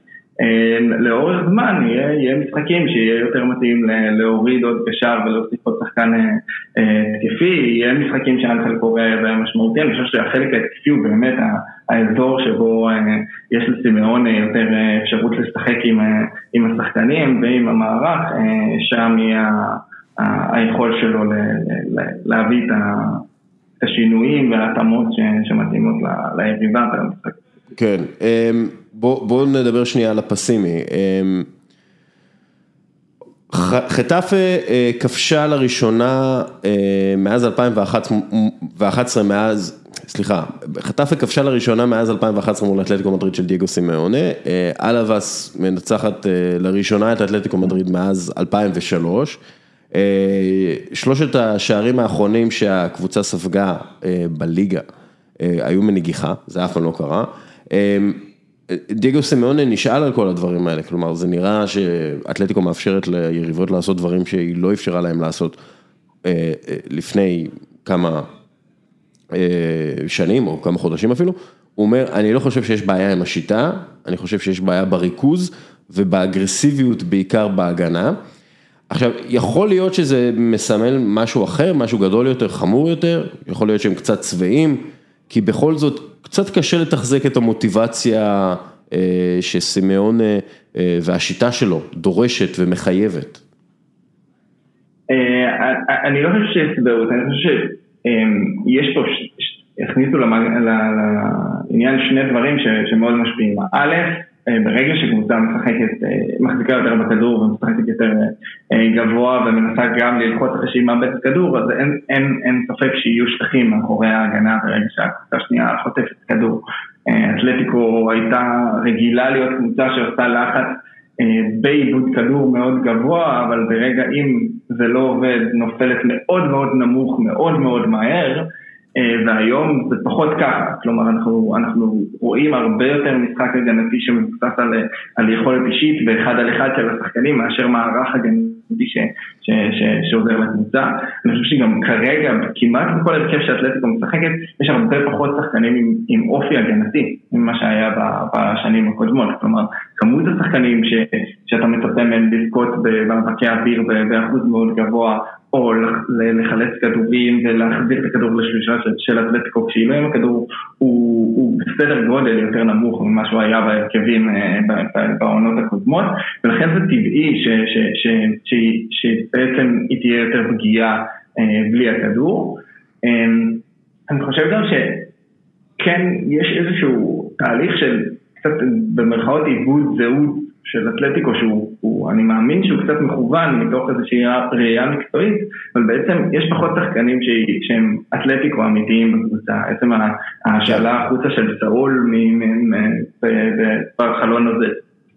לאורך זמן יהיה, יהיה משחקים שיהיה יותר מתאים להוריד עוד קשר ולהוסיף עוד שחקן התקפי, יהיה משחקים שאנחל קורא בהם משמעותי, אני חושב שהחלק ההתקפי הוא באמת האזור שבו יש לסימאון יותר אפשרות לשחק עם, עם השחקנים ועם המערך, שם יהיה היכול שלו להביא את השינויים וההתאמות שמתאימות ליריבה ולמשחק. כן. בואו בוא נדבר שנייה על הפסימי. חטאפה כבשה לראשונה מאז 2011, מאז, סליחה, חטאפה כבשה לראשונה מאז 2011 מול אתלטיקו מדריד של דייגו סימאונה, אלאבס מנצחת לראשונה את אתלטיקו מדריד מאז 2003, שלושת השערים האחרונים שהקבוצה ספגה בליגה היו מנגיחה, זה אף פעם לא קרה. דייגו סמיונה נשאל על כל הדברים האלה, כלומר זה נראה שאתלטיקו מאפשרת ליריבות לעשות דברים שהיא לא אפשרה להם לעשות לפני כמה שנים או כמה חודשים אפילו, הוא אומר אני לא חושב שיש בעיה עם השיטה, אני חושב שיש בעיה בריכוז ובאגרסיביות בעיקר בהגנה. עכשיו יכול להיות שזה מסמל משהו אחר, משהו גדול יותר, חמור יותר, יכול להיות שהם קצת צבעים, כי בכל זאת קצת קשה לתחזק את המוטיבציה שסימאון והשיטה שלו דורשת ומחייבת. אני לא חושב שיש צבעות, אני חושב שיש פה, הכניסו לעניין שני דברים שמאוד משפיעים. א', ברגע שקבוצה משחקת, מחזיקה יותר בכדור ומשחקת יותר גבוה ומנסה גם ללחוץ אחרי שהיא מאבדת כדור, אז אין, אין, אין ספק שיהיו שטחים מאחורי ההגנה ברגע שהקבוצה השנייה חוטפת כדור. אתלטיקו הייתה רגילה להיות קבוצה שעושה לחץ בעיבוד כדור מאוד גבוה, אבל ברגע אם זה לא עובד, נופלת מאוד מאוד נמוך, מאוד מאוד מהר. והיום זה פחות ככה, כלומר אנחנו, אנחנו רואים הרבה יותר משחק הגנתי שמבוסס על, על יכולת אישית באחד על אחד של השחקנים מאשר מערך הגנתי שעוזר לקבוצה. אני חושב שגם כרגע, כמעט בכל הרכב שאתלטיקו משחקת, יש הרבה פחות שחקנים עם, עם אופי הגנתי ממה שהיה בשנים הקודמות. כלומר, כמות השחקנים ש, שאתה מצפה מהם לזכות במאבקי אוויר באחוז מאוד גבוה, או לחלץ כדורים ולהחזיר את הכדור לשלישה של, אתלטיקו כשאילו הכדור הוא, הוא בסדר גודל יותר נמוך ממה שהוא היה בהרכבים אה, בעונות הקודמות ולכן זה טבעי שבעצם היא תהיה יותר פגיעה אה, בלי הכדור. אמ, אני חושב גם שכן יש איזשהו תהליך של קצת במרכאות עיבוד זהות של אתלטיקו שהוא, הוא, אני מאמין שהוא קצת מכוון מתוך איזושהי ראייה מקצועית, אבל בעצם יש פחות שחקנים ש, שהם אתלטיקו אמיתיים בקבוצה. עצם ההשאלה החוצה של סאול בחלון הזה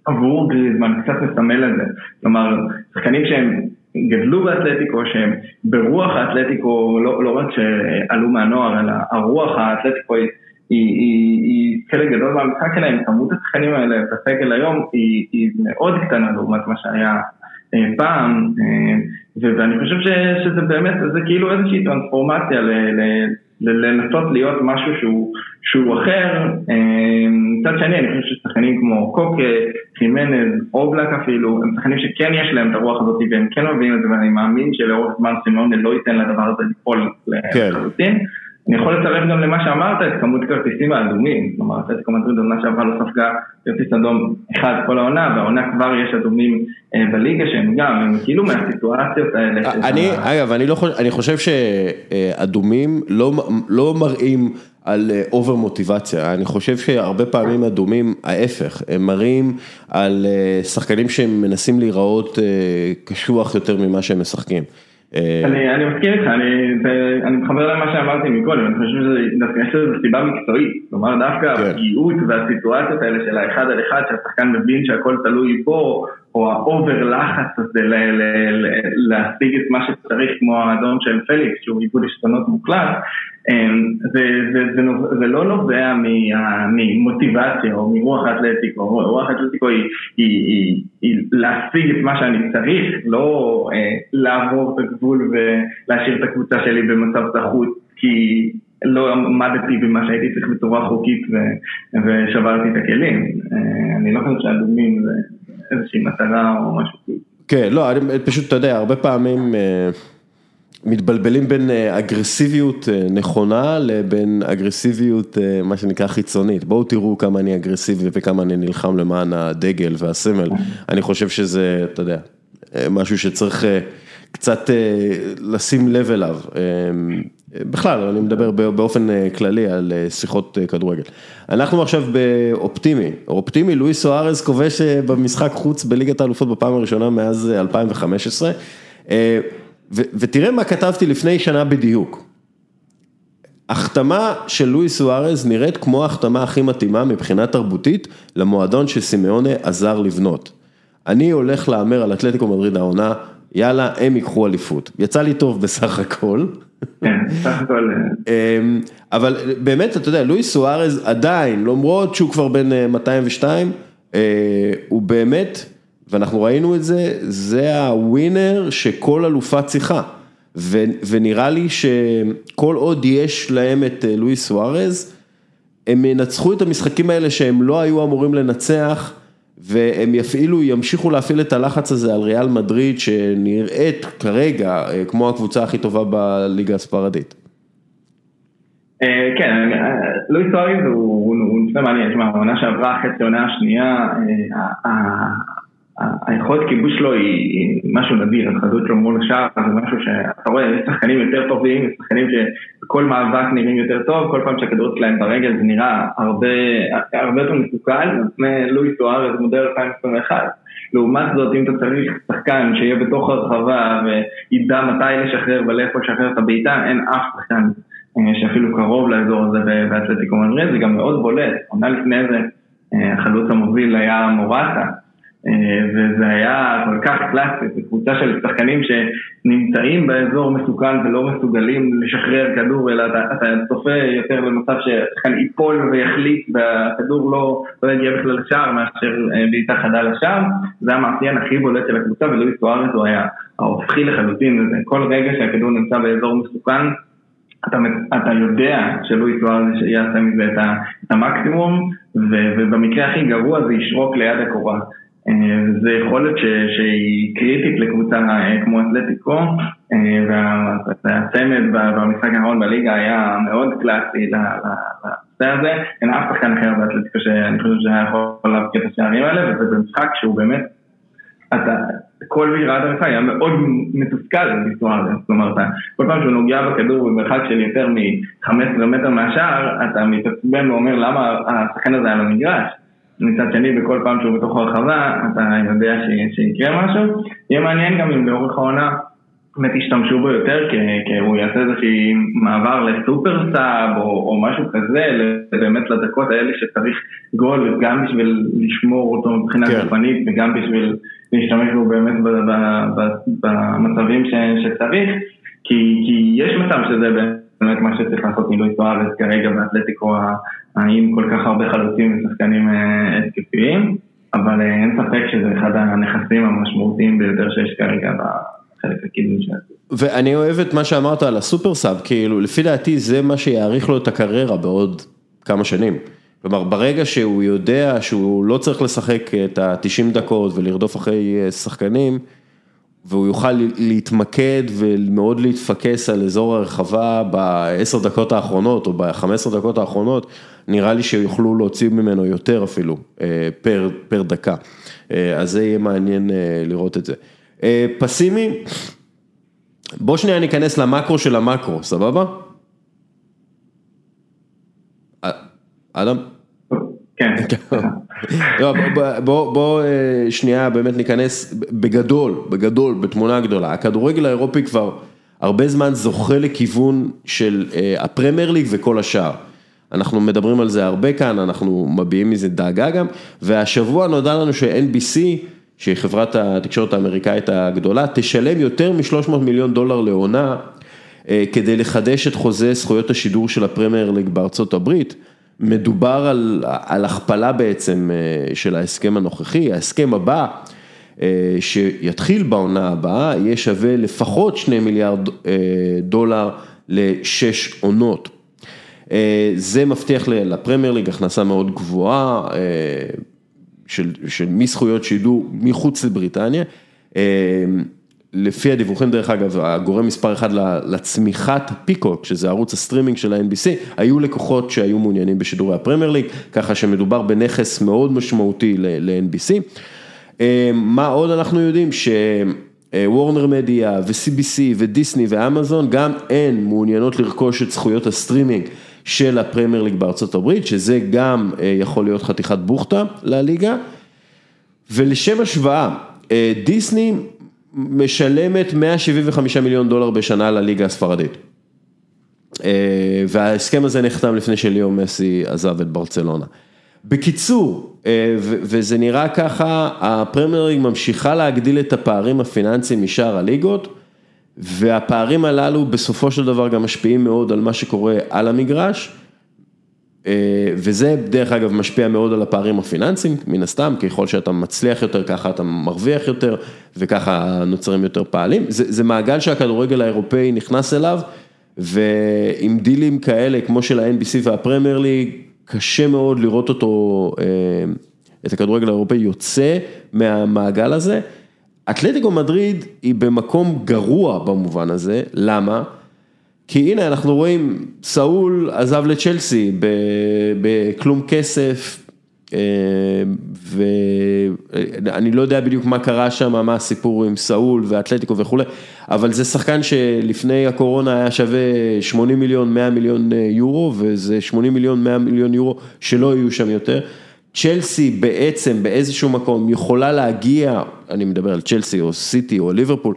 עבור גריזמן קצת מסמל את זה. כלומר, שחקנים שהם גדלו באתלטיקו, שהם ברוח האתלטיקו, לא, לא רק שעלו מהנוער, אלא הרוח האתלטיקו היא, היא, היא חלק גדול מהמשחק שלהם, כמות השחקנים האלה בסגל היום היא, היא מאוד קטנה לעומת מה שהיה אה, פעם, אה, ואני חושב ש, שזה באמת, זה כאילו איזושהי טרנספורמציה ל, ל, ל, לנסות להיות משהו שהוא, שהוא אחר. אה, מצד שני, אני חושב ששחקנים כמו קוקה, חימנז, אובלק אפילו, הם שחקנים שכן יש להם את הרוח הזאת והם כן מביאים את זה, ואני מאמין שלאורך זמן סימאונה לא ייתן לדבר הזה לפעול כן. לחלוטין. כן. אני יכול לצרף גם למה שאמרת, את כמות כרטיסים האדומים. כלומר, אתלטיקו מדריד עונה שעברה לא ספגה כרטיס אדום אחד כל העונה, והעונה כבר יש אדומים אה, בליגה שהם גם, הם כאילו מהסיטואציות האלה. אני, אגב, אני, לא חושב, אני חושב שאדומים לא, לא מראים על over מוטיבציה, אני חושב שהרבה פעמים אדומים, ההפך, הם מראים על אה, שחקנים שהם מנסים להיראות אה, קשוח יותר ממה שהם משחקים. אה, אני מסכים איתך, אני מתחבר למה שאמרתי מקודם, אני חושב שיש לזה סיבה מקצועית, כלומר דווקא כן. הפגיעות והסיטואציות האלה של האחד על אחד, שהשחקן מבין שהכל תלוי בו, או ה over לחץ הזה להשיג את מה שצריך כמו האדום של פליקס, שהוא איבוד עשתונות מוחלט, אמ, זה לא נובע ממוטיבציה או מרוח אתלטיקו, רוח אתלטיקו היא להשיג את מה שאני צריך, לא אה, לעבור את הגבול ולהשאיר את הקבוצה שלי במצב זכות, כי לא עמדתי במה שהייתי צריך בצורה חוקית ושברתי את הכלים. אה, אני לא חושב שהדוגמים זה איזושהי מטרה או משהו כזה. כן, לא, אני פשוט, אתה יודע, הרבה פעמים... אה, מתבלבלים בין אה, אגרסיביות אה, נכונה לבין אגרסיביות, מה שנקרא חיצונית. בואו תראו כמה אני אגרסיבי וכמה אני נלחם למען הדגל והסמל. אני חושב שזה, אתה יודע, משהו שצריך קצת לשים לב אליו. בכלל, אני מדבר באופן כללי על שיחות כדורגל. אנחנו עכשיו באופטימי, אופטימי, לואיס סוארז כובש במשחק חוץ בליגת האלופות בפעם הראשונה מאז 2015. ותראה מה כתבתי לפני שנה בדיוק. החתמה של לואי סוארז נראית כמו ההחתמה הכי מתאימה מבחינה תרבותית למועדון שסימאונה עזר לבנות. אני הולך להמר על אתלטיקו מדריד העונה, יאללה, הם ייקחו אליפות. יצא לי טוב בסך הכל. כן, בסך הכל. אה. אמ, אבל באמת, אתה יודע, לואי סוארז עדיין, למרות שהוא כבר בן 202, אה, אה, הוא באמת... ואנחנו ראינו את זה, זה הווינר שכל אלופה צריכה. ו, ונראה לי שכל עוד יש להם את לואיס סוארז, הם ינצחו את המשחקים האלה שהם לא היו אמורים לנצח, והם יפעילו, ימשיכו להפעיל את הלחץ הזה על ריאל מדריד, שנראית כרגע אה, כמו הקבוצה הכי טובה בליגה הספרדית. אה, כן, לואיס סוארז הוא נושא מעניין, תשמע, העונה שעברה חצי העונה השנייה, היכולת כיבוש שלו היא משהו נדיר, החדות שלו מול השער זה משהו שאתה רואה, יש שחקנים יותר טובים, יש שחקנים שבכל מאבק נראים יותר טוב, כל פעם שהכדור שלהם ברגל זה נראה הרבה, הרבה יותר מסוכן, לואיס אוהר זה מודל 2021. לעומת זאת, אם אתה צריך שחקן שיהיה בתוך הרחבה וידע מתי לשחרר ולאיפה לשחרר את הבעיטה, אין אף שחקן אה, שאפילו קרוב לאזור הזה באתלטיקו מנרד, זה גם מאוד בולט, עונה לפני זה, אה, החלוץ המוביל היה מורטה. וזה היה כל כך קלאסי, זו קבוצה של שחקנים שנמצאים באזור מסוכן ולא מסוגלים לשחרר כדור, אלא אתה, אתה צופה יותר למצב ששחקן ייפול ויחליט והכדור לא, לא יגיע בכלל לשער מאשר בעיטה חדה לשער, זה המאפיין הכי בולט של הקבוצה ולואיס סוארז הוא היה ההופכי לחלוטין, כל רגע שהכדור נמצא באזור מסוכן אתה, אתה יודע שלואי סוארז יעשה מזה את המקסימום, ו, ובמקרה הכי גרוע זה ישרוק ליד הקורה. זו יכולת ש, שהיא קריטית לקבוצה אה, כמו אתלטיקו, אה, והצמד במשחק האחרון בליגה היה מאוד קלאסי לנושא הזה. אין אף שחקן אחר באתלטיקו שאני חושב שהיה יכול להבקיע את השערים האלה, וזה במשחק שהוא באמת, אתה... כל מי שראה המשחק היה מאוד מתוסכל לנסוע לזה, זאת אומרת, כל פעם שהוא נוגע בכדור במרחק של יותר מ-15 מטר מהשער, אתה מתעצבן ואומר למה השחקן הזה על המגרש. מצד שני, בכל פעם שהוא בתוך הרחבה, אתה יודע שיקרה משהו. יהיה מעניין גם אם לאורך העונה באמת ישתמשו בו יותר, כי הוא יעשה איזושהי מעבר לסופר סאב או, או משהו כזה, באמת לדקות האלה שצריך גול, גם בשביל לשמור אותו מבחינה כן. גופנית וגם בשביל להשתמש בו באמת במצבים שצריך, כי, כי יש מצב שזה באמת מה שצריך לעשות מלואי סוארץ כרגע באתלטיקו, עם כל כך הרבה חלוצים ושחקנים אה, התקפיים, אבל אה, אין ספק שזה אחד הנכסים המשמעותיים ביותר שיש כרגע בחלק הקדמי של ואני אוהב את מה שאמרת על הסופר סאב, כאילו לפי דעתי זה מה שיאריך לו את הקריירה בעוד כמה שנים. כלומר, ברגע שהוא יודע שהוא לא צריך לשחק את ה-90 דקות ולרדוף אחרי אה, שחקנים, והוא יוכל להתמקד ומאוד להתפקס על אזור הרחבה בעשר דקות האחרונות או בחמש עשר דקות האחרונות, נראה לי שיוכלו להוציא ממנו יותר אפילו אה, פר, פר דקה. אה, אז זה יהיה מעניין לראות את זה. פסימי, בוא שנייה ניכנס למקרו של המקרו, סבבה? אדם? כן. לא, בוא אה, שנייה באמת ניכנס בגדול, בגדול, בתמונה גדולה. הכדורגל האירופי כבר הרבה זמן זוכה לכיוון של אה, הפרמייר ליג וכל השאר. אנחנו מדברים על זה הרבה כאן, אנחנו מביעים מזה דאגה גם, והשבוע נודע לנו ש-NBC, שהיא חברת התקשורת האמריקאית הגדולה, תשלם יותר מ-300 מיליון דולר לעונה אה, כדי לחדש את חוזה זכויות השידור של הפרמייר ליג בארצות הברית. מדובר על על הכפלה בעצם אה, של ההסכם הנוכחי, ההסכם הבא אה, שיתחיל בעונה הבאה יהיה שווה לפחות שני מיליארד אה, דולר לשש עונות. זה מבטיח לפרמייר ליג הכנסה מאוד גבוהה של, של מזכויות שידעו מחוץ לבריטניה. לפי הדיווחים דרך אגב, הגורם מספר אחד לצמיחת Peacock, שזה ערוץ הסטרימינג של ה-NBC, היו לקוחות שהיו מעוניינים בשידורי הפרמייר ליג, ככה שמדובר בנכס מאוד משמעותי ל-NBC. אה, מה עוד אנחנו יודעים? שוורנר מדיה ו-CBC ודיסני ואמזון, גם הן מעוניינות לרכוש את זכויות הסטרימינג של הפרמייר ליג בארצות הברית, שזה גם אה, יכול להיות חתיכת בוכטה לליגה. ולשם השוואה, אה, דיסני משלמת 175 מיליון דולר בשנה לליגה הספרדית. אה, וההסכם הזה נחתם לפני שליאו מסי עזב את ברצלונה. בקיצור, אה, וזה נראה ככה, הפרמייר ליג ממשיכה להגדיל את הפערים הפיננסיים משאר הליגות, והפערים הללו בסופו של דבר גם משפיעים מאוד על מה שקורה על המגרש. אה, וזה דרך אגב משפיע מאוד על הפערים הפיננסיים, מן הסתם, ככל שאתה מצליח יותר ככה אתה מרוויח יותר וככה נוצרים יותר פעלים, זה, זה מעגל שהכדורגל האירופאי נכנס אליו ועם דילים כאלה כמו של ה-NBC והפרמייר ליג, קשה מאוד לראות אותו, אה, את הכדורגל האירופאי יוצא מהמעגל הזה. אתלטיקו מדריד היא במקום גרוע במובן הזה, למה? כי הנה אנחנו רואים, סאול עזב לצ'לסי בכלום כסף, אה, ואני לא יודע בדיוק מה קרה שם, מה הסיפור עם סאול ואתלטיקו וכולי, אבל זה שחקן שלפני הקורונה היה שווה 80 מיליון, 100 מיליון אה, יורו, וזה 80 מיליון, 100 מיליון יורו שלא יהיו שם יותר. צ'לסי בעצם באיזשהו מקום יכולה להגיע, אני מדבר על צ'לסי או סיטי או ליברפול,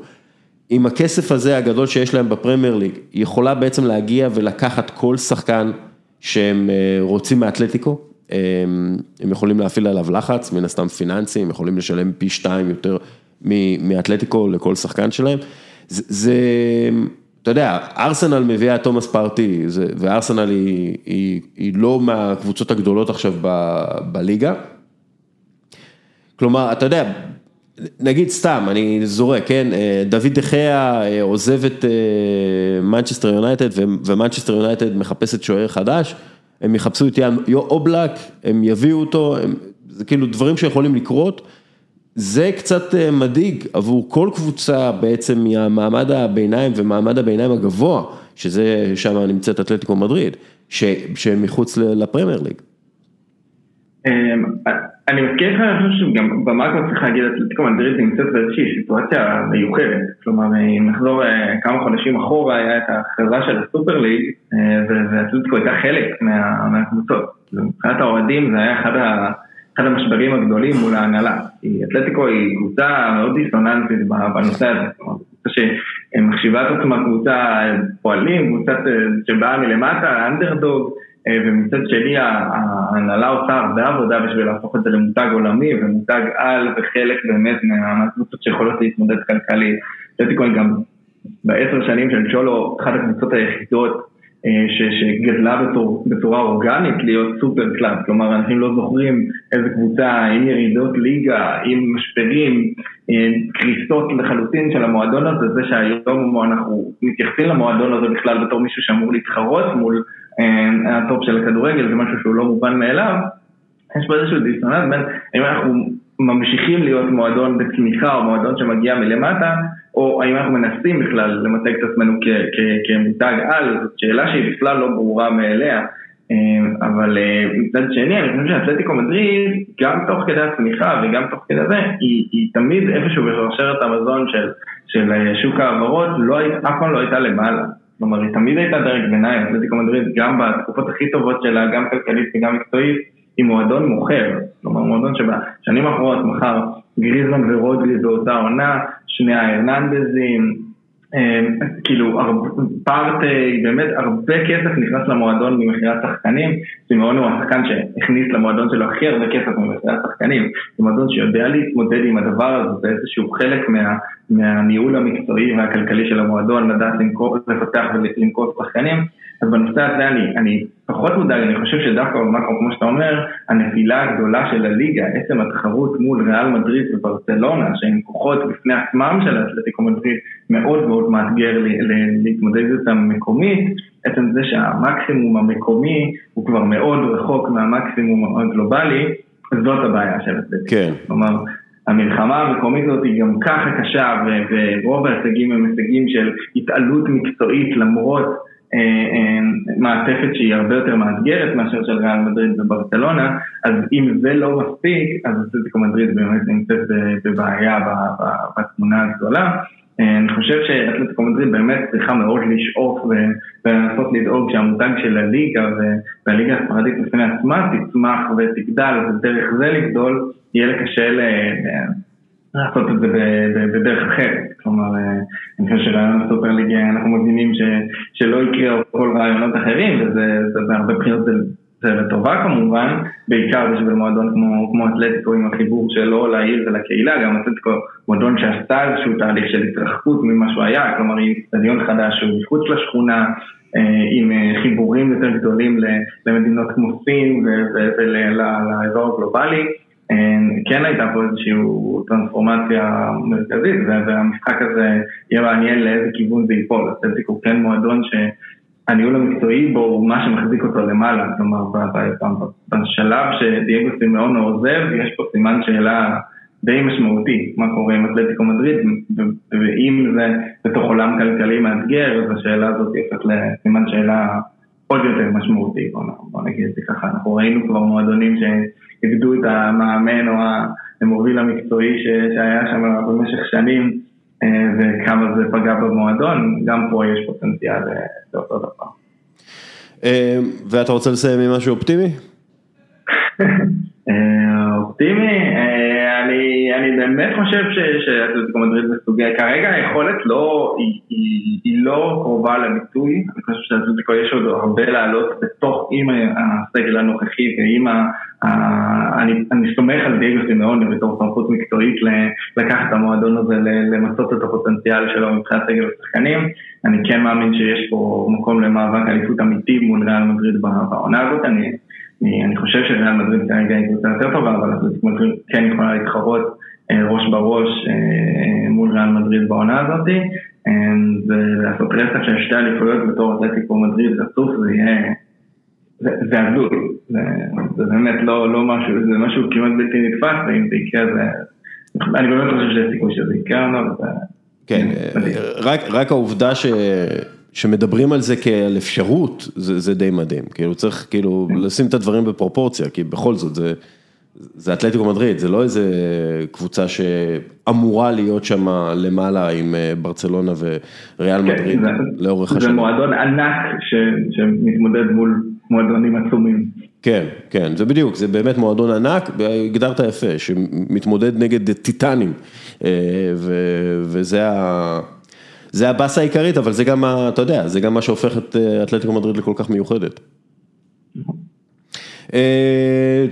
עם הכסף הזה הגדול שיש להם בפרמייר ליג, יכולה בעצם להגיע ולקחת כל שחקן שהם אה, רוצים מאתלטיקו, הם יכולים להפעיל עליו לחץ, מן הסתם פיננסי, הם יכולים לשלם פי שתיים יותר מאתלטיקו לכל שחקן שלהם. זה, זה, אתה יודע, ארסנל מביאה תומאס פארטי, וארסנל היא, היא, היא לא מהקבוצות הגדולות עכשיו ב, בליגה. כלומר, אתה יודע, נגיד סתם, אני זורק, כן, דוד דחיה עוזב את מנצ'סטר יונייטד ומנצ'סטר יונייטד מחפשת שוער חדש, הם יחפשו את יאן אובלק, הם יביאו אותו, הם, זה כאילו דברים שיכולים לקרות, זה קצת מדאיג עבור כל קבוצה בעצם מהמעמד הביניים ומעמד הביניים הגבוה, שזה שם נמצאת אתלטיקו מדריד, שהם מחוץ לפרמייר ליג. אני מזכיר לך, אני חושב שגם במאקרו צריך להגיד, אתלטיקו מדריד נמצאת באיזושהי סיטואציה מיוחדת, כלומר אם נחזור כמה חודשים אחורה, היה את ההכרזה של הסופר ליג, ואתלטיקו הייתה חלק מהקבוצות, מבחינת האוהדים זה היה אחד המשברים הגדולים מול ההנהלה, כי אתלטיקו היא קבוצה מאוד דיסוננטית בנושא הזה, כלומר שמחשיבה את עצמה קבוצה פועלים, קבוצה שבאה מלמטה, אנדרדוג, ומצד שני ההנהלה עושה הרבה עבודה בשביל להפוך את זה למותג עולמי ומותג על וחלק באמת מהקבוצות שיכולות להתמודד כלכלית. אתלטיקו גם בעשר שנים של צ'ולו, אחת הקבוצות היחידות שגדלה בתור, בצורה אורגנית להיות super club, כלומר אנשים לא זוכרים איזה קבוצה עם ירידות ליגה, עם משברים, קריסות לחלוטין של המועדון הזה, זה שהיום אנחנו מתייחסים למועדון הזה בכלל בתור מישהו שאמור להתחרות מול הטופ של הכדורגל, זה משהו שהוא לא מובן מאליו, יש פה איזשהו דיסוננס בין אם אנחנו ממשיכים להיות מועדון בצמיחה או מועדון שמגיע מלמטה, או האם אנחנו מנסים בכלל למתג את עצמנו כמותג על, זאת שאלה שהיא בכלל לא ברורה מאליה, אבל מצד שני אני חושב שאתלטיקו מדריד, גם תוך כדי הצמיחה וגם תוך כדי זה, היא, היא תמיד איפשהו בשרשרת המזון של, של שוק ההעברות, לא, אף פעם לא הייתה למעלה. כלומר, היא תמיד הייתה דרג ביניים, אתלטיקו מדריד גם בתקופות הכי טובות שלה, גם כלכלית וגם מקצועית, היא מועדון מוכר, כלומר מועדון שבשנים האחרונות מכר גריזמן ורודלי באותה עונה, שני ההרננדזים, כאילו פארטי, באמת הרבה כסף נכנס למועדון ממכירת שחקנים, סימאון הוא השחקן שהכניס למועדון שלו הכי הרבה כסף ממכירת שחקנים, זה מועדון שיודע להתמודד עם הדבר הזה, זה איזשהו חלק מה, מהניהול המקצועי והכלכלי של המועדון, לדעת לפתח ולמכור שחקנים, אז בנושא הזה אני, אני פחות מודאג, אני חושב שדווקא במקרו, כמו שאתה אומר, הנפילה הגדולה של הליגה, עצם התחרות מול ריאל מדריד וברצלונה, שהן כוחות בפני עצמם של האתלטיקו מדריד, מאוד מאוד מאתגר להתמודד איתם מקומית, עצם זה שהמקסימום המקומי הוא כבר מאוד רחוק מהמקסימום הגלובלי, זאת הבעיה של האתלטיקו. כן. כלומר, המלחמה המקומית הזאת היא גם ככה קשה, ורוב ההישגים הם הישגים של התעלות מקצועית למרות מעטפת שהיא הרבה יותר מאתגרת מאשר של ריאל מדריד וברצלונה, אז אם זה לא מספיק, אז אתלטיקו מדריד באמת נמצאת בבעיה בתמונה הגדולה. אני חושב שאתלטיקו מדריד באמת צריכה מאוד לשאוף ולנסות לדאוג שהמותג של הליגה והליגה הספרדית בפני עצמה תצמח ותגדל ודרך זה לגדול, יהיה לה קשה לעשות את זה בדרך אחרת, כלומר, אני חושב שרעיון הסופרליג, אנחנו מבינים שלא יקרה כל רעיונות אחרים, וזה בהרבה בחינות זה לטובה כמובן, בעיקר בשביל מועדון כמו, כמו אתלטיקו עם החיבור שלו לעיר ולקהילה, גם אתלטיקו מועדון שעשתה איזשהו תהליך של התרחקות ממה שהוא היה, כלומר עם סטדיון חדש שהוא מחוץ לשכונה, עם חיבורים יותר גדולים למדינות כמו סין ולאזור הגלובלי. כן הייתה פה איזושהי טרנספורמציה מרכזית והמשחק הזה יהיה מעניין לאיזה כיוון זה ייפול, אתלטיקו כן מועדון שהניהול המקצועי בו הוא מה שמחזיק אותו למעלה, כלומר בשלב שדייגו סימאונו עוזב יש פה סימן שאלה די משמעותי, מה קורה עם אתלטיקו מדריד ואם זה בתוך עולם כלכלי מאתגר אז השאלה הזאת הופכת לסימן שאלה עוד יותר משמעותי, בוא נגיד את זה ככה, אנחנו ראינו כבר מועדונים ש... איבדו את המאמן או המוביל המקצועי שהיה שם במשך שנים וכמה זה פגע במועדון, גם פה יש פוטנציאל לאותו דבר. ואתה רוצה לסיים עם משהו אופטימי? אופטימי, אני, אני באמת חושב שאתלטיקו מדריד בסוגיה, כרגע היכולת לא, היא, היא, לא קרובה לביטוי, אני חושב שאתלטיקו יש עוד הרבה לעלות בתוך, עם הסגל הנוכחי ועם ה... אני סומך על דייגו סימאוני בתור סמכות מקצועית לקחת את המועדון הזה, למצות את הפוטנציאל שלו מבחינת סגל השחקנים. אני כן מאמין שיש פה מקום למאבק אליפות אמיתי מול ריאל מדריד בעונה הזאת. אני, אני, אני חושב שריאל מדריד כרגע היא קבוצה יותר טובה, אבל אתלטיקו מדריד כן יכולה להתחרות ראש בראש מול ריאל מדריד בעונה הזאת. ולעשות רצח של שתי אליפויות בתור אתלטיקו מדריד רצוף זה יהיה... זה הזוי, זה באמת לא, לא משהו, זה משהו כמעט בלתי נתפס, ואם זה יקרה זה... אני באמת חושב שיש סיכוי שזה יקרה וזה... כן, רק, רק העובדה ש... שמדברים על זה כעל אפשרות, זה, זה די מדהים, כאילו צריך כאילו לשים את הדברים בפרופורציה, כי בכל זאת זה, זה אתלטיקו מדריד, זה לא איזה קבוצה שאמורה להיות שם למעלה עם ברצלונה וריאל כן, מדריד זה, לאורך השנה. זה מועדון ענק ש, שמתמודד מול מועדונים עצומים. כן, כן, זה בדיוק, זה באמת מועדון ענק, הגדרת יפה, שמתמודד נגד טיטנים, וזה ה... זה הבאסה העיקרית, אבל זה גם, אתה יודע, זה גם מה שהופך את אתלטיקו מדריד לכל כך מיוחדת.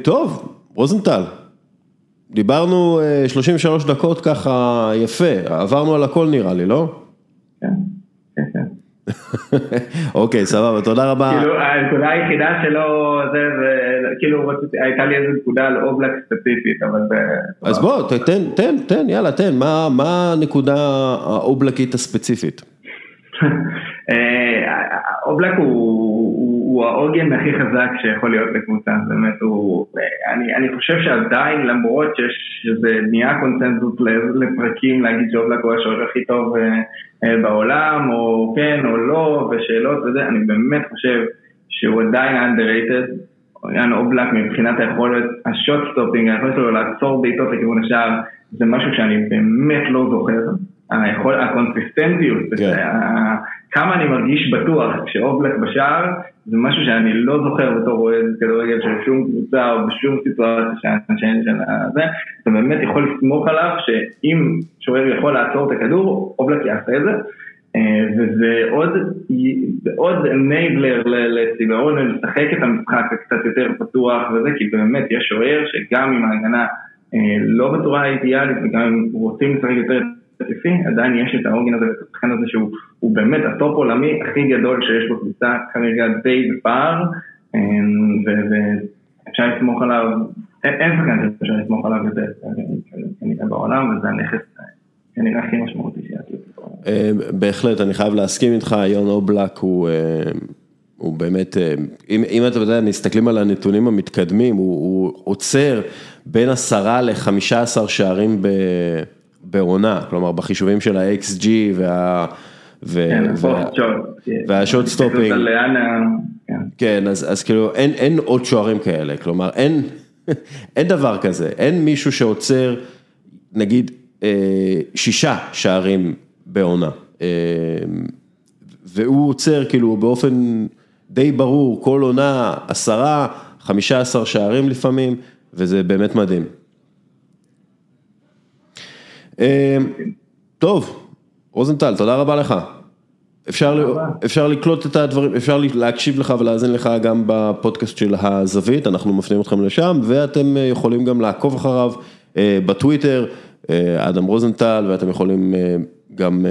טוב, רוזנטל, דיברנו 33 דקות ככה יפה, עברנו על הכל נראה לי, לא? כן. אוקיי, סבבה, תודה רבה. כאילו, הנקודה היחידה שלא, זה, כאילו, הייתה לי איזו נקודה על אובלק ספציפית, אבל זה... אז בוא, תן, תן, תן, יאללה, תן, מה הנקודה האובלקית הספציפית? אובלק הוא העוגן הכי חזק שיכול להיות לקבוצה, באמת הוא, אני חושב שעדיין למרות שזה נהיה קונצנזוס לפרקים להגיד שאובלק הוא השוער הכי טוב בעולם, או כן או לא, ושאלות וזה, אני באמת חושב שהוא עדיין underrated, יאן אובלק מבחינת היכולת, ה shot stopping, היכולת שלו לעצור בעיטות לכיוון השער, זה משהו שאני באמת לא זוכר. היכול, הקונסיסטנטיות, כן. כמה אני מרגיש בטוח כשאובלק בשער, זה משהו שאני לא זוכר בתור אוהד כדורגל של שום קבוצה או בשום סיטואציה שאין של זה, אתה באמת יכול לסמוך עליו שאם שוער יכול לעצור את הכדור, אובלק יעשה את זה. וזה עוד, עוד enabler לציברון לשחק את המשחק קצת יותר פתוח וזה, כי באמת יש שוער שגם עם ההגנה לא בצורה אידיאלית וגם אם רוצים לשחק יותר ספציפי, עדיין יש את העוגן הזה ואת השחקן הזה שהוא באמת הטופ עולמי הכי גדול שיש בקבוצה כרגע די בפער, ואפשר לסמוך עליו, אין שחקן שאפשר לסמוך עליו יותר כנראה בעולם, וזה הנכס כנראה הכי משמעותי שיש. בהחלט, אני חייב להסכים איתך, יאן אובלק הוא... הוא באמת, אם, אם אתה יודע, מסתכלים על הנתונים המתקדמים, הוא, הוא עוצר בין עשרה לחמישה עשר שערים ב, בעונה, כלומר בחישובים של ה-xG וה... וה shot stopping, כן, אז כאילו אין עוד שוערים כאלה, כלומר אין אין דבר כזה, אין מישהו שעוצר נגיד שישה שערים בעונה, והוא עוצר כאילו באופן די ברור, כל עונה עשרה, חמישה עשר שערים לפעמים, וזה באמת מדהים. טוב, רוזנטל, תודה רבה לך. אפשר, אפשר לקלוט את הדברים, אפשר להקשיב לך ולהאזין לך גם בפודקאסט של הזווית, אנחנו מפנים אתכם לשם, ואתם יכולים גם לעקוב אחריו בטוויטר, אדם רוזנטל, ואתם יכולים גם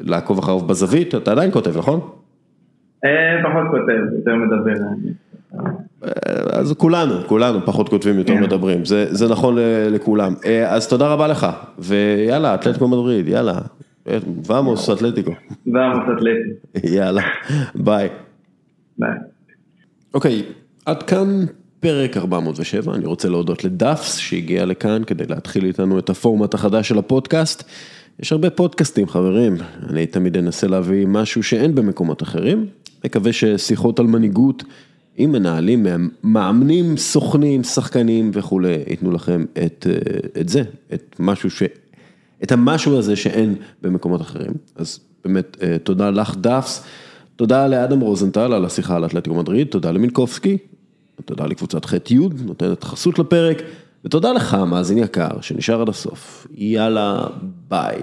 לעקוב אחריו בזווית, אתה עדיין כותב, נכון? פחות כותב, יותר מדבר. אז כולנו, כולנו פחות כותבים יותר מדברים, זה נכון לכולם. אז תודה רבה לך, ויאללה, אתלטיקו מדריד, יאללה, ואמוס אתלטיקו. ואמוס אתלטיקו. יאללה, ביי. ביי. אוקיי, עד כאן פרק 407, אני רוצה להודות לדאפס שהגיע לכאן כדי להתחיל איתנו את הפורמט החדש של הפודקאסט. יש הרבה פודקאסטים חברים, אני תמיד אנסה להביא משהו שאין במקומות אחרים, מקווה ששיחות על מנהיגות עם מנהלים, מאמנים, סוכנים, שחקנים וכולי, ייתנו לכם את, את זה, את משהו ש... את המשהו הזה שאין במקומות אחרים. אז באמת, תודה לך דאפס, תודה לאדם רוזנטל על השיחה על אתלטיקו מדריד, תודה למינקובסקי, ותודה לקבוצת ח'-י', נותנת חסות לפרק, ותודה לך, מאזין יקר, שנשאר עד הסוף. יאללה, ביי.